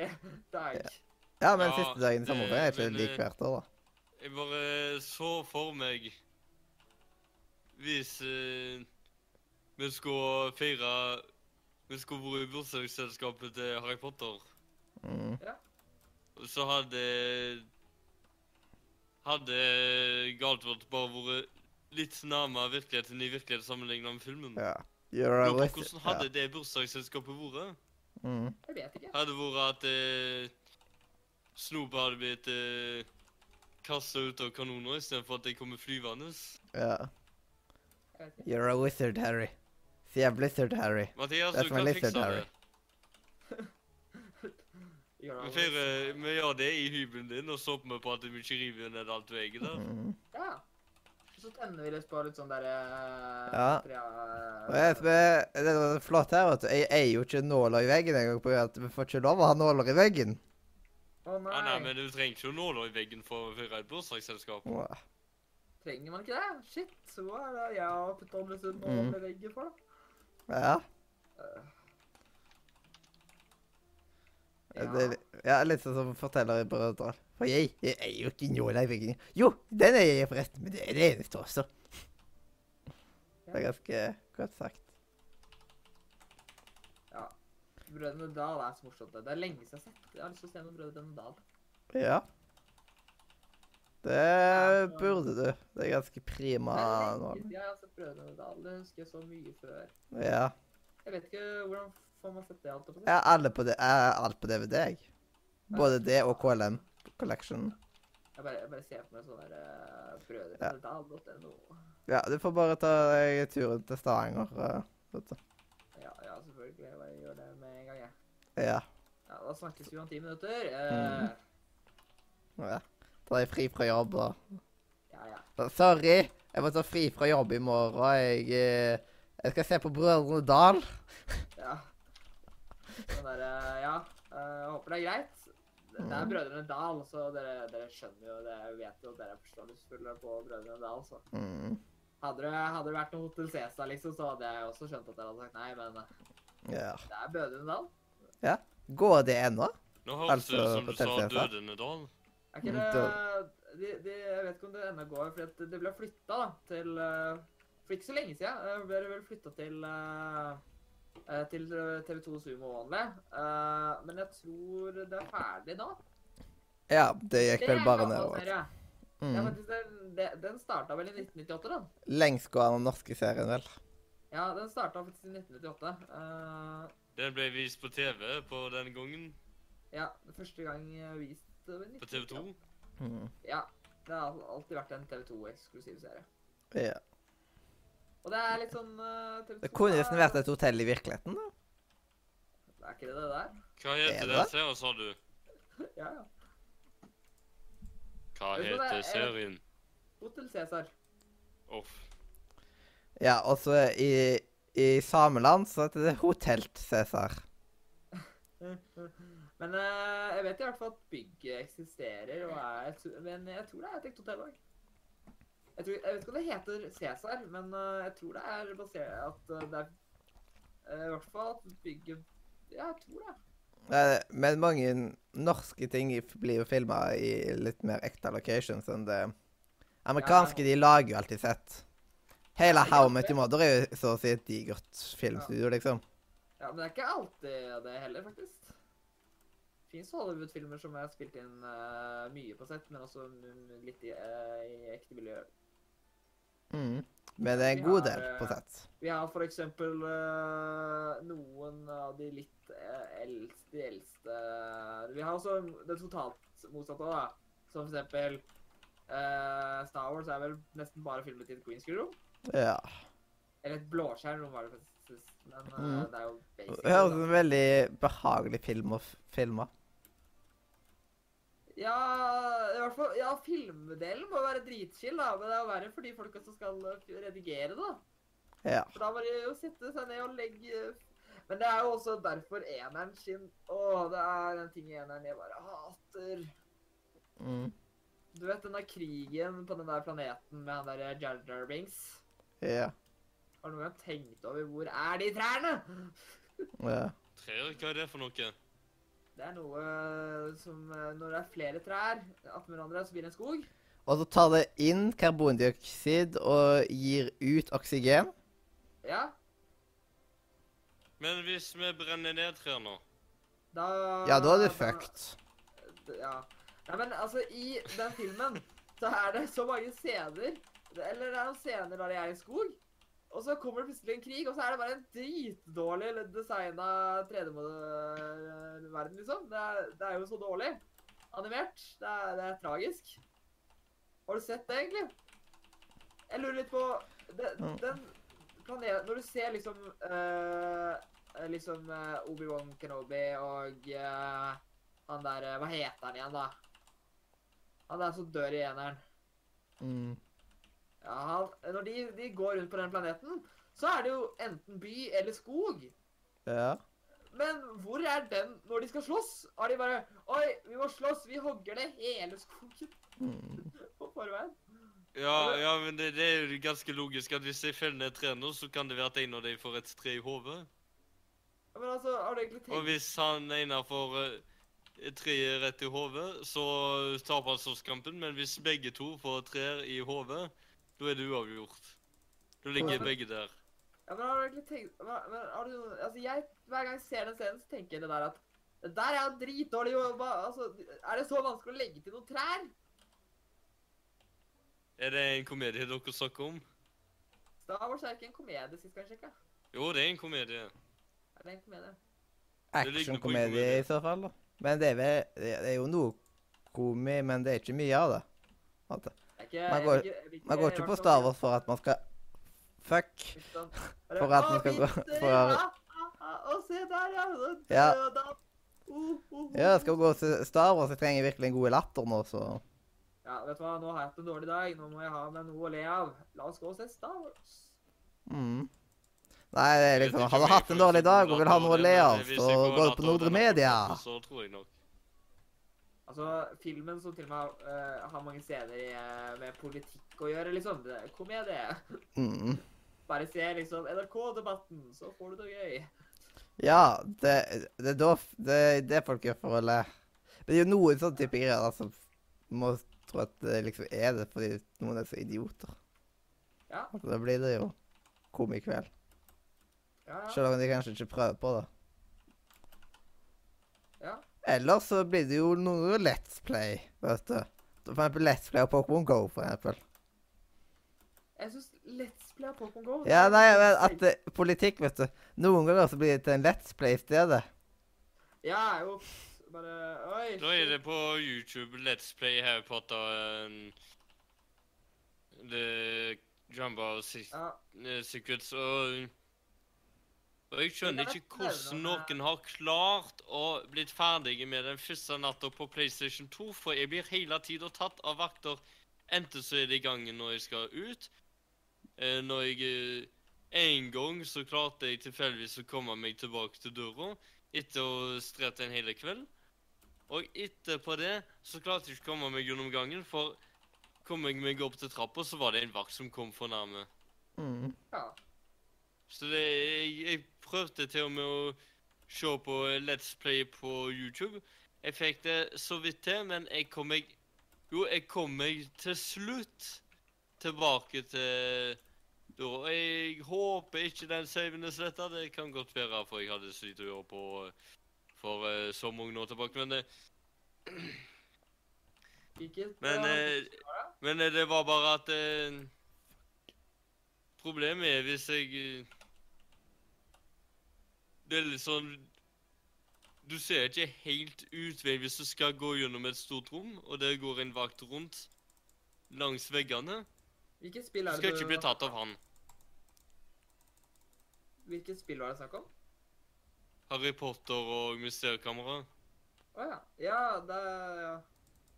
dag. Ja, men Ja, siste dagen i sommerferien er ikke men, lik eh, hvert år, da. Jeg bare så for meg Hvis uh, vi skulle feire Vi skulle vært i bursdagsselskapet til Harry Potter, Mm. så hadde Hadde Galtvort bare vært litt nærmere virkeligheten i virkeligheten sammenlignet med filmen. Ja. A Lurer på hvordan hadde det bursdagsselskapet vært? Mm. Jeg vet ikke. Hadde det vært at eh, Snoop hadde blitt eh, kasta ut av kanoner istedenfor at de kommer flyvende? ja. Jeg. You're a wizard, Harry. Sier Blizzard, Harry. Mathias, That's du kan lizard, fikse Harry. det. (laughs) Vi, gjør det i hybelen din, og så håper vi på at vi ikke river ned alt veggen der. Mm. Ja. Så tenner vi litt på litt sånn derre Ja. Og jeg, det er flott her, vet du. Jeg eier jo ikke nåler i veggen engang på at vi får ikke lov å ha nåler i veggen. Å Ja, nei, nei. men du trenger ikke nåler i veggen for å feire et bursdagsselskap. Åh. Trenger man ikke det? Shit, så er det jeg har putta litt nåler Mm. i veggen for, da. Ja. Eh, Det, ja, litt sånn som forteller i Brødre. For jeg, jeg er jo ikke nåla i veggen. Jo, den er jeg forresten, men det er det eneste også. Det er ganske godt sagt. Ja. Brødrene Dal er så morsomt. Det er lenge siden jeg har sett. Jeg har lyst til å se noen Brødrene Dal. Ja. Det burde du. Det er ganske prima nå. jeg har sett Brødrene Dal. Det husker jeg så mye før. Ja. Jeg vet ikke hvordan får man sett det alt på Jeg har jeg har alt på DVD, jeg. Både det og KLM Collection. Jeg bare, jeg bare ser for meg sånn der uh, brødre Ja. Dal.no. Ja, du får bare ta deg turen til Stavanger. Uh, vet du. Ja, ja, selvfølgelig. Jeg bare gjør det med en gang, jeg. Ja. Ja, da snakkes vi om ti minutter. Eh, ja. Ta deg fri fra jobb og Ja, ja. Sorry, jeg må ta fri fra jobb i morgen. Jeg, eh, jeg skal se på Brødrene Dal. ja. Sånn der, eh, ja. eh, jeg håper det er greit. Det det er Mm. Brødrene Dal, så dere, dere skjønner jo det. Jeg vet jo at dere er forståelsesfulle på Brødrene Dal, så. Mm. Hadde det, hadde det vært noe Hotell Cæsar, liksom, så hadde jeg også skjønt at dere hadde sagt nei, men eh, Ja. det er Brødrene Dal. Ja. Går det ennå? Nå høres det Altså, ut som du sa TV-en, Dal. Er ikke Mm, det de, de, Jeg vet ikke om det ennå går, for det ble flytta til eh, For ikke så lenge siden eh, ble det vel flytta til eh, til TV 2 Sumo Only. Eh, men jeg tror det er ferdig da. Ja, det gikk Det vel bare nedover. er Mm. faktisk den, den starta vel i 1998, da. Lengstgående norske serien, vel. Ja, den starta faktisk i 1998. Uh, Den ble vist på TV på den gangen. ja, første gang eh, vist eh, i På TV 2. Mm. Ja. Det har alltid vært en TV 2-eksklusiv serie. Ja. Og det er litt sånn uh, Det kunne nesten vært et hotell i virkeligheten, da. Er ikke det det der? Hva Er heter det det? serien, sa du? (laughs) Ja, ja. Hva det heter er? serien? Hotell Cæsar. Off. Ja, og så i, i sameland så heter det Hotelt Cæsar. (laughs) Men uh, jeg vet i hvert fall at bygget eksisterer, og er, men jeg tror det er et ekte hotell òg. Jeg, tror- jeg vet ikke om det heter Cæsar, men eh, jeg tror det er basert at eh, det er eh, I hvert fall at bygget Ja, jeg tror det. Men mange norske ting blir jo filma i litt mer ekte locations enn det amerikanske. De lager jo alltid sett. Hele Ja, How I ja, Met Your Mother er jo så å si et digert filmstudio, liksom. Ja, Men det er ikke alltid det heller, faktisk. Det fins Hollywood-filmer som er spilt inn uh, mye på sett, men også litt i, uh, i ekte miljøer. Mm. Men det er en Vi god har, del på eh, sett. Vi har for eksempel eh, noen av de litt uh, eldste, de eldste Vi har også det totalt motsatte da. Som for eksempel eh, Star Wars er vel nesten bare filmet i et green screen room. Ja. Eller et blåskjerm-rom, var det faktisk. Men eh, Mm. det er jo Det høres ut som en veldig behagelig film å filme. Ja, i hvert fall, ja, filmdelen må jo være dritchill, da. Men det er jo verre for de folka som skal eh, redigere da. Ja. For da må de jo sitte seg ned og legge Men det er jo også derfor eneren sin Å, det er en ting eneren jeg bare hater. Mm. Du vet den der krigen på den der planeten med han der Jarjar Jar Binks? Ja. Har du noen gang tenkt over hvor er de trærne? (laughs) ja. Trær, hva er det for noe? Det er noe som eh, Når det er flere trær attmed hverandre, så blir det en skog. Og så tar det inn karbondioksid og gir ut oksygen. Ja, Men hvis vi brenner ned trær nå da Ja, da er det fucked. Ja. Nei, men altså, i den filmen så er det så mange scener Eller det er noen scener der de er i skog. Og så kommer det plutselig en krig, og så er det bare en dritdårlig designa 3D-verden, liksom. Det er, det er jo så dårlig animert. Det er, det er tragisk. Har du sett det, egentlig? Jeg lurer litt på det. Den planeten Når du ser liksom uh, Liksom eh, Obi-Wan Kenobi og uh, han der Hva heter han igjen, da? Han der som dør i eneren. Mm. Ja, når de, de går rundt på den planeten, så er det jo enten by eller skog. Ja. Men hvor er den når de skal slåss? Har de bare Oi, vi må slåss, vi hogger ned hele skogen Mm. (laughs) på forveien. Ja, ja, men det, det er jo ganske logisk at hvis jeg feller ned et tre nå, så kan det være at en av dem får et tre i hodet. Ja, Men altså, har du egentlig tenkt... Og hvis han ene får eh, tre rett i hodet, så taper han slåsskampen. Men hvis begge to får tre i hodet, da er det uavgjort. Da ligger begge der. Ja, men har du egentlig tenkt hva- men har du, Altså, jeg, Hver gang jeg ser den scenen, så tenker jeg det der at det der er jo dritdårlig jobba. Altså, er det så vanskelig å legge til noen trær? Er det en komedie dere snakker om? Star Wars er ikke en komedie, sist gang jeg sjekka. Jo, det er en komedie. Er det en komedie? Actionkomedie komedie. i så fall, da. Men det er, vel, det er jo noe komi, men det er ikke mye av det. Alt det- ikke, Man går- jeg Man går ikke på Stavås for at man skal Fuck. For at man skal gå for Å, se der, ja. Ja. jeg skal gå til Star Wars. Jeg trenger virkelig en god latter nå, så Ja, vet du hva, nå har jeg hatt en dårlig dag. Nå må jeg ha meg noe å le av. La oss gå og se Star Wars. mm. Nei, det er liksom Han Har jeg hatt en dårlig dag og vil ha noe å le av, så går du på Nordre Media. Så tror jeg nok. Altså, filmen som til og med uh, har mange scener i, eh, med politikk å gjøre, liksom. Det er komedie. Mm. Bare se liksom NRK-debatten, så får du det gøy. Ja, det, det er da det det folk gjør for å le. Men det er jo noen sånne type greier da, som må tro at det liksom er det fordi noen er så idioter. Ja. Altså, da blir det jo komikveld. Ja, ja. Selv om de kanskje ikke prøver på det. ja. Eller så blir det jo noe Let's Play, vet du. For eksempel Let's Play og Pokémon Go, for eksempel. Jeg syns Let's Play og Pokémon Go Ja, nei, men at det, politikk, vet du. Noen ganger så blir det til en Let's Play i stedet. Ja, jo. Bare Oi. Da er det på YouTube Let's Play Harry Potter um, The Jumbo Ja. eh, Secrets og og jeg skjønner er ikke hvordan noen har klart å blitt ferdige med den første natta på PlayStation 2, for jeg blir hele tida tatt av vakter. Enten så er det i gangen når jeg skal ut. Eh, når jeg eh, En gang så klarte jeg tilfeldigvis å komme meg tilbake til døra etter å ha strevd en hel kveld. Og etterpå det så klarte jeg ikke å komme meg gjennom gangen, for kom jeg meg opp til trappa, så var det en vakt som kom for nærme. Mm. ja. Så det, jeg, jeg prøvde til og med å se på Let's Play på YouTube. Jeg fikk det så vidt til, men jeg kom meg Jo, jeg kom meg til slutt tilbake til da. Jeg håper ikke den saven er sletta. Det kan godt være, for jeg hadde slitt å gjøre på for uh, så mange år tilbake. Men, det, men, eh, eh, men eh, det var bare at eh, Problemet er hvis jeg eh, Det er litt sånn Du ser ikke helt utveien hvis du skal gå gjennom et stort rom, og det går en vakt rundt langs veggene. Hvilket spill er det skal ikke bli tatt av han. Hvilket spill var det snakk om? Harry Potter og Mysteriekamera. Å ja. Ja, det ja.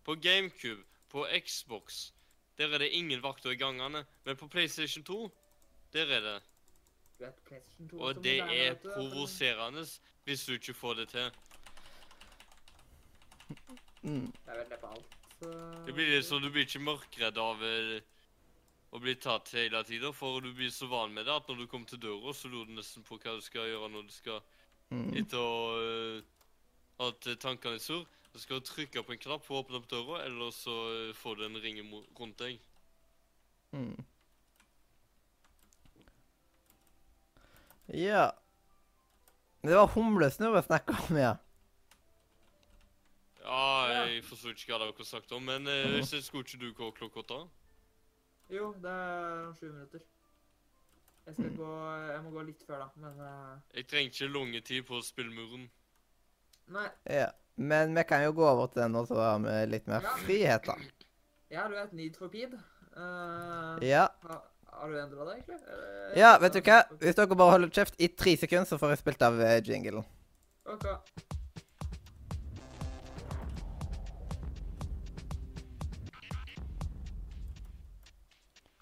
På GameCube, på Xbox, der er det ingen vakter i gangene. Men på PlayStation 2, der er det. Du vet, PlayStation 2 Og det er provoserende hvis du ikke får det til. Mm. Det vel det på alt. så- Det blir litt sånn, Du blir ikke mørkredd av eh, å bli tatt hele tida, for du blir så van med det at når du kommer til døra, så lurer du nesten på hva du skal gjøre når du skal Mm. Etter å eh, at tankene er sur, så skal du trykke på en knapp for å åpne opp døra, eller så eh, får du en ring rundt deg. Mm. Ja Det var humlesnø vi snakka om, ja. Ja, jeg forsto ikke hva dere snakket om, men eh, så skulle ikke du gå klokka åtte? Jo, det er om sju minutter. Jeg skal gå Jeg må gå litt før, da, men eh, Jeg trenger ikke lange tid på spillmuren. Nei. ja. Men vi kan jo gå over til den og så har vi litt mer Ja. frihet, da. Ja, du er Need for. Eh, Ja. ha, har du endra deg, egentlig? Eller- ja, vet du hva? Hvis dere bare holder kjeft i tre sekunder, så får jeg spilt av eh, jinglen. Ok.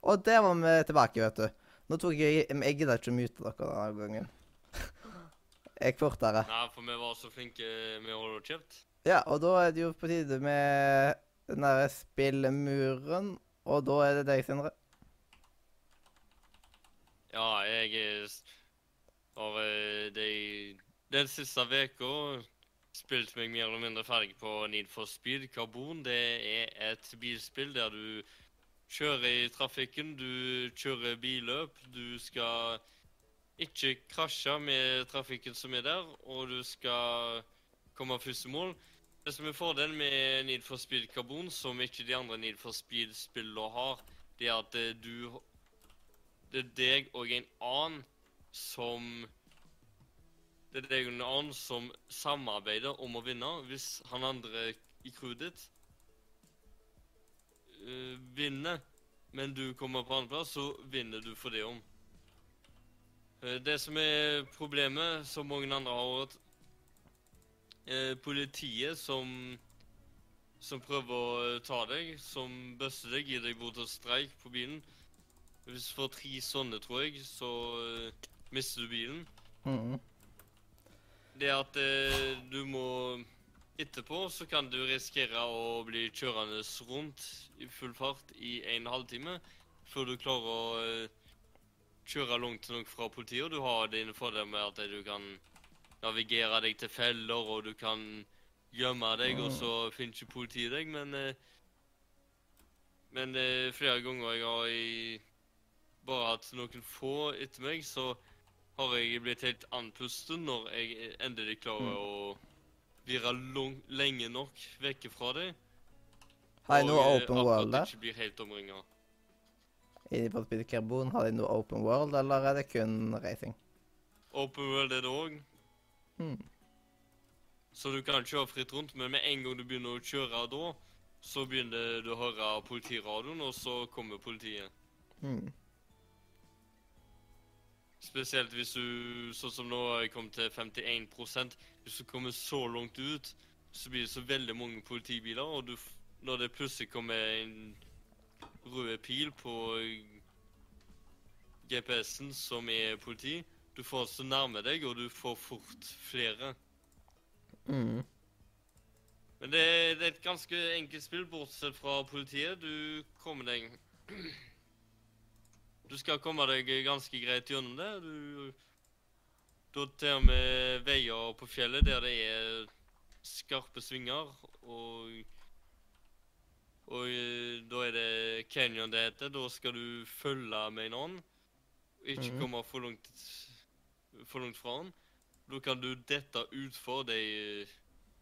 Og der var vi tilbake, vet du. Nå tok jeg Jeg gidder ikke å mute dere denne gangen. (laughs) Jeg gikk fortere. Nei, for vi var så flinke med å holde kjeft. Ja, og da er det jo på tide med den derre spillmuren. Og da er det deg, Sindre. Ja, jeg eh, har eh, de, den siste uka spilt meg mer eller mindre ferdig på Need for Speed Carbon. Det er et bilspill der du kjører i trafikken, du kjører billøp, du skal ikke krasje med trafikken som er der, og du skal komme først i mål. Det som er fordelen med Need for Speed Carbon, som ikke de andre Need for Speed-spillene har, det er at eh, du det er deg og en annen som Det er deg og en annen som samarbeider om å vinne. Hvis han andre i crewet ditt eh, vinner, men du kommer på andreplass, så vinner du for det om. Eh, det som er problemet, som mange andre har vært eh, Politiet som som prøver å ta deg, som bøsser deg, gir deg bot og streik på bilen. Hvis du får tre sånne, tror jeg, så uh, mister du bilen. Mhm. Det at uh, du må Etterpå så kan du risikere å bli kjørende rundt i full fart i en halvtime før du klarer å uh, kjøre langt nok fra politiet. Du har dine fordeler med at du kan navigere deg til feller, og du kan gjemme deg, og så finner ikke politiet deg, men uh, Men uh, flere ganger jeg har i bare at noen få etter meg, så har jeg blitt helt andpusten når jeg endelig klarer å virre lenge nok vekk fra det. Har de noe eh, open world der? ikke blir helt omringa. Inni på Speed Carbon, har de noe open world, eller er det kun racing? Open world er det òg, Hmm. så du kan kjøre fritt rundt, men med en gang du begynner å kjøre da, så begynner du å høre politiradioen, og så kommer politiet. Hmm. Spesielt hvis du, sånn som nå har jeg kommet til 51 Hvis du kommer så langt ut, så blir det så veldig mange politibiler, og du, når det plutselig kommer en rød pil på GPS-en som er politi, du får så nærme deg, og du får fort flere. Mm. Men det, det er et ganske enkelt spill, bortsett fra politiet. Du kommer deg (clears throat) Du skal komme deg ganske greit gjennom det. Du Da til og med veier på fjellet der det er skarpe svinger, og Og eh, da er det canyon det heter. Da skal du følge med en annen. Ikke -hmm. komme for langt for langt fra han. Da kan du dette utfor de eh,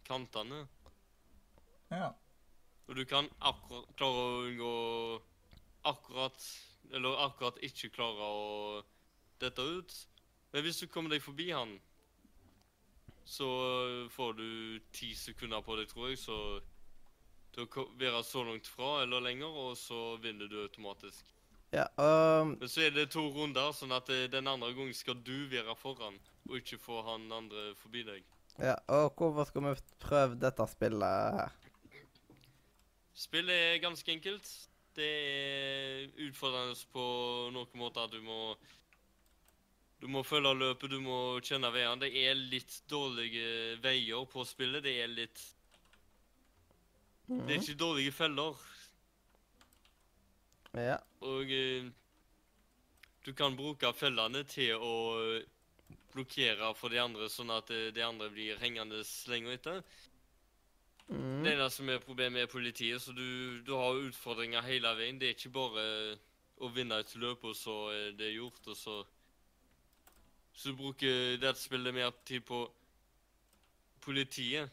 kantene. Ja. Og du kan akkurat klare å unngå akkurat Eller akkurat ikke klarer å dette ut. Men hvis du kommer deg forbi han, så får du ti sekunder på deg, tror jeg, så til å være så langt fra eller lenger, og så vinner du automatisk. Ja, um, Men så er det to runder, sånn at eh, den andre gangen skal du være foran, og ikke få han andre forbi deg. ja, og hvorfor skal vi prøve dette spillet her? Spillet er ganske enkelt. Det er utfordrende på noen måter at du må Du må følge løpet, du må kjenne veiene. Det er litt dårlige veier på spillet. Det er litt Det er ikke dårlige feller. Ja. Og eh, du kan bruke fellene til å eh, blokkere for de andre, sånn at eh, de andre blir hengende lenger etter. Mm. Det eneste som er problemet, er politiet, så du, du har utfordringer hele veien. Det er ikke bare å vinne et løp, og så er det gjort, og så Så du bruker dette spillet mer tid på politiet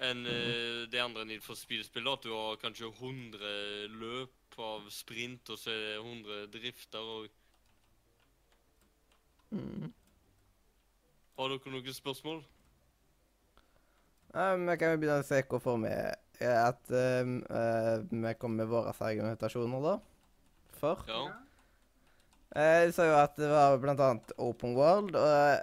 enn eh, det andre Need for Speed-spillet. At du har kanskje 100 løp av sprint, og så er det 100 drifter og Mm. Har dere noen spørsmål? Ja, vi kan jo begynne å se hvorfor vi er at um, uh, vi kommer med våre argumentasjoner, da. For. Ja. Eh, Jeg sa jo at det var blant annet Open World, og eh,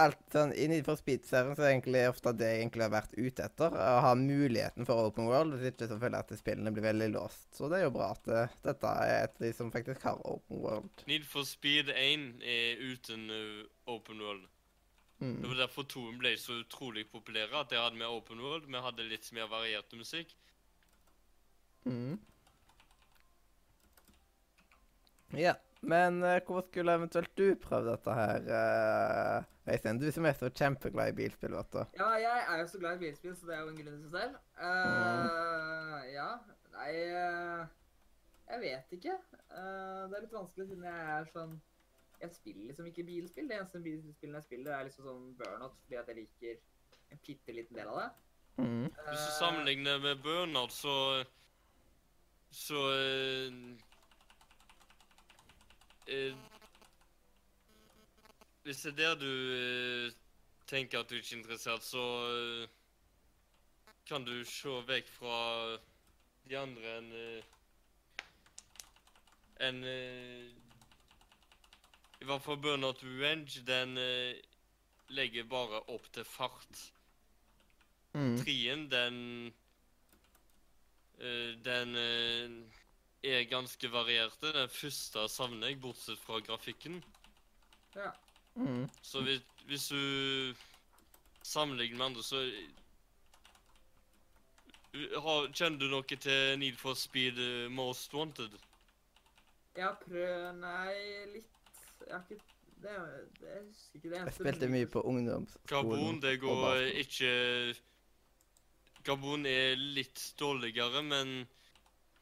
alt sånn I Need for Speed-serien så er egentlig ofte det jeg egentlig har vært ute etter. Å ha muligheten for Open World, hvis ikke så føler jeg at spillene blir veldig låst. Så det er jo bra at eh, dette er et av de som faktisk har Open World. Need for Speed 1 er uten open world. Det Mm. var derfor toen ble så utrolig populære. At de hadde mer open world. Vi hadde litt mer variert musikk. Mm. Ja, men uh, hvorfor skulle eventuelt du prøve dette her, uh, Øystein? Du som er så kjempeglad i bilspill, vet du. Ja, jeg er jo så glad i bilspill, så det er jo en grunn i seg selv. Eh, ja, nei uh, Jeg vet ikke. Eh, det er litt vanskelig siden jeg er sånn Jeg spiller liksom ikke bilspill. Det eneste bilspillene jeg spiller, er liksom sånn burnout fordi at jeg liker en bitte liten del av det. Mm. Hvis du sammenligner med burnout, så Så uh, uh, Hvis det er der du eh, tenker at du ikke er interessert, så kan du se vekk fra de andre enn enn eh, I hvert fall Burnout Revenge, den eh, legger bare opp til fart. Mm. Trien, den eh, Den eh, er ganske varierte. Den første savner jeg, bortsett fra grafikken. Ja. Mm. Så hvis, hvis du sammenligner med andre, så eh, har, Kjenner du noe til Need for Speed eh, Most Wanted? Jeg har prøvd Nei, litt. Jeg har ikke det, det, Jeg husker ikke det Jeg spilte mye på ungdomsskolen. Karbon, det går ikke Karbon er litt dårligere, men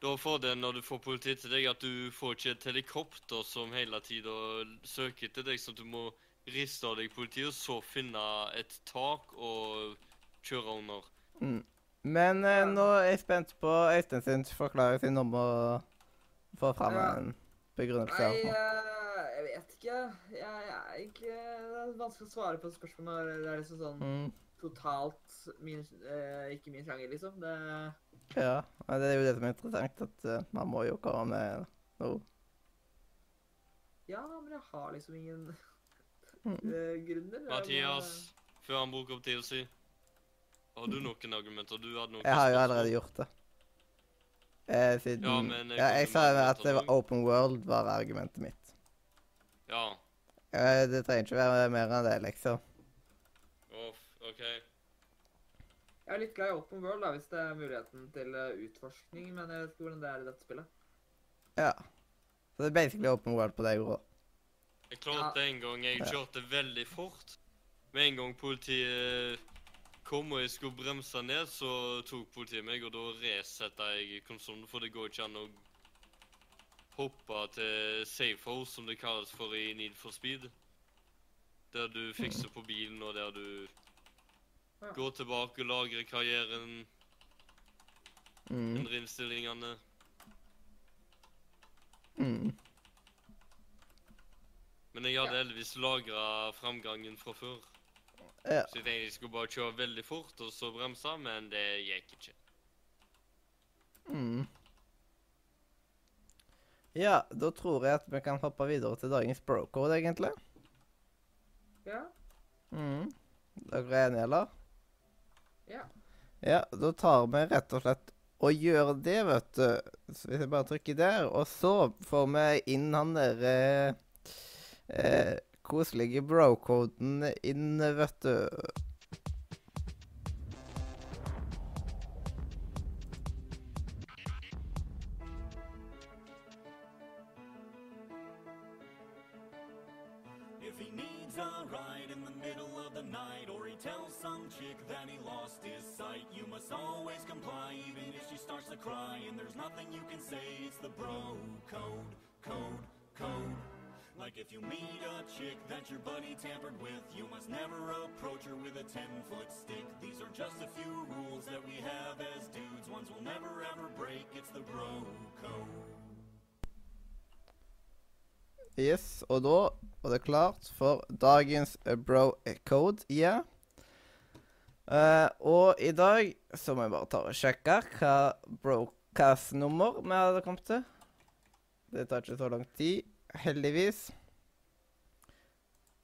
du har fordelen når du får politiet til deg, at du får ikke et helikopter som hele tida søker etter deg, så du må riste av deg politiet, og så finne et tak og kjøre under. Mm. Men eh, nå er jeg spent på Øystein sin forklaring sin om å få fram en begrunnelse. Nei, vet ikke. Jeg, jeg er ikke Det er vanskelig å svare på et spørsmål når det er liksom sånn Mm. totalt min, eh, ikke min sjanger, liksom. Det Ja, men det er jo det som er interessant, at uh, man må jo komme med noe. Ja, men jeg har liksom ingen Mm. (laughs) eh, grunner. Mathias, Mathias, før han bruker opp tida si, har du noen argumenter? Du hadde noen Jeg har jo allerede gjort det. Eh, siden Ja, men jeg ja, jeg sa at det var open world var argumentet mitt. Ja. Eh, det trenger ikke være mer enn det, liksom. Uff, OK. Jeg er litt glad i open world, da, hvis det er muligheten til eh, utforskning, men jeg vet ikke hvordan det er i dette spillet. Ja. Så det er basically open world på deg òg. Jeg klarte en gang. Jeg Ja. kjørte veldig fort. Med en gang politiet kom og jeg skulle bremse ned, så tok politiet meg, og da resetta jeg konsollen, for det går ikke an å hoppe til safe house, som det kalles for i Need for Speed. Der du fikser på bilen, og der du Ja. går tilbake og lagrer karrieren, Mm. endrer innstillingene. Mm. Men jeg hadde Ja. heldigvis lagra framgangen fra før. Ja. Så jeg tenkte jeg skulle bare kjøre veldig fort og så bremse, men det gikk ikke. Mm. Ja, da tror jeg at vi kan hoppe videre til dagens brocode, egentlig. Ja. Mm. Dere er enige, eller? Ja. Ja, da tar vi rett og slett og gjør det, vet du. Så hvis jeg bare trykker der, og så får vi inn han der eh, eh, koselige bro-koden inn, vet du. If you meet a chick that your buddy tampered with, you must never approach her with a 10 foot stick. These are just a few rules that we have as dudes, ones we'll never ever break. It's the bro code. Yes, og da var det klart for dagens eh, bro-code, ja. Uh, og i dag så må jeg bare ta og sjekke hva broadcast-nummer vi hadde kommet til. Det tar ikke så lang tid, heldigvis.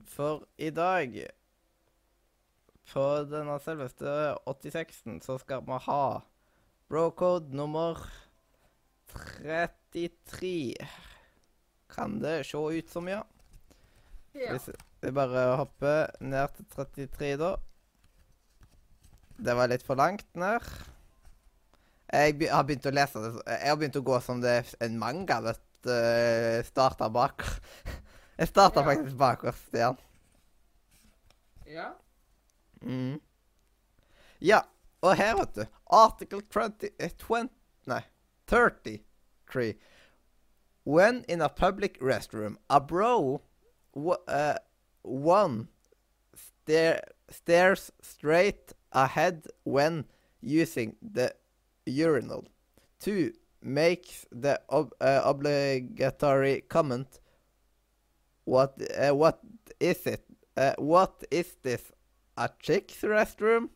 For i dag, på denne selveste 86-en, så skal vi ha brocode nummer 33. Kan det se ut som, ja. ja. Hvis vi bare hopper ned til 33, da. Det var litt for langt ned. Jeg har begynt å lese det Jeg har begynt å gå som det er en manga, vet uh, starta bak. Jeg starta Ja. faktisk bakerst, Stian. Ja. Mm. Ja, og her, vet du Article 20, eh, 20 Nei, 33. When in a public restroom, a bro uh, one stare, stares straight ahead when using the urinal. Two makes the ob- uh, obligatory comment. What uh, what is it? Uh, what is this? A chick's restroom?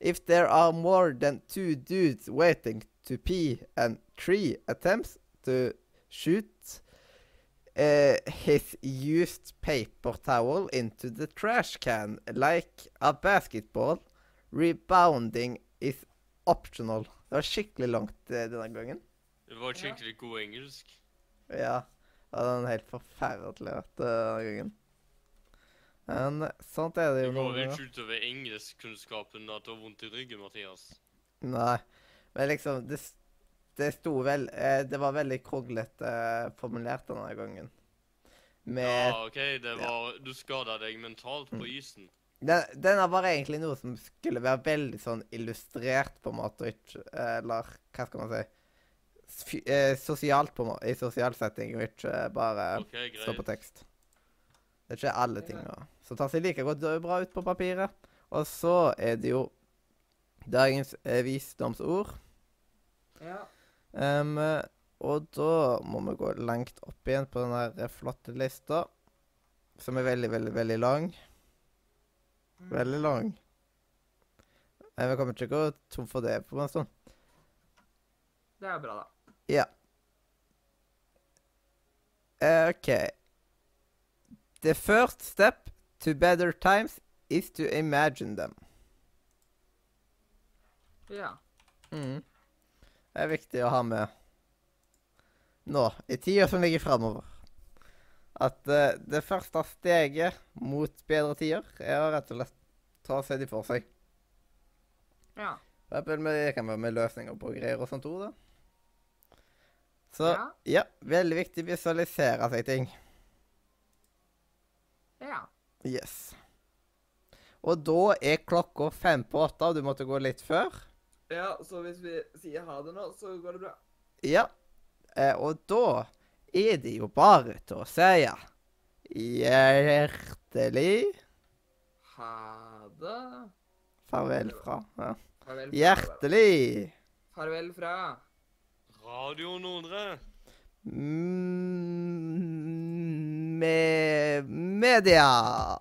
If there are more than two dudes waiting to pee and three attempts to shoot uh, his used paper towel into the trash can like a basketball, rebounding is optional. Det var skikkelig langt uh, denne gangen. Det var skikkelig god engelsk. Ja. Det var helt forferdelig rett denne gangen. Men sånt er det jo. Det går noen ikke utover engelskkunnskapen at du har vondt i ryggen, Mathias. Nei. Men liksom, det, det sto vel eh, Det var veldig kronglete eh, formulert denne gangen. Med Ja, OK, det var Du skada deg mentalt på isen. den, Denne var egentlig noe som skulle være veldig sånn illustrert, på en måte, ikke Eller hva skal man si eh, Sosialt, på. I sosial setting, og ikke bare okay, stå på tekst. Det er ikke alle tinga som tar seg like godt bra ut på papiret. Og så er det jo dagens eh, visdomsord. Ja. Um, og da må vi gå langt opp igjen på den flotte lista, som er veldig, veldig, veldig lang. Veldig lang. Men vi kommer ikke til å gå tom for det på en stund. Det er bra, da. Ja. OK. The first step to better times is to imagine them. Ja. Mm. Det er viktig å ha med nå, i tida som ligger framover. At uh, det første steget mot bedre tider er å rett og slett ta seg de for seg. Ja. Det kan være med løsninger på greier og sånt ord. da. Så Ja. ja, veldig viktig å visualisere seg ting. Ja. Yes. Og da er klokka fem på åtte, og du måtte gå litt før. Ja, så hvis vi sier ha det nå, så går det bra. Ja. Eh, og da er det jo bare til å si hjertelig Ha det. farvel fra ja. Farvel fra Hjertelig Farvel fra Radio Nordre. mm, me media.